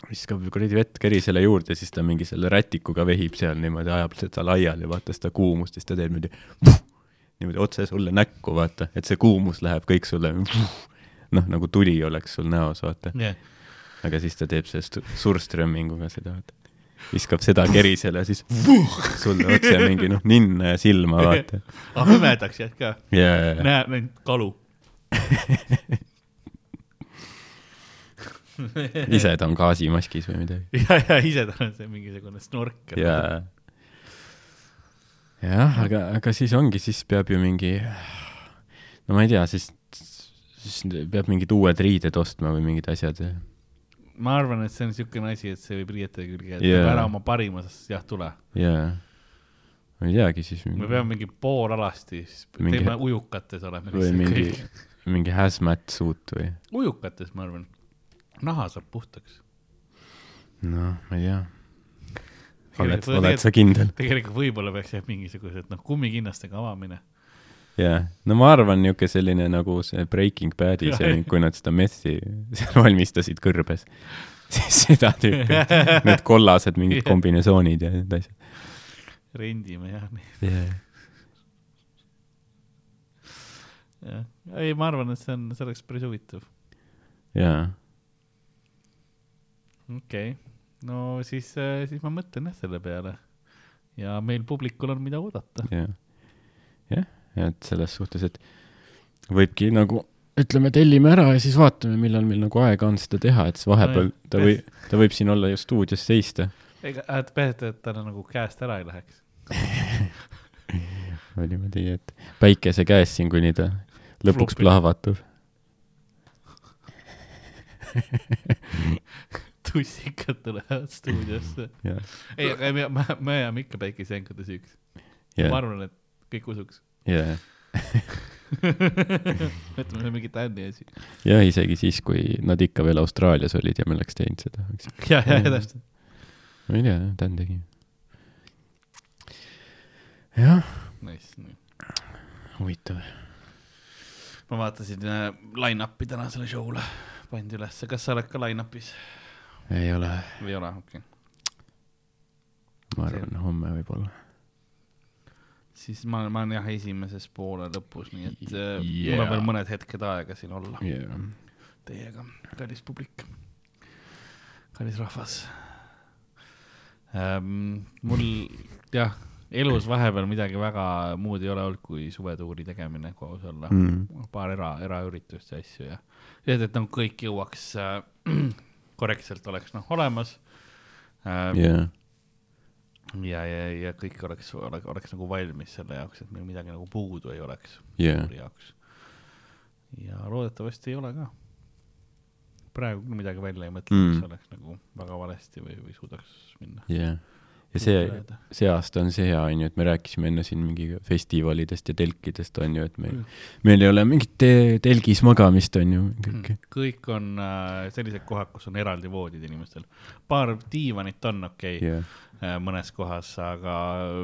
viskab kuradi vett kerisele juurde, siis ta mingi selle rätikuga vehib seal niimoodi, ajab seda laiali, vaata seda kuumust, siis ta teeb niimoodi niimoodi otse sulle näkku, vaata, et see kuumus läheb kõik sulle noh, nagu tuli oleks sul näos, vaata yeah.. aga siis ta teeb sellest surströmminguga seda, vaata. viskab seda kerisele, siis sulle otse mingi noh, ninna ja silma, vaata. ah, pimedaks jääd ka yeah.? neid kalu ise ta on gaasimaskis või midagi. ja, ja ise ta on see mingisugune snorkel. jaa. jah, aga, aga siis ongi, siis peab ju mingi, no ma ei tea, siis, siis peab mingid uued riided ostma või mingid asjad. ma arvan, et see on niisugune asi, et see võib riiete külge, et yeah. ära oma parimas jah tule. jaa ma ei teagi siis. me peame mingi poolalasti, siis mingi... teeme ujukates oleme. või mingi, mingi hazmat suit või? ujukates, ma arvan naha saab puhtaks. noh, ma ei tea. oled, oled sa kindel? tegelikult võib-olla peaks jah, mingisugused noh, kummikinnastega avamine. jaa yeah., no ma arvan, niisugune selline nagu see Breaking Bad'i see, kui nad seda messi valmistasid kõrbes, siis seda tüüpi, need kollased mingid kombinesoonid ja need asjad. rendime jah neid yeah.. jah, ei, ma arvan, et see on, see oleks päris huvitav. jaa okei okay., no siis, äh, siis ma mõtlen jah selle peale ja meil publikul on, mida oodata. jah, jah, ja et selles suhtes, et võibki nagu ütleme, tellime ära ja siis vaatame, millal meil nagu aega on seda teha, et siis vahepeal ta või, ta võib siin olla ju stuudios seista. ega, et peaasi, et ta nagu käest ära ei läheks või niimoodi, et päikese käes siin, kuni ta lõpuks plahvatub tussikad tulevad stuudiosse ei, aga me, me, me jääme ikka päikesejänkade süüks yeah.. ma arvan, et kõik usuks. jah. mõtleme, see on mingi Tänni asi. jah, isegi siis, kui nad ikka veel Austraalias olid ja me oleks teinud seda. ja, ja, ja täpselt. ma ei tea, Tän tegi. jah. Nice, nii. huvitav. ma vaatasin äh, line-up'i tänasele show'le, pandi ülesse, kas sa oled ka line-up'is? Ei ole. ei ole, okei okay.. ma arvan, homme võib-olla. siis ma, ma olen jah esimeses poole lõpus, nii et yeah. mul on veel mõned hetked aega siin olla yeah. teiega, kallis publik, kallis rahvas ähm,. mul jah, elus vahepeal midagi väga muud ei ole olnud kui suvetuuri tegemine, kui aus olla mm.. paar era, eraüritust ja asju ja, et, et nagu kõik jõuaks äh, korrektselt oleks noh olemas ähm,. Yeah. ja, ja, ja kõik oleks, oleks, oleks nagu valmis selle jaoks, et meil midagi nagu puudu ei oleks yeah. jaoks. ja loodetavasti ei ole ka. praegu midagi välja ei mõtle mm., mis oleks nagu väga valesti või, või suudaks minna. yeah., ja see, see aasta on see hea, on ju, et me rääkisime enne siin mingi festivalidest ja telkidest, on ju, et meil mm., meil ei ole mingit te telgis magamist, on ju. kõik, mm. kõik on äh, sellised kohad, kus on eraldi voodid inimestel. paar diivanit on okei okay, yeah. äh, mõnes kohas, aga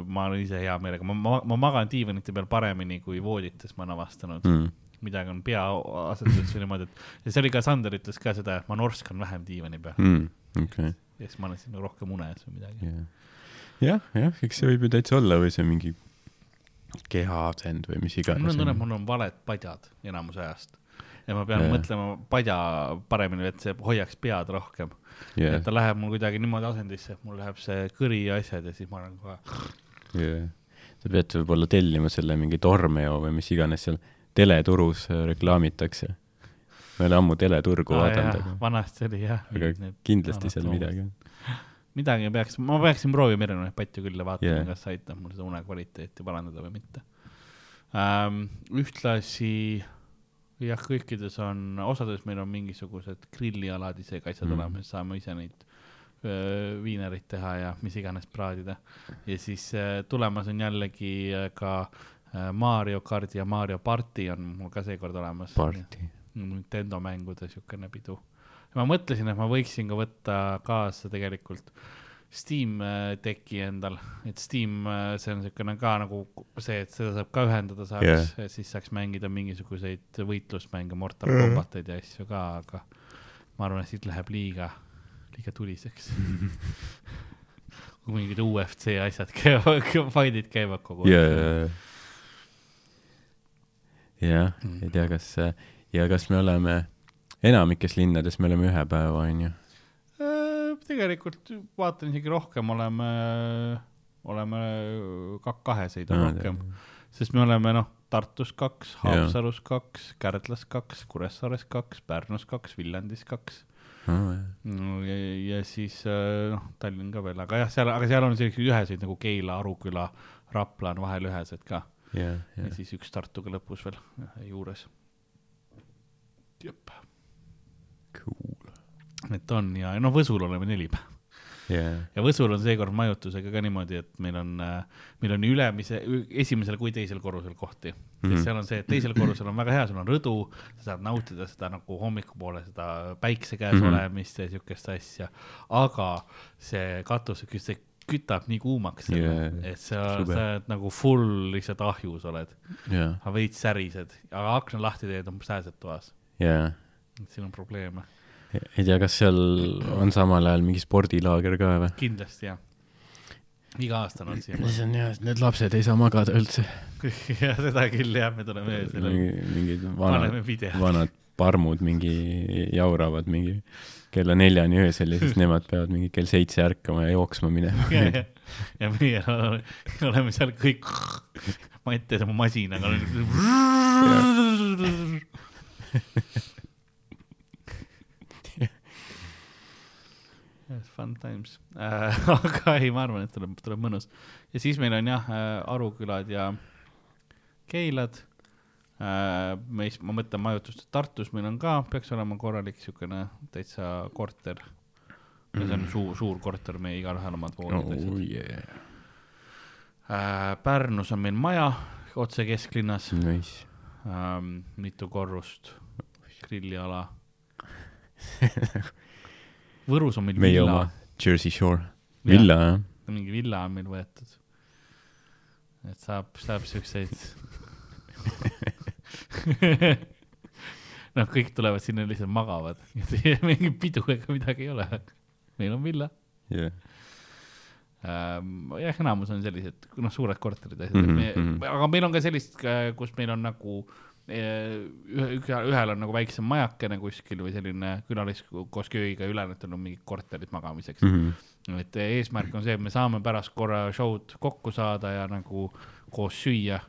ma olen ise hea meelega, ma, ma, ma magan diivanite peal paremini kui voodites, ma olen avastanud mm midagi on pea asetatud või niimoodi, et ja see oli ka, Sander ütles ka seda, et ma norskan vähem diivani peal mm,. Okay. ja siis ma olen siin rohkem unes või midagi yeah jah, jah, eks see võib ju täitsa olla või see mingi kehaasend või mis iganes. mul on tunne, et mul on valed padjad enamus ajast ja ma pean yeah. mõtlema padja paremini, et see hoiaks pead rohkem yeah.. et ta läheb mul kuidagi niimoodi asendisse, et mul läheb see kõri ja asjad ja siis ma olen kohe yeah.. sa pead võib-olla tellima selle mingi Tormeo või mis iganes seal teleturus reklaamitakse. ma ei ole ammu teleturgu ah, vaadanud. vanasti oli jah. aga kindlasti seal midagi on midagi peaks, ma peaksin proovima erinevaid patju küll ja vaatama yeah., kas see aitab mul seda une kvaliteeti parandada või mitte ähm,. ühtlasi jah, kõikides on, osades meil on mingisugused grillialad isegi asjad mm. olemas, saame ise neid öö, viinerit teha ja mis iganes praadida. ja siis öö, tulemas on jällegi ka öö, Mario Karti ja Mario Party on mul ka seekord olemas. Nintendo mängude siukene pidu ma mõtlesin, et ma võiksin ka võtta kaasa tegelikult Steam teki äh, endal, et Steam, äh, see on niisugune ka nagu see, et seda saab ka ühendada saaks yeah., siis saaks mängida mingisuguseid võitlusmänge, Mortal mm -hmm. Combateid ja asju ka, aga ma arvan, et siit läheb liiga, liiga tuliseks. Kui mingid UFC asjad käivad, fight'id käivad kogu aeg. Yeah.. jah, ei tea, kas ja kas me oleme enamikes linnades me oleme ühe päeva, onju. Äh, tegelikult vaatan isegi rohkem, oleme, oleme kak-, kaheseid on rohkem, sest me oleme noh, Tartus kaks, Haapsalus kaks, Kärdlas kaks, Kuressaares kaks, Pärnus kaks, Viljandis kaks oh,. no ja, ja siis äh, noh, Tallinn ka veel, aga jah, seal, aga seal on selliseid üheseid nagu Keila, Aruküla, Rapla on vahel ühesed ka yeah,. Yeah. ja siis üks Tartuga lõpus veel juures. jep. Et on ja noh, Võsul oleme neli päeva yeah.. ja Võsul on seekord majutusega ka niimoodi, et meil on, äh, meil on ülemise, esimesel kui teisel korrusel kohti mm. -hmm. seal on see, et teisel korrusel on väga hea, sul on rõdu, sa saad nautida seda nagu hommikupoole seda päikse käes mm -hmm. olemist ja siukest asja. aga see katus, see kütab nii kuumaks yeah,, et sa, sa oled nagu full lihtsalt ahjus oled yeah.. veits särised, aga akna lahti teed, on sääsed toas yeah.. siin on probleeme ei tea, kas seal on samal ajal mingi spordilaager ka või? kindlasti jah. iga aasta on siin. siis on jah, et need lapsed ei saa magada üldse jah, seda küll jah, me tuleme öösel. mingid vanad, vanad parmud mingi jauravad mingi kella neljani öösel ja siis nemad peavad mingi kell seitse ärkama ja jooksma minema ja, ja, ja meie oleme seal kõik Mattias oma masinaga Yes, fun times äh,. aga ei, ma arvan, et tuleb, tuleb mõnus. ja siis meil on jah äh,, Arukülad ja Keilad äh,. meis, ma mõtlen majutust Tartus meil on ka, peaks olema korralik siukene täitsa korter. ja see on mm. suur, suur korter, meie igalühel omad voodid oh,. Yeah. Äh, Pärnus on meil maja otse kesklinnas nice.. Ähm, mitu korrust, grilliala Võrus on meil meie villa. Jersey Shore, villa jah? mingi villa on meil võetud. et saab, saab siukseid noh, kõik tulevad sinna lihtsalt magavad, mingi pidu ega midagi ei ole. meil on villa yeah.. Ähm, jah, enamus on sellised, noh, suured korterid, asjad mm, -hmm. aga meil on ka sellist, kus meil on nagu äh, ühe, ühel on nagu väiksem majakene kuskil või selline külalis koos köögiga, ülejäänutel on mingid korterid magamiseks mm. -hmm. et eesmärk on see, et me saame pärast korra show'd kokku saada ja nagu koos süüa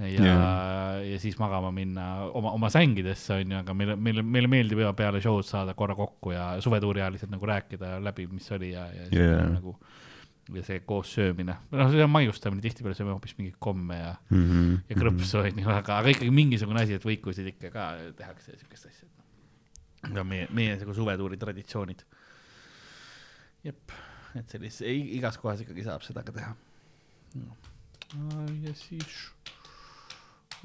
ja yeah., ja siis magama minna oma, oma sängidesse, onju, aga meile, meile, meile meeldib juba peale show'd saada korra kokku ja suvetuuri ajal lihtsalt nagu rääkida läbi, mis oli ja, ja yeah. nagu ja see koos söömine, noh, see on maiustamine, tihtipeale sööme hoopis mingeid komme ja mm, -hmm. ja krõpsu onju mm -hmm., aga, aga ikkagi mingisugune asi, et võikusid ikka ka tehakse ja siukest asja. On meie, meie nagu suvetuuri traditsioonid. jep, et sellist, igas kohas ikkagi saab seda ka teha no.. ja siis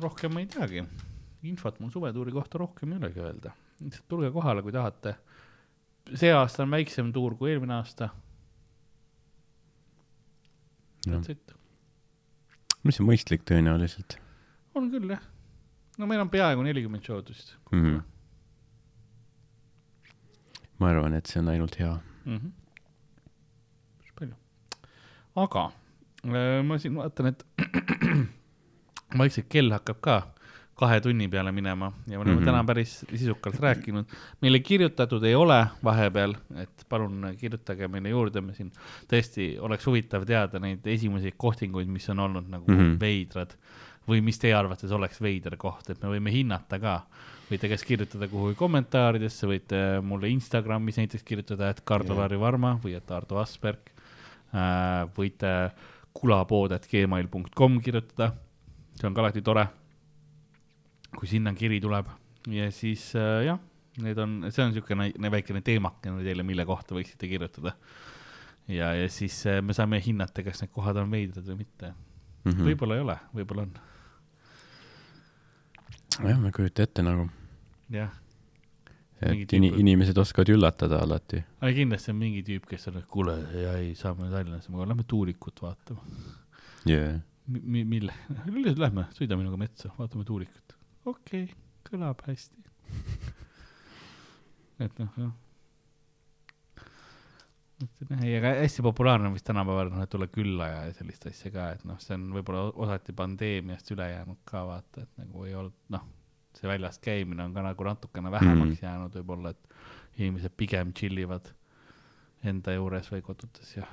rohkem ma ei teagi, infot mul suvetuuri kohta rohkem ei olegi öelda, lihtsalt tulge kohale, kui tahate. see aasta on väiksem tuur kui eelmine aasta. Mis on mõistlik tõenäoliselt? on küll jah, no meil on peaaegu nelikümmend show'd vist mm. -hmm. ma arvan, et see on ainult hea mm. -hmm palju. aga äh, ma siin vaatan, et vaikselt kell hakkab ka kahe tunni peale minema ja me oleme mm -hmm. täna päris sisukalt rääkinud. meile kirjutatud ei ole vahepeal, et palun kirjutage meile juurde, me siin tõesti oleks huvitav teada neid esimesi kohtinguid, mis on olnud nagu mm -hmm. veidrad või mis teie arvates oleks veider koht, et me võime hinnata ka. võite kas kirjutada kuhugi kommentaaridesse, võite mulle Instagramis näiteks kirjutada, et Karl-Lari Varma või et Ardo Asperg Äh, võite kulapood.gmail.com kirjutada, see on ka alati tore, kui sinna kiri tuleb ja siis äh, jah, need on, see on niisugune väikene teemakene teile, mille kohta võiksite kirjutada. ja, ja siis äh, me saame hinnata, kas need kohad on veidrad või mitte mm -hmm.. võib-olla ei ole, võib-olla on. jah, ma ei kujuta ette nagu. jah et in, inimesed oskavad üllatada alati. aga kindlasti on mingi tüüp, kes on, et kuule, ei, saame Tallinnasse, aga lähme tuulikut vaatama yeah.. Mi-, mille, lähme, sõida minuga metsa, vaatame tuulikut. Okei okay,, kõlab hästi et noh, jah. ei, aga hästi populaarne on vist tänapäeval noh, et tulla külla ja sellist asja ka, et noh, see on võib-olla osati pandeemiast üle jäänud ka vaata, et nagu ei olnud, noh see väljast käimine on ka nagu natukene vähemaks mm. jäänud võib-olla, et inimesed pigem chill ivad enda juures või kodutes ja.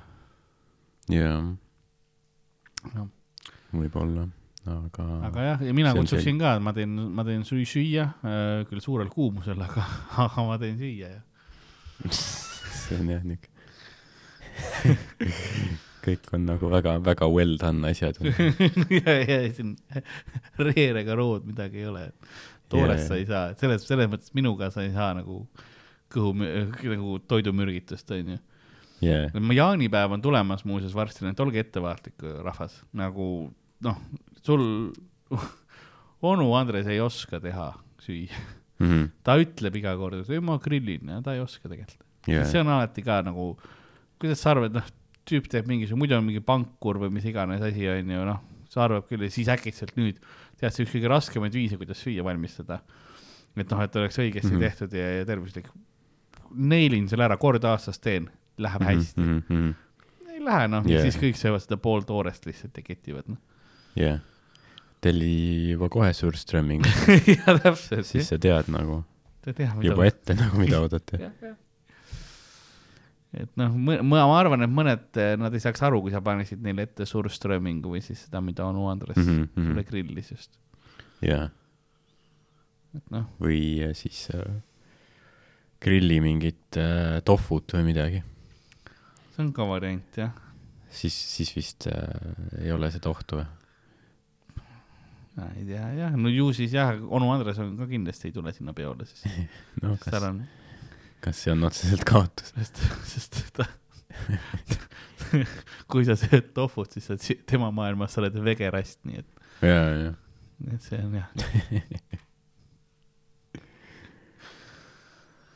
jaa. noh. võib-olla, aga. aga jah, ja mina kutsuksin ka, ma teen, ma teen süüa, süüa, äh, küll suurel kuumusel, aga, aga ma teen süüa ja see on jah niuke kõik on nagu väga-väga well done asjad. Ja, ja siin reerega rood midagi ei ole. Toorest sa ei saa, et selles, selles mõttes minuga sa ei saa nagu kõhu, nagu toidumürgitust, onju yeah.. jaanipäev on tulemas muuseas varsti, nii et olge ettevaatlik, rahvas, nagu noh, sul onu Andres ei oska teha süüa mm. -hmm. ta ütleb iga kord, et ma grillin ja ta ei oska tegelikult yeah.. see on alati ka nagu, kuidas sa arvad, noh, tüüp teeb mingisugune, muidu on mingi pankur või mis iganes asi, onju, noh, sa arvad küll ja siis äkitselt nüüd tead, see üks kõige raskemaid viise, kuidas süüa valmistada. et noh, et oleks õigesti mm -hmm. tehtud ja, ja tervislik. Neilin selle ära, kord aastas teen, läheb mm -hmm. hästi mm. -hmm. ei lähe noh yeah., siis kõik söövad seda pooltoorest lihtsalt ja ketivad noh. jah yeah., telli juba kohe Surströmming jah, täpselt. siis sa tead nagu, juba ette nagu, mida oodata et noh, ma arvan, et mõned, eh, nad ei saaks aru, kui sa paneksid neile ette surströmmingu või siis seda, mida onu Andres mm -hmm. sulle grillis just. jaa. et noh. või eh, siis äh, grilli mingit äh, tofut või midagi. see on ka variant, jah. siis, siis vist äh, ei ole seda ohtu või? Ma ei tea, jah, no ju siis jah, onu Andres on ka kindlasti ei tule sinna peole siis no kas seal on kas see on otseselt kaotus? sest, sest ta kui sa sööd tofut, siis sa tema maailmas sa oled vegerast, nii et. ja, ja. et see on jah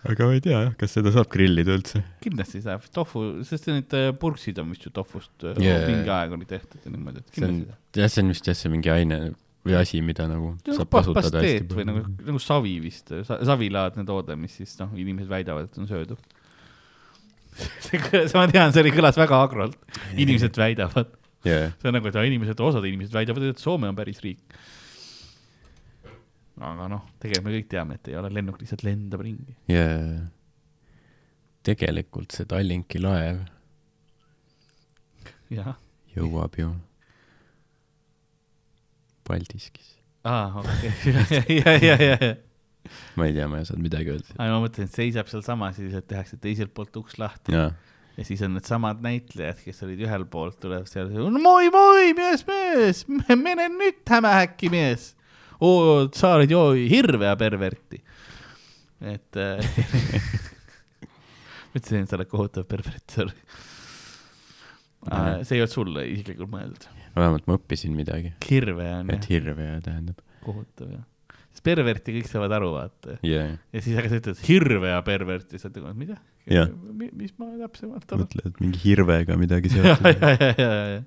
aga ma ei tea jah, kas seda saab grillida üldse? kindlasti saab, tofu, sest need äh, purksid on vist ju tofust yeah. Äh, mingi aeg oli tehtud ja niimoodi, et kindlasti saab. jah, see on vist jah, see mingi aine või asi, mida nagu ja, saab kasutada hästi palju. või nagu, nagu savi vist sa,, savilaadne toode, mis siis noh, inimesed väidavad, et on see, ma tean, see oli, kõlas väga agrolt, inimesed väidavad. Yeah.. see on nagu, et inimesed, osad inimesed väidavad, et Soome on päris riik. aga noh, tegelikult me kõik teame, et ei ole, lennuk lihtsalt lendab ringi. Yeah.. tegelikult see Tallinki laev jõuab ju Paldiskis. aa, okei, ja, ja, ja, ja. ma ei tea, ma ei osanud midagi öelda. ma mõtlen, et seisab sealsamas ja siis tehakse teiselt poolt uks lahti. ja siis on needsamad näitlejad, kes olid ühel poolt, tulevad seal, moi, moi, mees, mees, mene nüüd häme äkki, mees. oo, sa oled ju hirve ja perverti. et äh, ütlesin, et sa oled kohutav pervert, sorry äh, see ei olnud sulle isiklikult mõeldud. Vähemalt ma õppisin midagi. hirveja on jah. et hirveja tähendab. kohutav jah. sest perverti kõik saavad aru, vaata yeah.. ja siis, aga sa ütled hirveja pervert ja sa ütled, mida? mis ma täpsemalt arvan? mõtled mingi hirvega midagi seotud ja, ja, ja, ja, ja.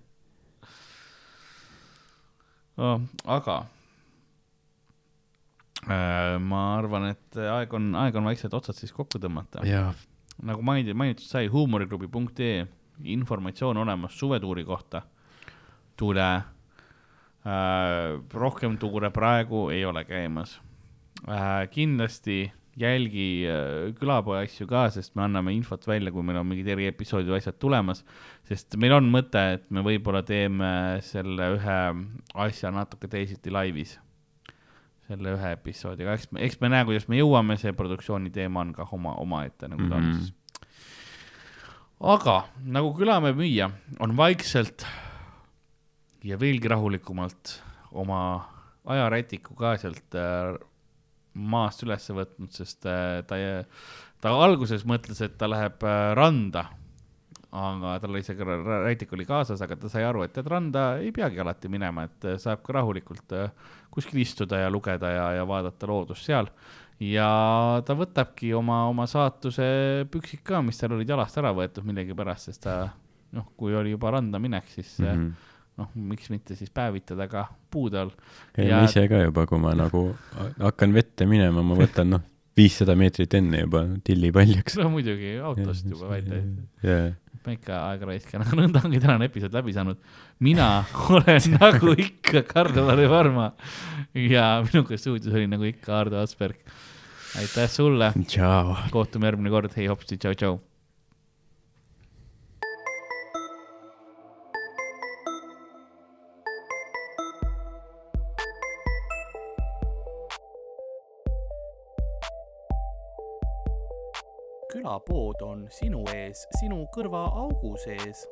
Oh, aga äh, ma arvan, et aeg on, aeg on vaikselt otsad siis kokku tõmmata. nagu mainitud, mainitud sai, huumoriklubi.ee informatsioon olemas suvetuuri kohta. Tule äh,. rohkem tuure praegu ei ole käimas äh,. kindlasti jälgi äh, külapoe asju ka, sest me anname infot välja, kui meil on mingid eriepisoodid või asjad tulemas. sest meil on mõte, et me võib-olla teeme selle ühe asja natuke teisiti laivis. selle ühe episoodiga, eks eks me näe, kuidas me jõuame, see produktsiooni teema on ka oma, omaette nagu ta on mm -hmm. siis aga nagu külamäe müüja on vaikselt ja veelgi rahulikumalt oma ajarätiku ka sealt äh, maast üles võtnud, sest äh, ta, ta alguses mõtles, et ta läheb äh, randa. aga tal oli isegi rätik oli kaasas, aga ta sai aru, et tead, randa ei peagi alati minema, et saab ka rahulikult kuskil istuda ja lugeda ja, ja vaadata loodust seal ja ta võtabki oma, oma saatuse püksid ka, mis tal olid jalast ära võetud millegipärast, sest ta noh, kui oli juba randa minek, siis mm -hmm. Noh, miks mitte siis päevitada ka puude all. käin ja... ise ka juba, kui ma nagu hakkan vette minema, ma võtan noh, viissada meetrit enne juba tilli paljaks. no muidugi, autost juba välja yeah.. ma ikka aega raiskan, aga nõnda ongi tänane episood läbi saanud. mina olen nagu ikka Karl-Lari Varma ja minuga stuudios oli nagu ikka Ardo Asperg aitäh sulle. kohtume järgmine kord, hei hopsti, tšau, tšau. külapood on sinu ees, sinu kõrvaaugu sees